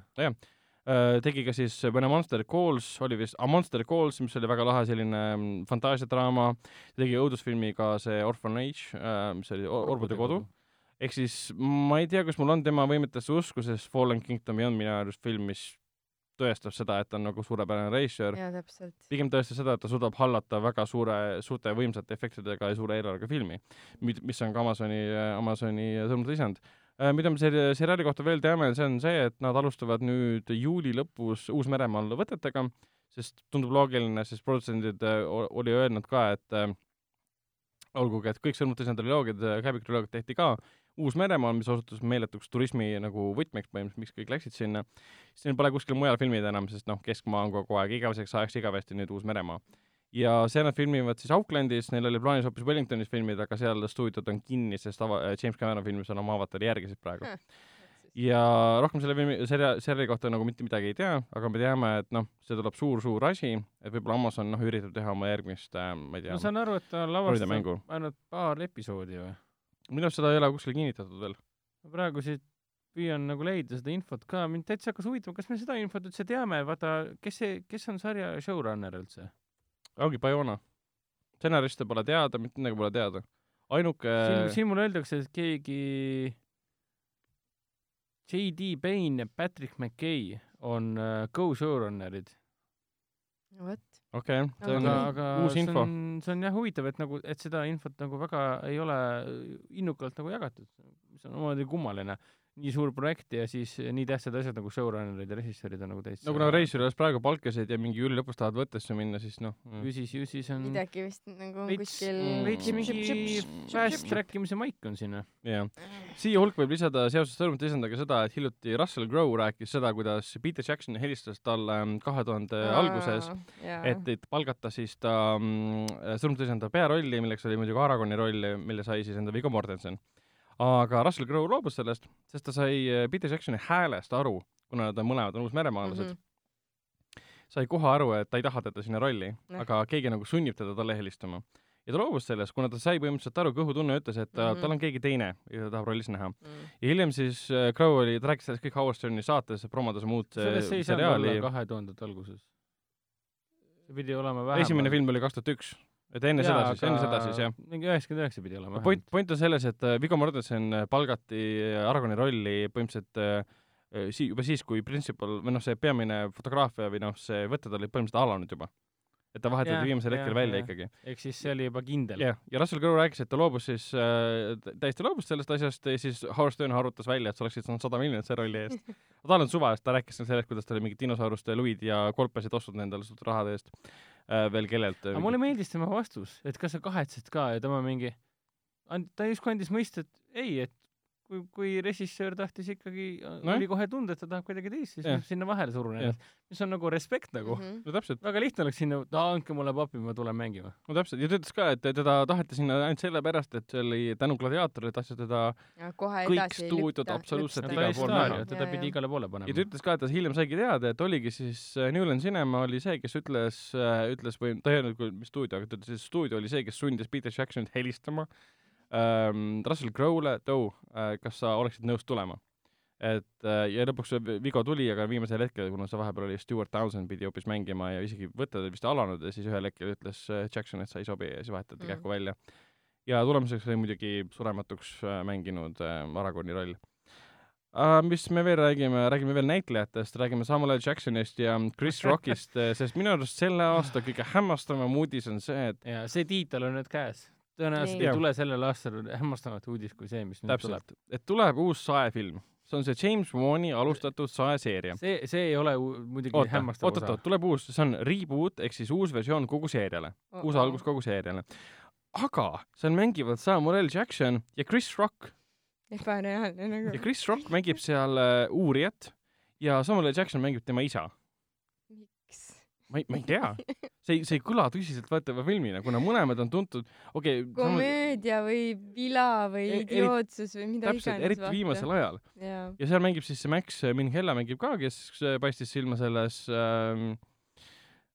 Tegi ka siis a Monster Calls, oli vist A Monster Calls, mis oli väga lahe selline mm, fantaasiadraama, tegi õudusfilmi ka see Orphanage, mis oli Or- Orbude kodu. ehk siis ma ei tea, kas mul on tema võimetesse usku, sest Fallen Kingdom on minu arust film, mis tõestab seda, et ta on nagu suurepärane reisijal. pigem tõestas seda, et ta suudab hallata väga suure, suurte võimsate efektidega ja suure eelarvega filmi, mis on ka Amazoni, Amazoni sõnumite lisand. Mida me selle seriaali kohta veel teame, see on see, et nad alustavad nüüd juuli lõpus Uus-Meremaal võtetega, sest tundub loogiline, sest produtsendid äh, oli öelnud ka, et äh, olgugi, et kõik sõnumite lisand triloogiad, Käbiku triloogiad tehti ka Uus-Meremaal, mis osutus meeletuks turismi nagu võtmeks põhimõtteliselt, miks kõik läksid sinna, siis neil pole kuskil mujal filmida enam, sest noh, keskmaa on kogu aeg igaveseks ajaks igavesti nüüd Uus-Meremaa. Ja seal nad filmivad siis Aucklandis, neil oli plaanis hoopis Wellingtonis filmida, aga seal stuudiod on kinni, sest ava-, James Cameron filmis on oma avatari järgi siis praegu. ja rohkem selle filmi, seria-, seriaali kohta nagu mitte midagi ei tea, aga me teame, et noh, see tuleb suur-suur asi, et võib-olla Amazon noh, üritab teha oma järgmist äh,, ma ei tea ma, saan aru, et ta lavastab ainult paar episoodi või? minu arust seda ei ole kuskil kinnitatud veel. ma praegu siit püüan nagu leida seda infot ka, mind täitsa hakkas huvitama, kas me seda infot üldse teame, vaata, kes see, kes on sarja showrunner üldse? Ongi Bayona. stsenariste pole teada, mitte midagi pole teada. ainuke siin, siin mulle öeldakse, et keegi J.D. Payne ja Patrick McKay on uh, go-showrunnerid. vot. okei okay,, see on aga, aga uus see info. on, see on jah huvitav, et nagu, et seda infot nagu väga ei ole innukalt nagu jagatud, mis on omamoodi kummaline. Nii suur projekt ja siis nii tähtsad asjad nagu showrunnerid ja režissöörid on nagu täitsa no kuna reisijal alles praegu palkasid ja mingi juuli lõpus tahavad võttesse minna, siis noh mm. ju siis, ju siis on midagi vist nagu veits kuskil veits Mm. mingi fast track imise maik on siin. jah, siia hulka võib lisada seoses sõnumite lisandaga seda, et hiljuti Russell Crowe rääkis seda, kuidas Peter Jackson helistas talle kahe tuhande alguses, et, et palgata siis ta mm, sõnumite lisanda pearolli, milleks oli muidugi Aragoni roll, mille sai siis enda Viggo Mortensen. Aga Russell Crowe loobus sellest, sest ta sai Peter Jacksoni häälest aru, kuna nad on mõlemad on uusmeremaalased mm, -hmm. sai kohe aru, et ta ei taha teda sinna rolli, Noh. aga keegi nagu sunnib teda talle helistama. ja ta loobus sellest, kuna ta sai põhimõtteliselt aru, kõhutunne ütles, et ta, Mhm. tal on keegi teine ja ta tahab rollis näha. mm. ja hiljem siis äh, Crowe oli, ta rääkis sellest kõik Howard Sterni saates, promodas muud olla seriaali. kahe tuhandete alguses. see pidi olema vähemalt. esimene film oli kaks tuhat üks, et enne seda siis, enne seda siis jah. mingi üheksakümmend üheksa pidi olema point, point on selles, et äh, Viggo Mortensen äh, palgati Aragoni rolli põhimõtteliselt äh, äh, sii-, juba siis, kui principal või noh, see peamine fotograafia või noh, see võtted olid põhimõtteliselt alanud juba. et ta vahetati viimasel hetkel välja jah. ikkagi. ehk siis see oli juba kindel. jah, ja Russell Crowe rääkis, et ta loobus siis äh,, täiesti loobus sellest asjast ja siis Howard Stern arvutas välja, et sa oleksid saanud sada miljonit selle rolli eest. tal on suva, sest ta rääkis sellest, kuidas tal oli mingid dinosauruste luid ja kolpesid ostnud endale suht rahade eest äh, veel kellelt. aga mulle meeldis tema vastus, et kas sa kahetsed ka ja tema mingi, ta justkui andis mõista, et ei, et kui, kui režissöör tahtis ikkagi no,, oli kohe tunda, et ta tahab kuidagi teist, siis yeah. sinna vahele surun ennast, mis on nagu respekt nagu mm. -hmm. no täpselt, väga lihtne oleks sinna, andke mulle papi, ma tulen mängima. no täpselt ja ta ütles ka, et teda taheti sinna ainult sellepärast, et see oli tänu gladiaatorile tahtsid teda ja kohe Kõik edasi stuudiod absoluutselt ta lükata. igal oli pool staar näha. ju, teda Jaa, pidi igale poole ja ta panema. ütles ka, et ta hiljem saigi teada, et oligi siis äh, Newland Cinema oli see, kes ütles, ütles või ta ei öelnud mis stuudio, aga ta ütles, et stuudio oli see, kes sundis Peter Jacksonit helistama ähm, Russell Crowe'le, Doe äh,, kas sa oleksid nõus tulema? et äh, ja lõpuks see Vigo tuli, aga viimasel hetkel, kuna see vahepeal oli Stewart Townsend pidi hoopis mängima ja isegi võtted olid vist alanud ja siis ühel hetkel ütles äh, Jackson, et sa ei sobi ja siis vahetati Mm. kähku välja. ja tulemuseks oli muidugi surematuks äh, mänginud äh, Aragorni roll uh,. mis me veel räägime, räägime veel näitlejatest, räägime Samuel L Jacksonist ja Chris Rockist, sest minu arust selle aasta kõige hämmastavam uudis on see, et ja see tiitel on nüüd käes. Tõenäoliselt Nii. ei tule sellel aastal hämmastavamat uudist kui see, mis nüüd tuleb. täpselt, et tuleb uus saefilm, see on see James Wan'i alustatud saeseeria. see, see ei ole muidugi oota, hämmastav oot, oot, oot, tuleb uus, see on reboot ehk siis uus versioon kogu seeriale, uus algus kogu seeriale. aga seal mängivad Samuel L Jackson ja Chris Rock ebareaalne nagu ja. Chris Rock mängib seal äh, uurijat ja Samuel L Jackson mängib tema isa. Ma ei, ma ei tea, see ei, see ei kõla tõsiseltvõetava filmina, kuna mõlemad on tuntud, okei okay,, komöödia või vila või E- eri- idiootsus või mida täpselt, iganes. eriti viimasel ajal. jaa. ja seal mängib siis see Max Minghella mängib ka, kes äh, paistis silma selles ähm,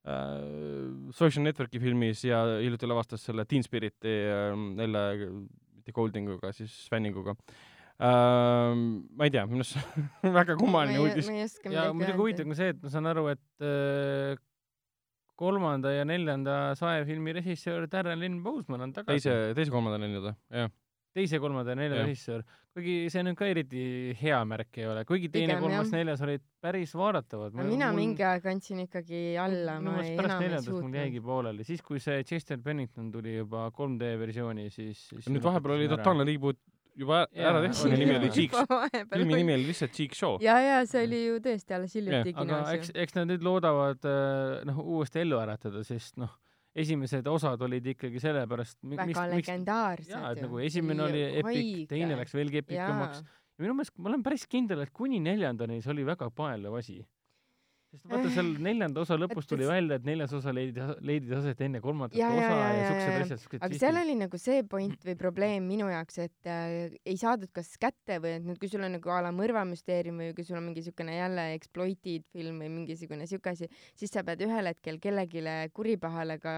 äh, Social Networki filmis ja hiljuti lavastas selle Teen Spiriti ähm, jälle mitte Goldinguga, siis Fanninguga ähm,. ma ei tea, minu arust väga kummaline uudis. ja muidugi huvitav on ka see, et ma saan aru, et äh, kolmanda ja neljanda saefilmi režissöör Darren Lynn Bousman on tagasi. teise, teise kolmanda neljanda, jah. teise, kolmanda ja neljanda režissöör. kuigi see nüüd ka eriti hea märk ei ole, kuigi teine, kolmas, neljas olid päris vaadatavad. mina mingi aeg andsin ikkagi alla, ma ei, enam ei neljandast mul jäigi suutnud. pooleli, siis kui see Chester Bennington tuli juba 3D versiooni, siis, siis nüüd vahepeal oli totaalne reboot juba ära tehtud, oli nimi oli Cheeks, filmi nimi oli lihtsalt Cheek Show. ja, ja see oli ju tõesti alles hiljuti aga kinos eks ju., eks nad nüüd loodavad äh, noh, uuesti ellu äratada, sest noh, esimesed osad olid ikkagi sellepärast, väga legendaarsed jaa, et nagu esimene oli epic, teine läks veelgi epikumaks. ja minu meelest ma olen päris kindel, et kuni neljandani see oli väga paeluv asi. Sest vaata seal neljanda osa lõpus tuli välja, et neljas osa leidis, leidis aset enne kolmandat Ja, osa ja, ja, ja, siuksed ja. asjad, aga seal oli nagu see point või probleem minu jaoks, et äh, ei saadud kas kätte või et nüüd, kui sul on nagu a la mõrvamüsteerium või kui sul on mingi siukene jälle exploited film või mingisugune siuke asi, siis sa pead ühel hetkel kellelegi kuripahale ka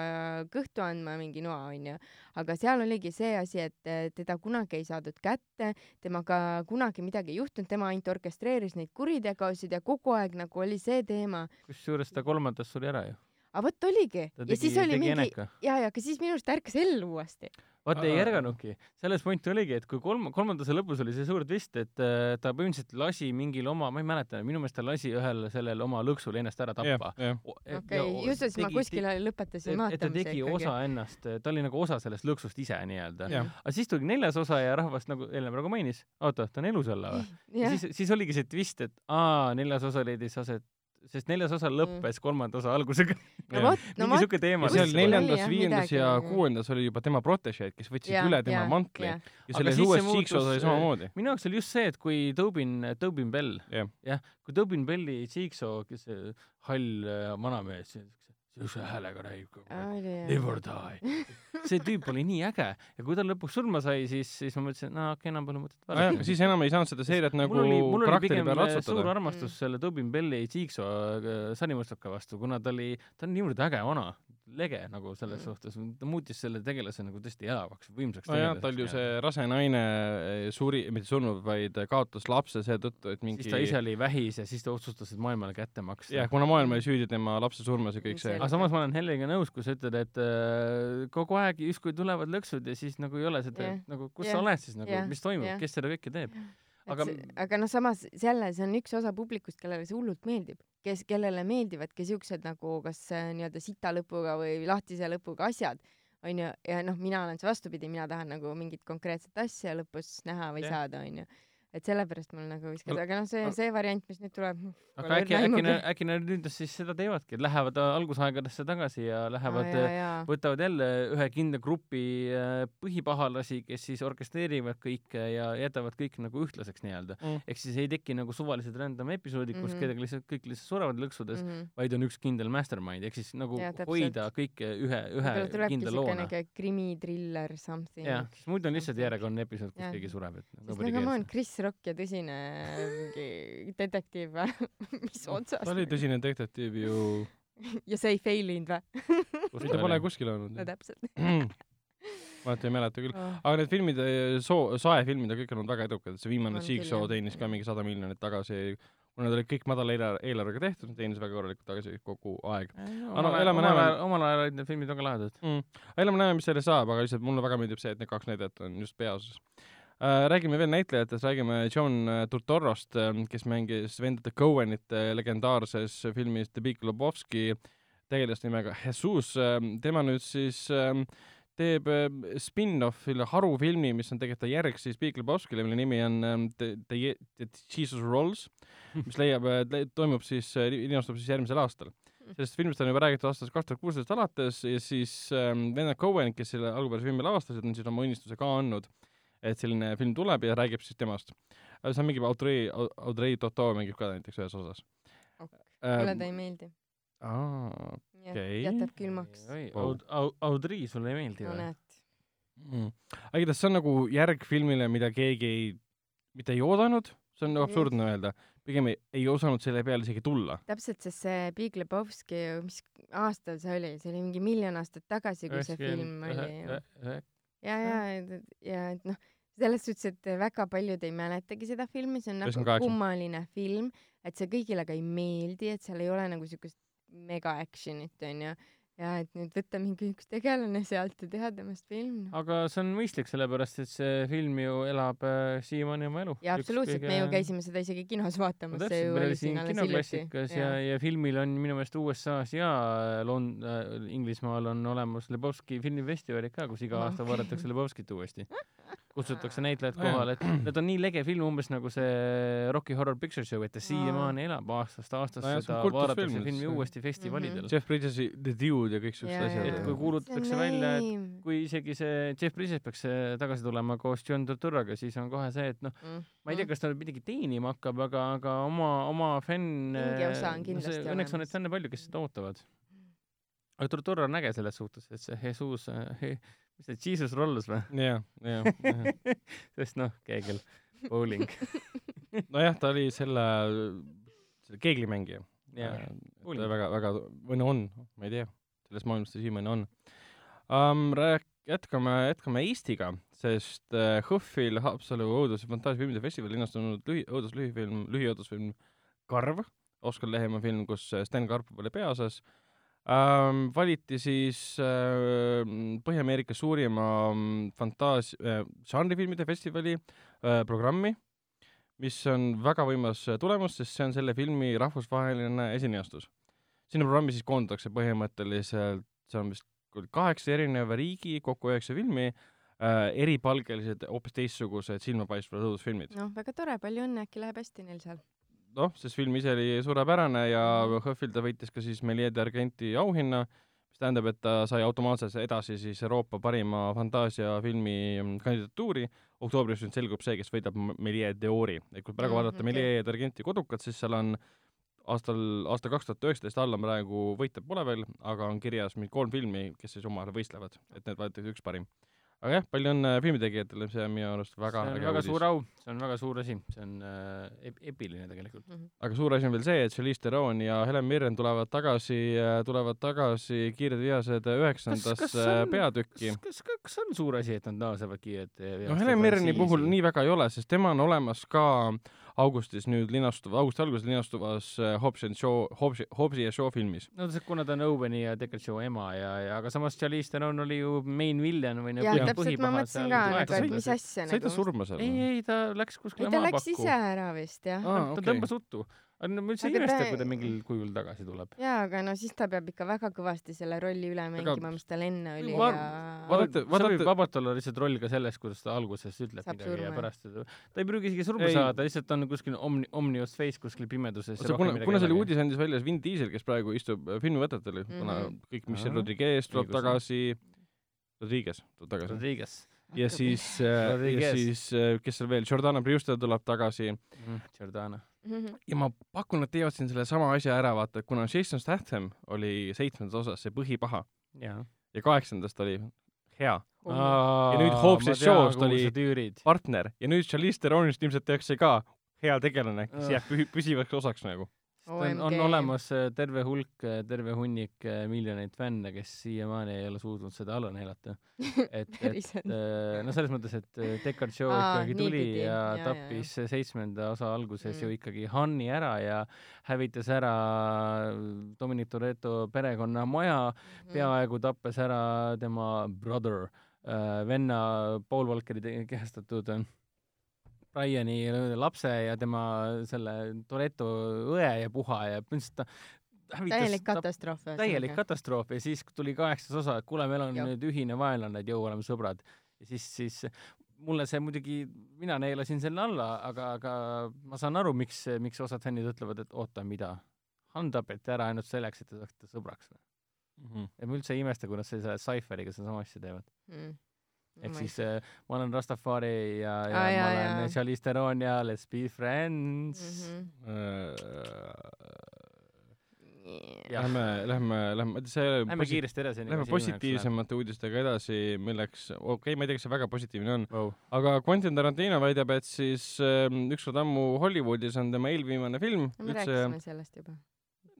kõhtu andma mingi noa onju. Aga seal oligi see asi, et äh, teda kunagi ei saadud kätte, temaga kunagi midagi ei juhtunud, tema ainult orkestreeris neid kuritegusid ja kogu aeg nagu oli see teema. kusjuures ta kolmandas suri ära ju. Aga vot oligi ja siis oli mingi eneka. ja, ja aga siis minu arust ärkas ellu uuesti. vaata ei ärganudki, selles point oligi, et kui kolm, kolmanda osa lõpus oli see suur twist, et äh, ta põhimõtteliselt lasi mingil oma, ma ei mäleta, minu meelest ta lasi ühel sellel oma lõksul ennast ära tappa., okei, just siis ma kuskil lõpetasin et, et ta vaatamise tegi osa ennast, ta oli nagu osa sellest lõksust ise nii-öelda. aga siis tuli neljas osa ja rahvas nagu Helmer nagu mainis, oota, ta on elus olla või? siis, siis oligi see twist, et aa, neljas osa leidis aset, sest neljas osa lõppes kolmanda osa algusega. no vot, no mingi vot. siuke teema ja seal neljandas, viiendas ja kuuendas oli juba tema protežeed, kes võtsid üle tema mantli ja Aga selles uues osas oli samamoodi. minu jaoks oli just see, et kui Tobin, Tobin Bell, jah, kui Tobin Belli Jigsaw, kes see hall äh, vanamees, siukse häälega räägib kogu aeg. or die. see tüüp oli nii äge ja kui ta lõpuks surma sai, siis, siis ma mõtlesin, et no okei, enam pole mõtet aga vaadata. siis enam ei saanud seda seeriat nagu mul oli, mul oli karakteri pigem peale äh, suur ratsutada. armastus Mm. selle Tobin Belli Jigsaw äh, sarimustoka vastu, kuna ta oli, ta on niivõrd äge vana, lege nagu selles Mm. suhtes, ta muutis selle tegelase nagu tõesti elavaks, võimsaks nojah, tal ju see rase naine eh, suri, mitte surnud, vaid kaotas lapse seetõttu, et mingi siis ta ise oli vähis ja siis ta otsustas, et maailmale kätte maksta jah, kuna maailm oli süüdi tema lapse surmas ja kõik see aga samas ma olen Helliga nõus, kui sa ütled, et äh, kogu aeg justkui tulevad lõksud ja siis nagu ei ole seda Jah. nagu kus Jah. sa oled siis nagu Jah. mis toimub Jah. kes seda kõike teeb? Aga aga-, aga noh, samas jälle see on üks osa publikust, kellele see hullult meeldib, kes, kellele meeldivadki siuksed nagu kas äh, nii-öelda sita lõpuga või lahtise lõpuga asjad, onju, ja noh, mina olen see vastupidi, mina tahan nagu mingit konkreetset asja lõpus näha või Jah. saada, onju. Et sellepärast mul nagu viskas, Aga- noh, see, see variant, mis nüüd tuleb. aga äkki, äkki äkki nad nüüd siis seda teevadki, et lähevad äh, algusaegadesse tagasi ja lähevad äh, võtavad jälle ühe kindla grupi äh, põhipahalasi, kes siis orkestreerivad kõike ja jätavad kõik nagu ühtlaseks nii-öelda Mm. ehk siis ei teki nagu suvalised random episoodid, kus Mhm. kedagi lihtsalt kõik lihtsalt surevad lõksudes mm, -hmm. vaid on üks kindel mastermind ehk siis nagu Jaa, täpselt. hoida kõike ühe, ühe kindla loona. niuke krimitriller something. jah, sest muidu on lihtsalt järjekordne episood, kus Jah. keegi sureb, et sest nobody nagu Rock ja tõsine mingi detektiiv või mis otsast ta oli tõsine detektiiv ju, ja see ei fail inud või? ta pole kuskil olnud no. täpselt. ma nüüd ei mäleta küll. oh.. aga need filmid, soo, saefilmid on kõik olnud väga edukad, see viimane Jigsaw teenis ka mingi sada miljonit tagasi, kuna ta oli kõik madala eelar- eelarvega tehtud, teenis väga korralikult tagasi kogu aeg omal ajal, omal ajal, olid need filmid väga lahedad. mm.. elame näeme, mis sellest saab, aga lihtsalt mulle väga meeldib see, et need kaks näidet on just äh,. Räägime veel näitlejatest, räägime John äh, Turturrost, kes mängis vendade Cohenite legendaarses filmis The Big Lebowski tegelast nimega Jesus, tema nüüd siis ähm, teeb ähm, spin-off'i harufilmi, mis on tegelikult järg siis Big Lebowskile, mille nimi on ähm, The, The, The Jesus Rolls, mis leiab, toimub siis, linastub siis järgmisel aastal. sellest filmist on juba räägitud aastast kaks tuhat kuusteist alates ja siis ähm, vennad Cohen, kes selle algupärase filmi lavastasid, on siis oma unistuse ka andnud, et selline film tuleb ja räägib siis temast. see on mingi Audrey, Audrey Tautou mängib ka näiteks ühes osas Ok. ähm, mulle ta ei meeldi. aa, Okei. jätab külmaks. Aud-, Aud-, Audrey sulle ei meeldi no või? näed. mm.. aga igatahes see on nagu järg filmile, mida keegi ei, mitte ei oodanud, see on nagu absurdne öelda, pigem ei, ei osanud selle peale isegi tulla. täpselt, sest see Big Lebowski, mis aastal see oli, see oli mingi miljon aastat tagasi, kui see film oli. ja, ja, ja et noh, selles suhtes, et väga paljud ei mäletagi seda filmi, see on nagu kaheksa. kummaline film, et see kõigile ka ei meeldi, et seal ei ole nagu siukest mega action'it onju. Ja et nüüd võtta mingi üks tegelane sealt ja teha temast film no.. aga see on mõistlik, sellepärast et see film ju elab äh, siiamaani oma elu. ja absoluutselt kõige..., me ju käisime seda isegi kinos no vaatamas, täpselt, meil oli siin kinoklassikas ja, ja filmil on minu meelest USA-s ja Lond- äh,, Inglismaal on olemas Lebowski filmifestivalid ka, kus iga Ah. aasta vaadatakse Lebowskit uuesti. kutsutakse näitlejad kohale, et need on nii lege film, umbes nagu see Rocky Horror Picture Show, et ta siiamaani elab aastast aastasse on seda vaadatakse filmi see- uuesti festivalidel. Jeff Bridges'i The Dude ja kõik siuksed Jaa, asjad. Et kui kuulutatakse välja, et kui isegi see Jeff Bridges peaks äh, tagasi tulema koos John Turturroga, siis on kohe see, et noh, ma ei tea, kas ta nüüd midagi teenima hakkab, aga, aga oma, oma fänn. Mingi osa on kindlasti õnneks on neid fänne palju, kes seda ootavad. Aga Turturro on äge selles suhtes, et see Jesus, mis see Jesus Rolls või? jah, jah. sest noh, keegel, bowling. nojah, ta oli selle, selle keeglimängija. Bowling. väga, väga, või no on, ma ei tea, selles maailmas ta siiamaani on um,. Rääk-, jätkame, jätkame Eestiga, sest HÖFFil Haapsalu õudus- ja fantaasiafilmide festivalil linnastunud lühi, õuduslühifilm, lühiõudusfilm Karv, Oskar Lehemaa film, kus äh, Sten Karpov oli peaosas um,, valiti siis uh, Põhja-Ameerika suurima mm, fantaas- uh,, žanrifilmide festivali uh, programmi, mis on väga võimas äh, tulemus, sest see on selle filmi rahvusvaheline esineastus. sinna programmi siis koondatakse põhimõtteliselt, see on vist kaheksa erineva riigi, kokku üheksa filmi äh,, eripalgelised, hoopis teistsugused silmapaistvad õudusfilmid. noh, väga tore, palju õnne, äkki läheb hästi neil seal. noh, sest film ise oli suurepärane ja HÖFFil ta võitis ka siis Melier d'Argenti auhinna, mis tähendab, et ta sai automaatselt edasi siis Euroopa parima fantaasiafilmi mm, kandidatuuri. oktoobris nüüd selgub see, kes võidab M- Melier d'Ori, et kui praegu Mm, vaadata okei. Melier d'Argenti kodukat, siis seal on aastal, aasta kaks tuhat üheksateist alla praegu võitjat pole veel, aga on kirjas mingi kolm filmi, kes siis omavahel võistlevad, et need valitakse üks parim. Aga jah, palju õnne filmitegijatele, see on minu arust väga see on äge väga uudis suur. au, see on väga suur asi, see on äh, ep- epiline tegelikult. aga suur asi on veel see, et Charlize Theron ja Helen Mirren tulevad tagasi, tulevad tagasi Kiired vihased üheksandasse on- peatükki. kas, kas, kas on suur asi, et nad naasevad kiirelt no Helen Mirreni puhul nii väga ei ole, sest tema on olemas ka augustis nüüd linastuva, augusti alguses linastuvas äh, Hobbs and Shaw, Hobbs, Hobbsi ja Shaw filmis. no see, kuna ta on Oweni ja Deckard Show ema ja, ja aga samas Charlize Theron oli ju main villain või ja põhi- täpselt ma põhipahad mõtlesin seal ka nagu, et mis asja sai ta nagu. surma seal ei, ei ta läks ei kuskile ta läks maapakku ise. ära vist jah. Ta tõmbas uttu. Aga no ma üldse ei Aga imesta ta-, kui ta mingil kujul tagasi tuleb. jaa, aga no siis ta peab ikka väga kõvasti selle rolli üle mängima, mis tal enne oli Va- ja vaadake- see vaadake- võib vabalt olla lihtsalt roll ka selles, kuidas ta alguses ütleb Saab midagi ja surma. pärast seda, ta ei pruugi isegi surma Ei. saada, lihtsalt on kuskil omni-, omnius face kuskil pimeduses. see, kuna, kuna see oli uudis andis välja Vin Diesel, kes praegu istub äh, filmivõtetel mm, -hmm. kuna Mhm. kõik, Michelle Aa, Rodriguez tuleb tagasi, Rodriguez tuleb tagasi. Rodriguez. ja siis, ja Rodriguez. siis, kes seal veel, Jordana Brewster tuleb tagasi Jordana. Mhm. ja ma pakun, et teevad siin selle sama asja ära, vaata, et kuna Jason Statham oli seitsmendas osas see põhipaha jaa. ja kaheksandast oli hea ja nüüd Hobbs'is show'st oli- tüürid. partner ja nüüd Charlize Theronist ilmselt tehakse ka hea tegelane, kes jääb püsivaks osaks nagu. On, on olemas äh, terve hulk, terve hunnik äh, miljoneid fänne, kes siiamaani ei ole suutnud seda alla neelata. et, et äh, no selles mõttes, et äh, Deckard Show Aa, ikkagi tuli niipidi. ja jaa, tappis seitsmenda osa alguses Mm. ju ikkagi Hanni ära ja hävitas ära Dominic Toretto perekonna maja, Mhm. peaaegu tappes ära tema brother, venna Paul Walkeri kehastatud äh, Briani lapse ja tema selle Toretto õe ja puha ja põhimõtteliselt ta hävitas täielik ta- katastroof. täielik katastroof ja siis tuli kaheksas osa, et kuule, meil on Jah. nüüd ühine vaenlane, et jõu, oleme sõbrad. ja siis, siis mulle see muidugi, mina neelasin selle alla, aga, aga ma saan aru, miks, miks osad fännid ütlevad, et oota, mida? Han tapeti ära ainult selleks, et te saaksite sõbraks või? Mhm. ja ma üldse ei imesta, kui nad selle Cypheriga sedasama asja teevad. mm.. Ehk siis äh, ma olen Rastafari ja, ja Aa, ma jaa, olen. Charlize Theron ja Let's be friends Mhm. Jah. Lähme, lähme, lähme, see Lähme kiiresti edasi. Lähme positiivsemate uudistega edasi, milleks, okei okay,, ma ei tea, kas see väga positiivne on, wow.. aga Quentin Tarantino väidab, et siis äh, ükskord ammu Hollywoodis on tema eelviimane film me üldse, rääkisime sellest juba.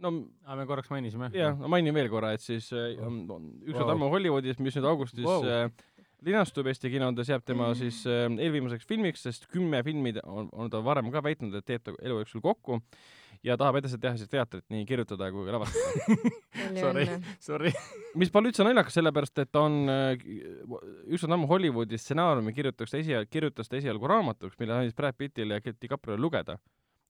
no aa, me korraks mainisime. jah, ma mainin veel korra, et siis äh, on, on ükskord Wow. ammu Hollywoodis, mis nüüd augustis wow. äh, linastub Eesti kinodes, jääb tema siis äh, eelviimaseks filmiks, sest kümme filmi on, on ta varem ka väitnud, et teeb ta elu jooksul kokku ja tahab edasi teha siis teatrit, nii kirjutada kui ka lavastada. Sorry. Sorry. mis pole üldse naljakas, sellepärast et ta on äh, ükskord ammu Hollywoodi stsenaariumi kirjutas ta esial-, kirjutas ta esialgu raamatuks, mille andis Brad Pittile ja DiCapriole lugeda.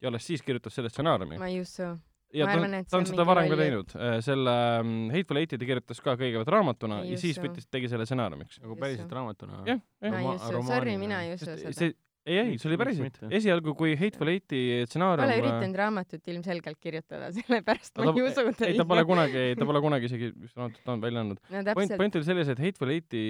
ja alles siis kirjutas selle stsenaariumi. ma ei usu. Ja ma ta, ta on seda varem ka teinud. selle mm, Hateful Eight'i ta kirjutas ka kõigepealt raamatuna ja siis võttis, tegi selle stsenaariumiks. nagu päriselt raamatuna? jah, jah. ma ei usu, sorry, mina ei usu seda. see, ei, ei, see oli päriselt esialgu, kui Hateful Eight'i stsenaarium Pole üritanud raamatut ilmselgelt kirjutada, sellepärast ma ei usu ei, ta pole kunagi, ta pole kunagi isegi raamatut on välja andnud. no point, point oli selles, et Hateful Eight'i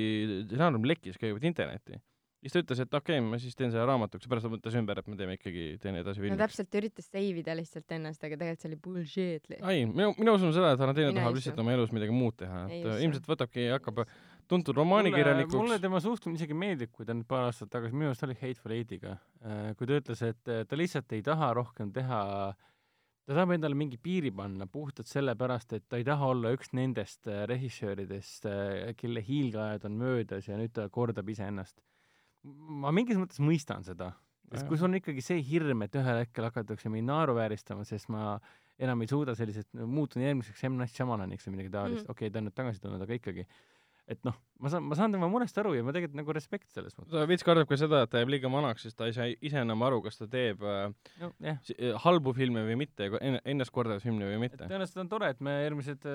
stsenaarium lekkis kõigepealt internetti. Siis ta ütles, et okei okay,, ma siis teen selle raamatuks ja pärast ta mõtles ümber, et me teeme ikkagi, teen edasi no filmiks. täpselt üritas save ida lihtsalt ennast, aga tegelikult see oli bullshit ei, minu, mina usun seda, et Tarantino tahab ei lihtsalt oma elus midagi muud teha, Ei et äh, ilmselt võtabki, hakkab tuntud mulle romaanikirjanikuks. tema suhtumine isegi meeldib, kui ta nüüd paar aastat tagasi, minu arust oli Hateful Eightiga, kui ta ütles, et äh, ta lihtsalt ei taha rohkem teha ta tahab endale mingi piiri panna puhtalt sellepärast, et ta ei taha olla üks nendest äh, režissööridest, kelle hiilgeajad on möödas ja nüüd ta kordab iseennast. Ma mingis mõttes mõistan seda, sest kui sul on ikkagi see hirm, et ühel hetkel hakatakse mind naeruvääristama, sest ma enam ei suuda sellisest, muutun järgmiseks M. Night Shyamalaniks või midagi taolist mm., okei okay,, ta on nüüd tagasi tulnud, aga ikkagi, et noh, ma saan, ma saan tema murest aru ja ma tegelikult nagu respekt selles mõttes. ta veits kardab ka seda, et ta jääb liiga vanaks, sest ta ei saa ise enam aru, kas ta teeb äh, jah, si- äh, halbu filme või mitte, ennast kordav filme või mitte. tõenäoliselt on tore, et me järgmised,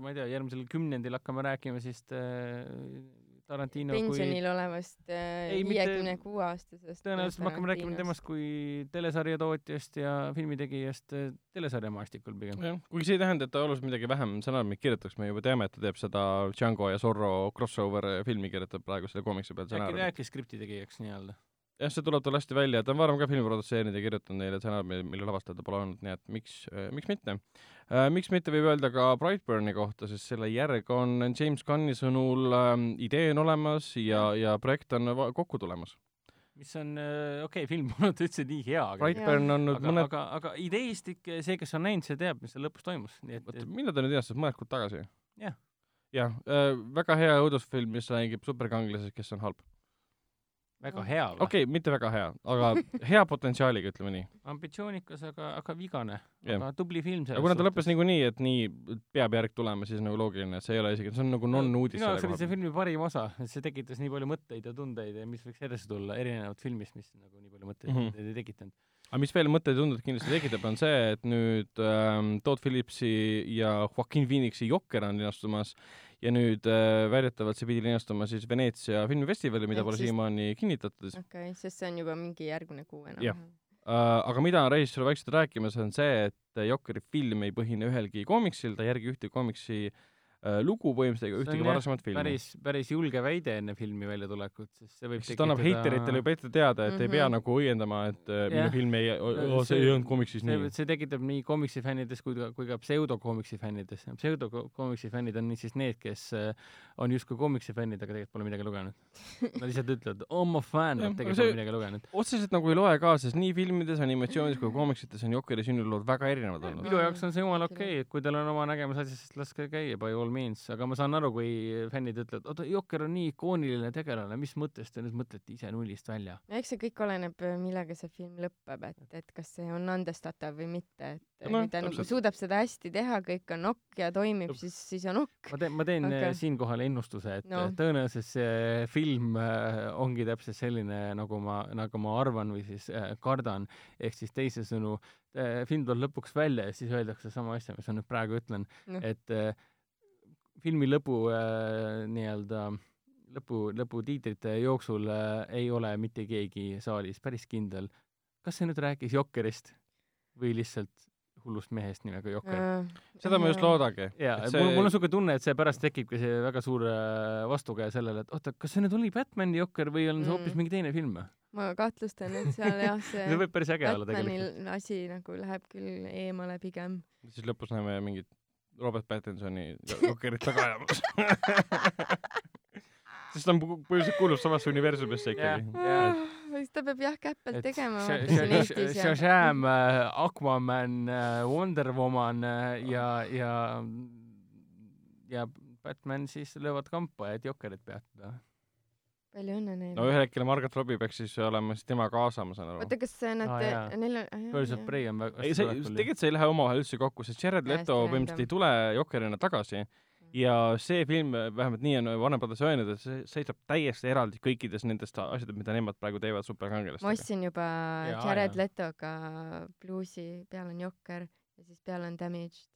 ma ei tea, järgmisel kümnendil hakkame rääkima siis Tarantino kui pensionil olevast äh, viiekümne kuue aastasest. tõenäoliselt me hakkame rääkima temast kui telesarja tootjast ja filmitegijast äh, telesarjamaastikul pigem. jah, kuigi see ei tähenda, et ta oluliselt midagi vähem stsenaariumit kirjutaks, me juba teame, et ta teeb seda Django ja Zorro crossover filmi, kirjutab praegu selle koomiksi peal äkki ta jääbki skripti tegijaks nii-öelda. jah, see tuleb tal hästi välja, ta on varem ka filmi produtseerinud ja kirjutanud neile stsenaariumi, mille lavastajad ta pole olnud, nii et miks, miks mitte. miks mitte, võib öelda ka Brightburni kohta, sest selle järg on James Gunni sõnul ähm, idee on olemas ja, ja projekt on kokku tulemas. mis on, okei okay,, film polnud üldse nii hea, aga Brightburn on nüüd aga, mõned, aga, aga ideestik, see, kes on näinud, see teab, mis seal lõpus toimus, nii et, oota, millal ta nüüd eestas, mõned kuud tagasi? Jah. jah äh,, väga hea õudusfilm, mis räägib superkangelasest, kes on halb. Väga hea või okei okay,, mitte väga hea, aga hea potentsiaaliga, ütleme nii. ambitsioonikas, aga, aga vigane, Jah. aga tubli film aga kuna ta lõppes niikuinii, et nii peab järg tulema, siis nagu loogiline, et see ei ole isegi, see on nagu non-uudis minu jaoks oli see filmi parim osa, et see tekitas nii palju mõtteid ja tundeid ja mis võiks edasi tulla, erinevalt filmist, mis nagu nii palju mõtteid mm -hmm. ei tekitanud. aga mis veel mõtteid ja tundeid kindlasti tekitab, on see, et nüüd ähm, Todd Phillipsi ja Joaquin Phoenixi Jokker on linastumas ja nüüd äh, väidetavalt see pidi linastuma siis Veneetsia filmifestivali, mida pole siiamaani kinnitatud. okei, sest see on juba mingi järgmine kuu Jah. enam-vähem. Uh, aga mida on režissöör vaikselt rääkimas, on see, et Jokeri film ei põhine ühelgi koomiksil, ta ei järgi ühtegi koomiksi uh, lugu põhimõtteliselt ega ühtegi varasemat filmi. päris, päris julge väide enne filmi väljatulekut, sest see võib sest ta annab heiteritele juba ette teada, et mm -hmm. ei pea Mhm. nagu õiendama, et uh, minu Jah. film ei see ei olnud koomiksis see, nii. see tekitab nii koomiksi fännides kui ka, kui ka pseudokoomiksi fännides. pseudokoomiksi fännid on siis need, kes äh, on justkui komiksifännid, aga tegelikult pole midagi lugenud. Nad lihtsalt ütlevad, ma fänn, Jah, aga tegelikult pole midagi lugenud. otseselt nagu ei loe ka, sest nii filmides, animatsioonides kui koomiksites on Jokeri sünnilood väga erinevad olnud. minu jaoks on see jumala okei okay,, et kui teil on oma nägemus asjast, siis laske käia by all means, aga ma saan aru, kui fännid ütlevad, oota, Jokker on nii ikooniline tegelane, mis mõttes te nüüd mõtlete ise nullist välja? eks see kõik oleneb, millega see film lõpeb, et, et kas see on andestatav või mitte, et No, kui ta nagu suudab seda hästi teha, kõik on nokk ja toimib, siis, siis on nokk. ma teen, ma teen Aga- okay. siinkohal ennustuse, et No. tõenäoliselt see film äh, ongi täpselt selline, nagu ma, nagu ma arvan või siis äh, kardan, ehk siis teisisõnu äh,, film tuleb lõpuks välja ja siis öeldakse sama asja, mis ma nüüd praegu ütlen no., et äh, filmi lõpu äh, nii-öelda lõpu, lõputiitrite jooksul äh, ei ole mitte keegi saalis päris kindel, kas see nüüd rääkis Jokkerist või lihtsalt hullust mehest nimega Jokker. seda ma just. loodangi. jaa, Et see... mul, mul on niisugune tunne, et see pärast tekibki see väga suur äh, vastukäe sellele, et oota, kas see nüüd oli Batman'i Jokker või on see Mm. hoopis mingi teine film? ma kahtlustan, et seal jah, see see võib päris äge olla tegelikult. Batmanil asi nagu läheb küll eemale pigem. siis lõpus näeme mingit Robert Pattinsoni Jokerit taga ajamas. sest ta on põhiliselt kuulub samasse universumisse ikkagi. Jaa. siis ta peab jah käppelt tegema. Shazam, Aquaman, Wonder Woman äh, ja, ja ja Batman siis löövad kampa, et Jokkerit peatada. Palju õnne neile no ühel hetkel Margot Robbie peaks siis olema siis tema kaasa, ma saan aru. oota, kas nad ah,, neil on, Birds of Prey on väga ei, see, tegelikult see ei lähe omavahel üldse kokku, sest Jared Leto põhimõtteliselt ei tule Jokerina tagasi ja see film, vähemalt nii on Warner Brothers öelnud, et see seisab täiesti eraldi kõikidest nendest asjadest, mida nemad praegu teevad ma superkangelastega. ostsin juba Jaa, Jared jaa. Letoga bluusi, peal on Jokker ja siis peal on Damaged.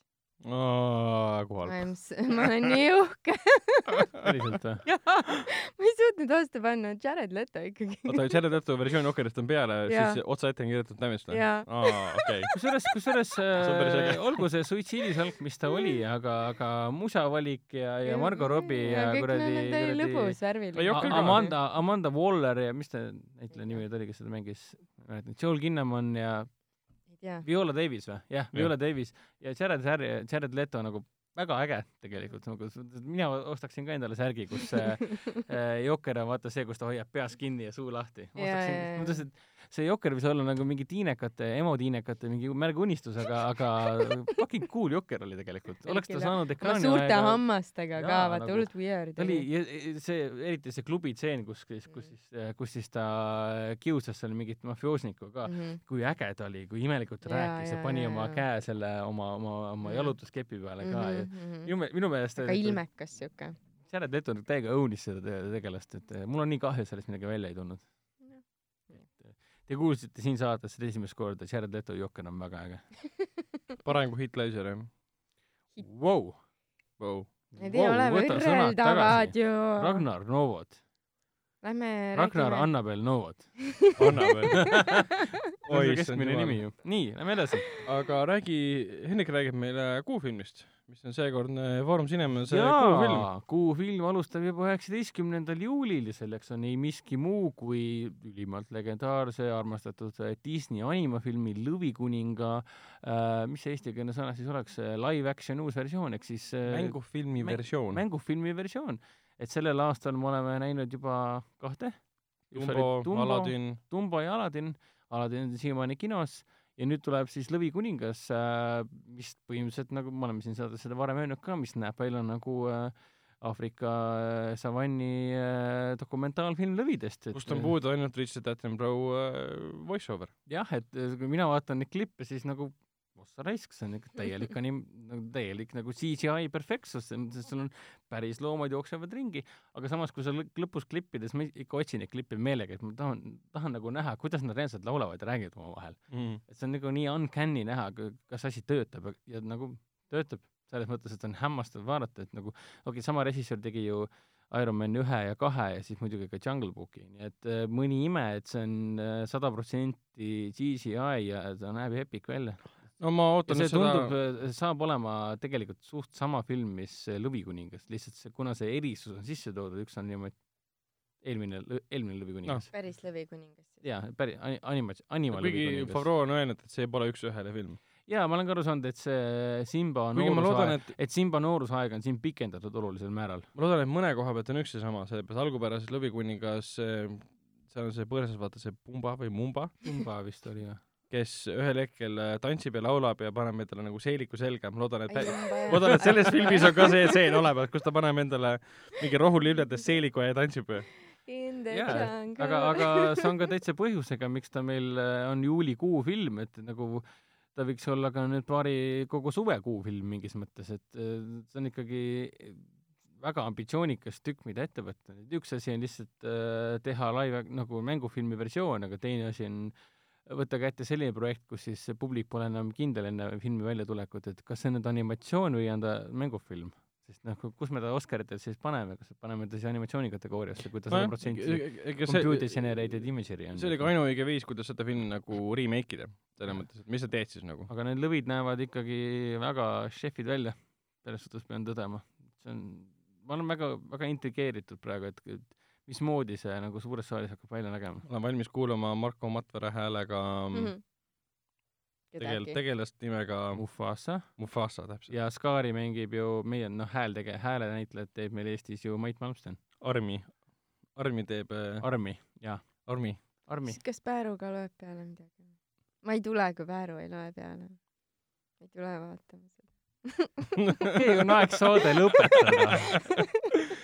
Kui halb. ma olen, nii uhke. päriselt või? jaa, ma ei suutnud vastu panna, Jared Leto ikkagi. oota, Jared Leto versioon Jokerist on peale, siis otsa ette on kirjutatud Damaged või? Aa, okei. kusjuures, kusjuures äh, olgu see suitsiidisalk, mis ta oli, aga, aga musavalik ja, ja Margot Robbie ja, ja kõik kuradi, need olid kuradi lõbus, värviline. Amanda, Amanda Waller ja mis ta näitleja nimi nüüd oli, kes seda mängis, ma ei mäleta, Joel Kinnaman ja tea. Viola Davis või? jah, Viola Davis ja Jared Harry, Jared Leto nagu väga äge tegelikult nagu mina ostaksin ka endale särgi, kus äh, Jokker on vaata see, kus ta hoiab peas kinni ja suu lahti. ma ostaksin jaa. ma mõtlesin, et see Jokker võis olla nagu mingi tiinekate, emotiinekate mingi märguunistus, aga, aga fucking cool Jokker oli tegelikult. oleks ta saanud ekraani suurte hammastega ka, vaata nagu- hullult weird ta oli see, eriti see klubi tseen, kus, kus, kus siis, kus siis ta kiusas seal mingit mafioosnikku ka mm. Mhm. kui äge ta oli, kui imelikult ta rääkis ja jaa, pani jaa, oma jaa. käe selle oma, oma, oma Jaa. jalutuskepi peale ka ja Mhm, minu me-, minu meelest väga ilmekas siuke. Jared Leto täiega õunis seda te- tegelast, et eh, mul on nii kahju, sellest midagi välja ei tulnud. Te kuulsite siin saates seda esimest korda, Jared Leto Jokker on väga äge parem kui Heath Ledger, jah wow.. wow.. Need ei ole võrreldavad ju. Ragnar Novot, Lähme Ragnar räägime. Annabel Novot. anna veel. see on Oi, keskmine nimi ju. nii, lähme edasi. aga räägi, Hendrik räägib meile kuufilmist, mis on seekordne Foorum Cinemas kuufilm. jaa, kuufilm alustab juba üheksateistkümnendal juulil ja selleks on ei miski muu kui ülimalt legendaarse armastatud äh, Disney animafilmi Lõvikuninga äh,, mis see eestikeelne sõna siis oleks, live action uus versioon ehk siis äh, mängufilmi mäng- versioon. mängufilmi versioon. et sellel aastal me oleme näinud juba kahte. Dumbo, Aladin. Dumbo ja Aladin, Aladin on siiamaani kinos ja nüüd tuleb siis Lõvikuningas äh,, mis põhimõtteliselt nagu me oleme siin saates seda varem öelnud ka, mis näeb välja nagu äh, Aafrika äh, savanni dokumentaalfilm lõvidest. kust on puudu ainult Richard Attenborough voice-over. jah, et kui mina vaatan neid klippe, siis nagu ossa raisk, see on ikka täielik anim-, nagu täielik nagu CGI perfektsus, sest sul on päris loomad jooksevad ringi, aga samas, kui sa lõ- lõpus klippides, ma ikka otsin neid klippe meelega, et ma tahan, tahan nagu näha, kuidas nad reaalselt laulavad ja räägivad omavahel. Mm. et see on nagu nii uncanny näha, kas asi töötab ja, ja nagu töötab selles mõttes, et on hämmastav vaadata, et nagu okei okay,, sama režissöör tegi ju Iron Man ühe ja kahe ja siis muidugi ka Jungle Booki, nii et äh, mõni ime, et see on äh, sada protsenti CGI ja ta näeb epic välja. No ma ja ootan see nüüd seda tundub, saab olema tegelikult suht sama film, mis äh, Lõvikuningas, lihtsalt see, kuna see erisus on sisse toodud, üks on niimoodi eelmine, eelmine Lõvikuningas no.. päris lõvikuningas. jaa, päris, anima-, animatsioon, kuigi. Favreau on öelnud, et see pole üks-ühele film. jaa, ma olen ka aru saanud, et see Simba noorusaeg, et et Simba noorusaega on siin pikendatud olulisel määral. ma loodan, et mõne koha pealt on üks ja sama, sellepärast algupärases Lõvikuningas äh, seal on see põõsas, vaata see Pumba või Mumba, Simba vist oli või? Kes ühel hetkel äh, tantsib ja laulab ja paneb endale nagu seeliku selga, ma loodan, et ma loodan, et selles filmis on ka see stseen olemas, kus ta paneb endale mingi rohulilledest seeliku ja tantsib. Jungle. aga, aga see on ka täitsa põhjusega, miks ta meil äh, on juulikuu film, et nagu ta võiks olla ka nüüd paari kogu suvekuu film mingis mõttes, et äh, see on ikkagi väga ambitsioonikas tükk, mida ette võtta. üks asi on lihtsalt äh, teha live nagu mängufilmi versioon, aga teine asi on võtta kätte selline projekt, kus siis publik pole enam kindel enne filmi väljatulekut, et kas see on nüüd animatsioon või on ta mängufilm. sest noh, kus me ta Oscaritel siis paneme, kas paneme ta siis animatsiooni kategooriasse, kui ta sada protsenti computer generated imagery on. see oli ka ainuõige viis, kuidas seda filmi nagu remake ida, selles mõttes, et mis sa teed siis nagu. aga need lõvid näevad ikkagi väga šefid välja, selles suhtes pean tõdema. see on, ma olen väga, väga intrigeeritud praegu, et, et mismoodi see nagu suures saalis hakkab välja nägema. olen valmis kuulama Marko Matvere häälega mm. -hmm. tegel-, tegelast nimega Mufasa Mufasa täpselt. ja Skari mängib ju meie, noh, häältege-, häälenäitlejat teeb meil Eestis ju Mait Malmsten. Armi, Armi teeb äh,, Armi, jaa, Armi. Armi. kas Pääru ka loeb peale midagi? ma ei tule, kui Pääru ei loe peale. ei tule vaatama seda. okei, on aeg saade lõpetada.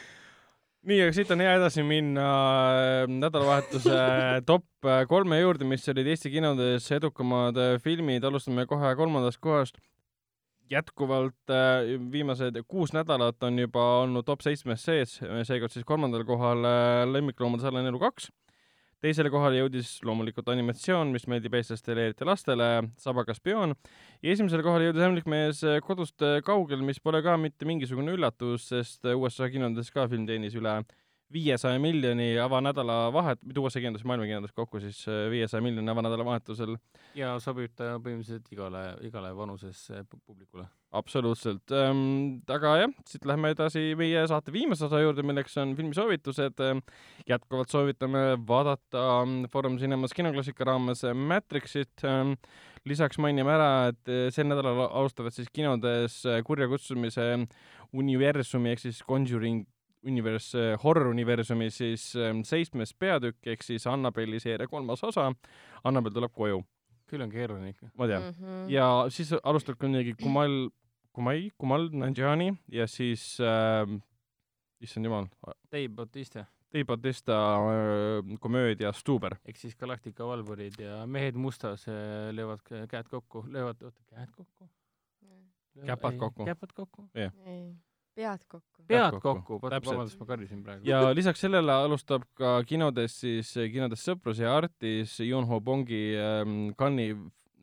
nii, aga siit on hea edasi minna äh, nädalavahetuse top äh, kolme juurde, mis olid Eesti kinodes edukamad äh, filmid, alustame kohe kolmandast kohast. jätkuvalt äh, viimased kuus nädalat on juba olnud top seitsmes sees, seekord siis kolmandal kohal Lemmikloomade salajane elu kaks. Teisele kohale jõudis loomulikult animatsioon, mis meeldib eestlastele, eriti lastele, Sabaga spioon. ja esimesele kohale jõudis Ämblik mees kodust kaugel, mis pole ka mitte mingisugune üllatus, sest USA kinodes ka film teenis üle viiesaja miljoni avanädala vahet, mitte USA kinodes, maailma kinodes kokku siis äh, viiesaja miljoni avanädala vahetusel. ja sobib ta põhimõtteliselt igale, igale vanusesse pu- publikule. absoluutselt ähm,. aga jah, siit lähme edasi meie saate viimase osa juurde, milleks on filmisoovitused ähm,. jätkuvalt soovitame vaadata ähm, Foorum Cinemas kinoklassika raames äh, Matrixit ähm,. lisaks mainime ära, et äh, sel nädalal alustavad siis kinodes äh, kurja kutsumise universumi ehk siis Conjuring univers, horror universumi siis ähm, seitsmes peatükk ehk siis Annabelli seeria kolmas osa. Annabel tuleb koju, küll on keeruline ikka. ma tean. ja siis alustab ka midagi Kumal, Kumai, Kumal Nanjiani ja siis äh,, issand jumal, Dave Bautista Dave Bautista äh, komöödia Stuber. ehk siis Galactica valvurid ja mehed mustas äh, löövad käed kokku, löövad, oota, käed kokku? Käpad kokku. käpad kokku. ei, pead kokku. pead kokku. kokku, Täpselt. vabandust, ma karjusin praegu. ja lisaks sellele alustab ka kinodes siis, kinodes Sõprus ja Artis Yoon-Ho Bongi ähm, Cannes'i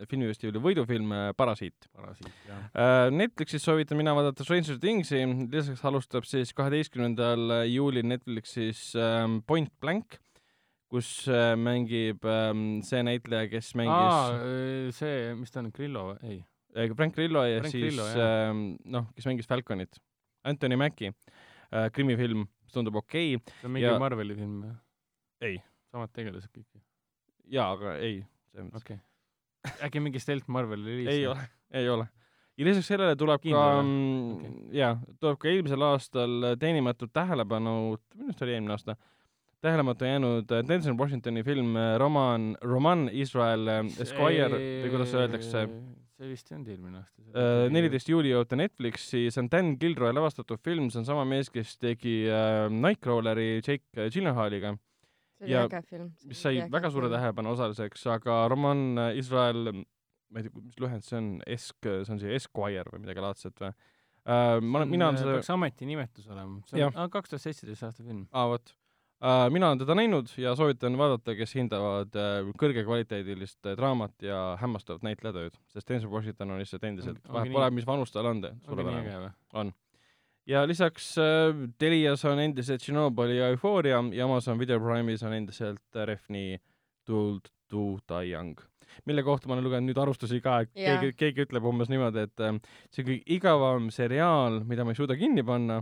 filmifestivali võidufilm äh, Parasiit. parasiit, jah. Äh, Netflixis soovitan mina vaadata Stranger Thingsi, lisaks alustab siis kaheteistkümnendal juulil Netflixis ähm, Point Blank, kus äh, mängib ähm, see näitleja, kes aa mängis, see, mis ta on, Grillo või? ei. äh, Frank Grillo ja Frank siis Grillo, jah. ähm, noh, kes mängis Falconit, Anthony Mackie äh,, krimifilm, mis tundub okei okay., see on mingi Ja- Marveli film või? Ei.. samad tegelased kõik. jaa, aga ei, okei okay.. äkki mingi Stealth Marveli reliis? ei ole, ei ole. ja lisaks sellele tuleb Kindel ka mm, Okei. jaa, tuleb ka eelmisel aastal teenimatut tähelepanu, minu arust oli eelmine aasta, tähelepanu jäänud Denzel Washingtoni film Roman, Roman Israel äh, Esquire või kuidas öeldakse, see vist ei olnud eelmine aasta. neliteist juuli jõuab ta Netflixi, see on Dan Gilroy lavastatud film, see on sama mees, kes tegi äh, Nightcrawleri Jake Gyllenhaaliga, see oli Ja äge film. mis sai väga suure. tähelepanu osaliseks, aga Roman äh, Israel, ma ei tea, mis lühend see on, Esk, see on see Esquire või midagi laadset või äh,? ma olen, mina olen seda peaks ametinimetus olema. see on kaks tuhat seitseteist aasta film. aa vot mina olen teda näinud ja soovitan vaadata, kes hindavad uh, kõrgekvaliteedilist uh, draamat ja hämmastavat näitlejatööd, sest Denzel Washington on lihtsalt endiselt vahet pole, mis vanus tal on, või? ja lisaks uh, Telias on endiselt Tšernobõli ja Euphoria ja Amazon Video Prime'is on endiselt Refni Tuld to Die Young, mille kohta ma olen lugenud nüüd arvustusi ka, et Jaa. keegi, keegi ütleb umbes niimoodi, et uh, see on kõige igavam seriaal, mida ma ei suuda kinni panna,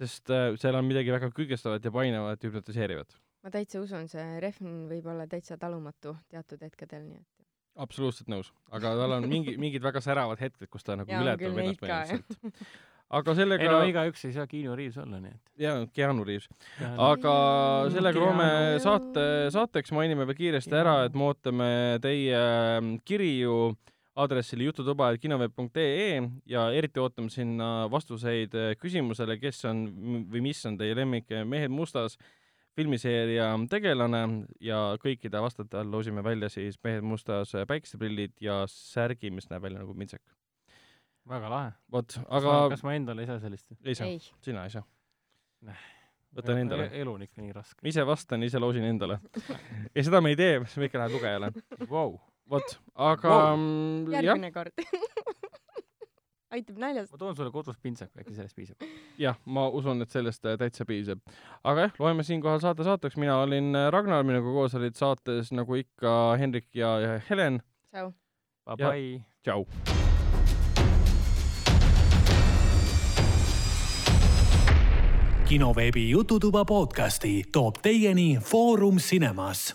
sest uh, seal on midagi väga kõigestavat ja painavat ja hüpnotiseerivat. ma täitsa usun, see Refn võib olla täitsa talumatu teatud hetkedel, nii et absoluutselt nõus, aga tal on mingi, mingid väga säravad hetked, kus ta nagu ületab ennast põhimõtteliselt. aga ei sellega no, igaüks ei saa Keanu Reaves olla, nii et. jaa, Keanu Reaves, aga sellega loome saate, saateks mainime veel kiiresti ära, et me ootame teie mm, kirju aadressile jututuba.kinoveeb.ee ja eriti ootame sinna vastuseid eh, küsimusele, kes on või mis on teie lemmik Mehed mustas filmiseeria tegelane ja kõikide vastajate all loosime välja siis Mehed mustas päikeseprillid ja särgi, mis näeb välja nagu pintsek. väga lahe. vot, aga kas ma endale ei saa sellist? ei saa, sina ei saa. Näh. võtan endale. elu on ikka nii raske. ise vastan, ise loosin endale. ja seda me ei tee, see ikka läheb lugejale. Vau, vot, aga Wow. mm, jah, järgmine kord. aitab naljast. ma toon sulle kodus pintsaku, äkki sellest piisab. jah, ma usun, et sellest äh, täitsa piisab. aga jah, loeme siinkohal saate saateks, mina olin äh, Ragnar, minuga koos olid saates nagu ikka Hendrik ja ja Helen. tšau. Bye-bye. tšau. kinoveebi Jututuba podcasti toob teieni Foorum Cinemas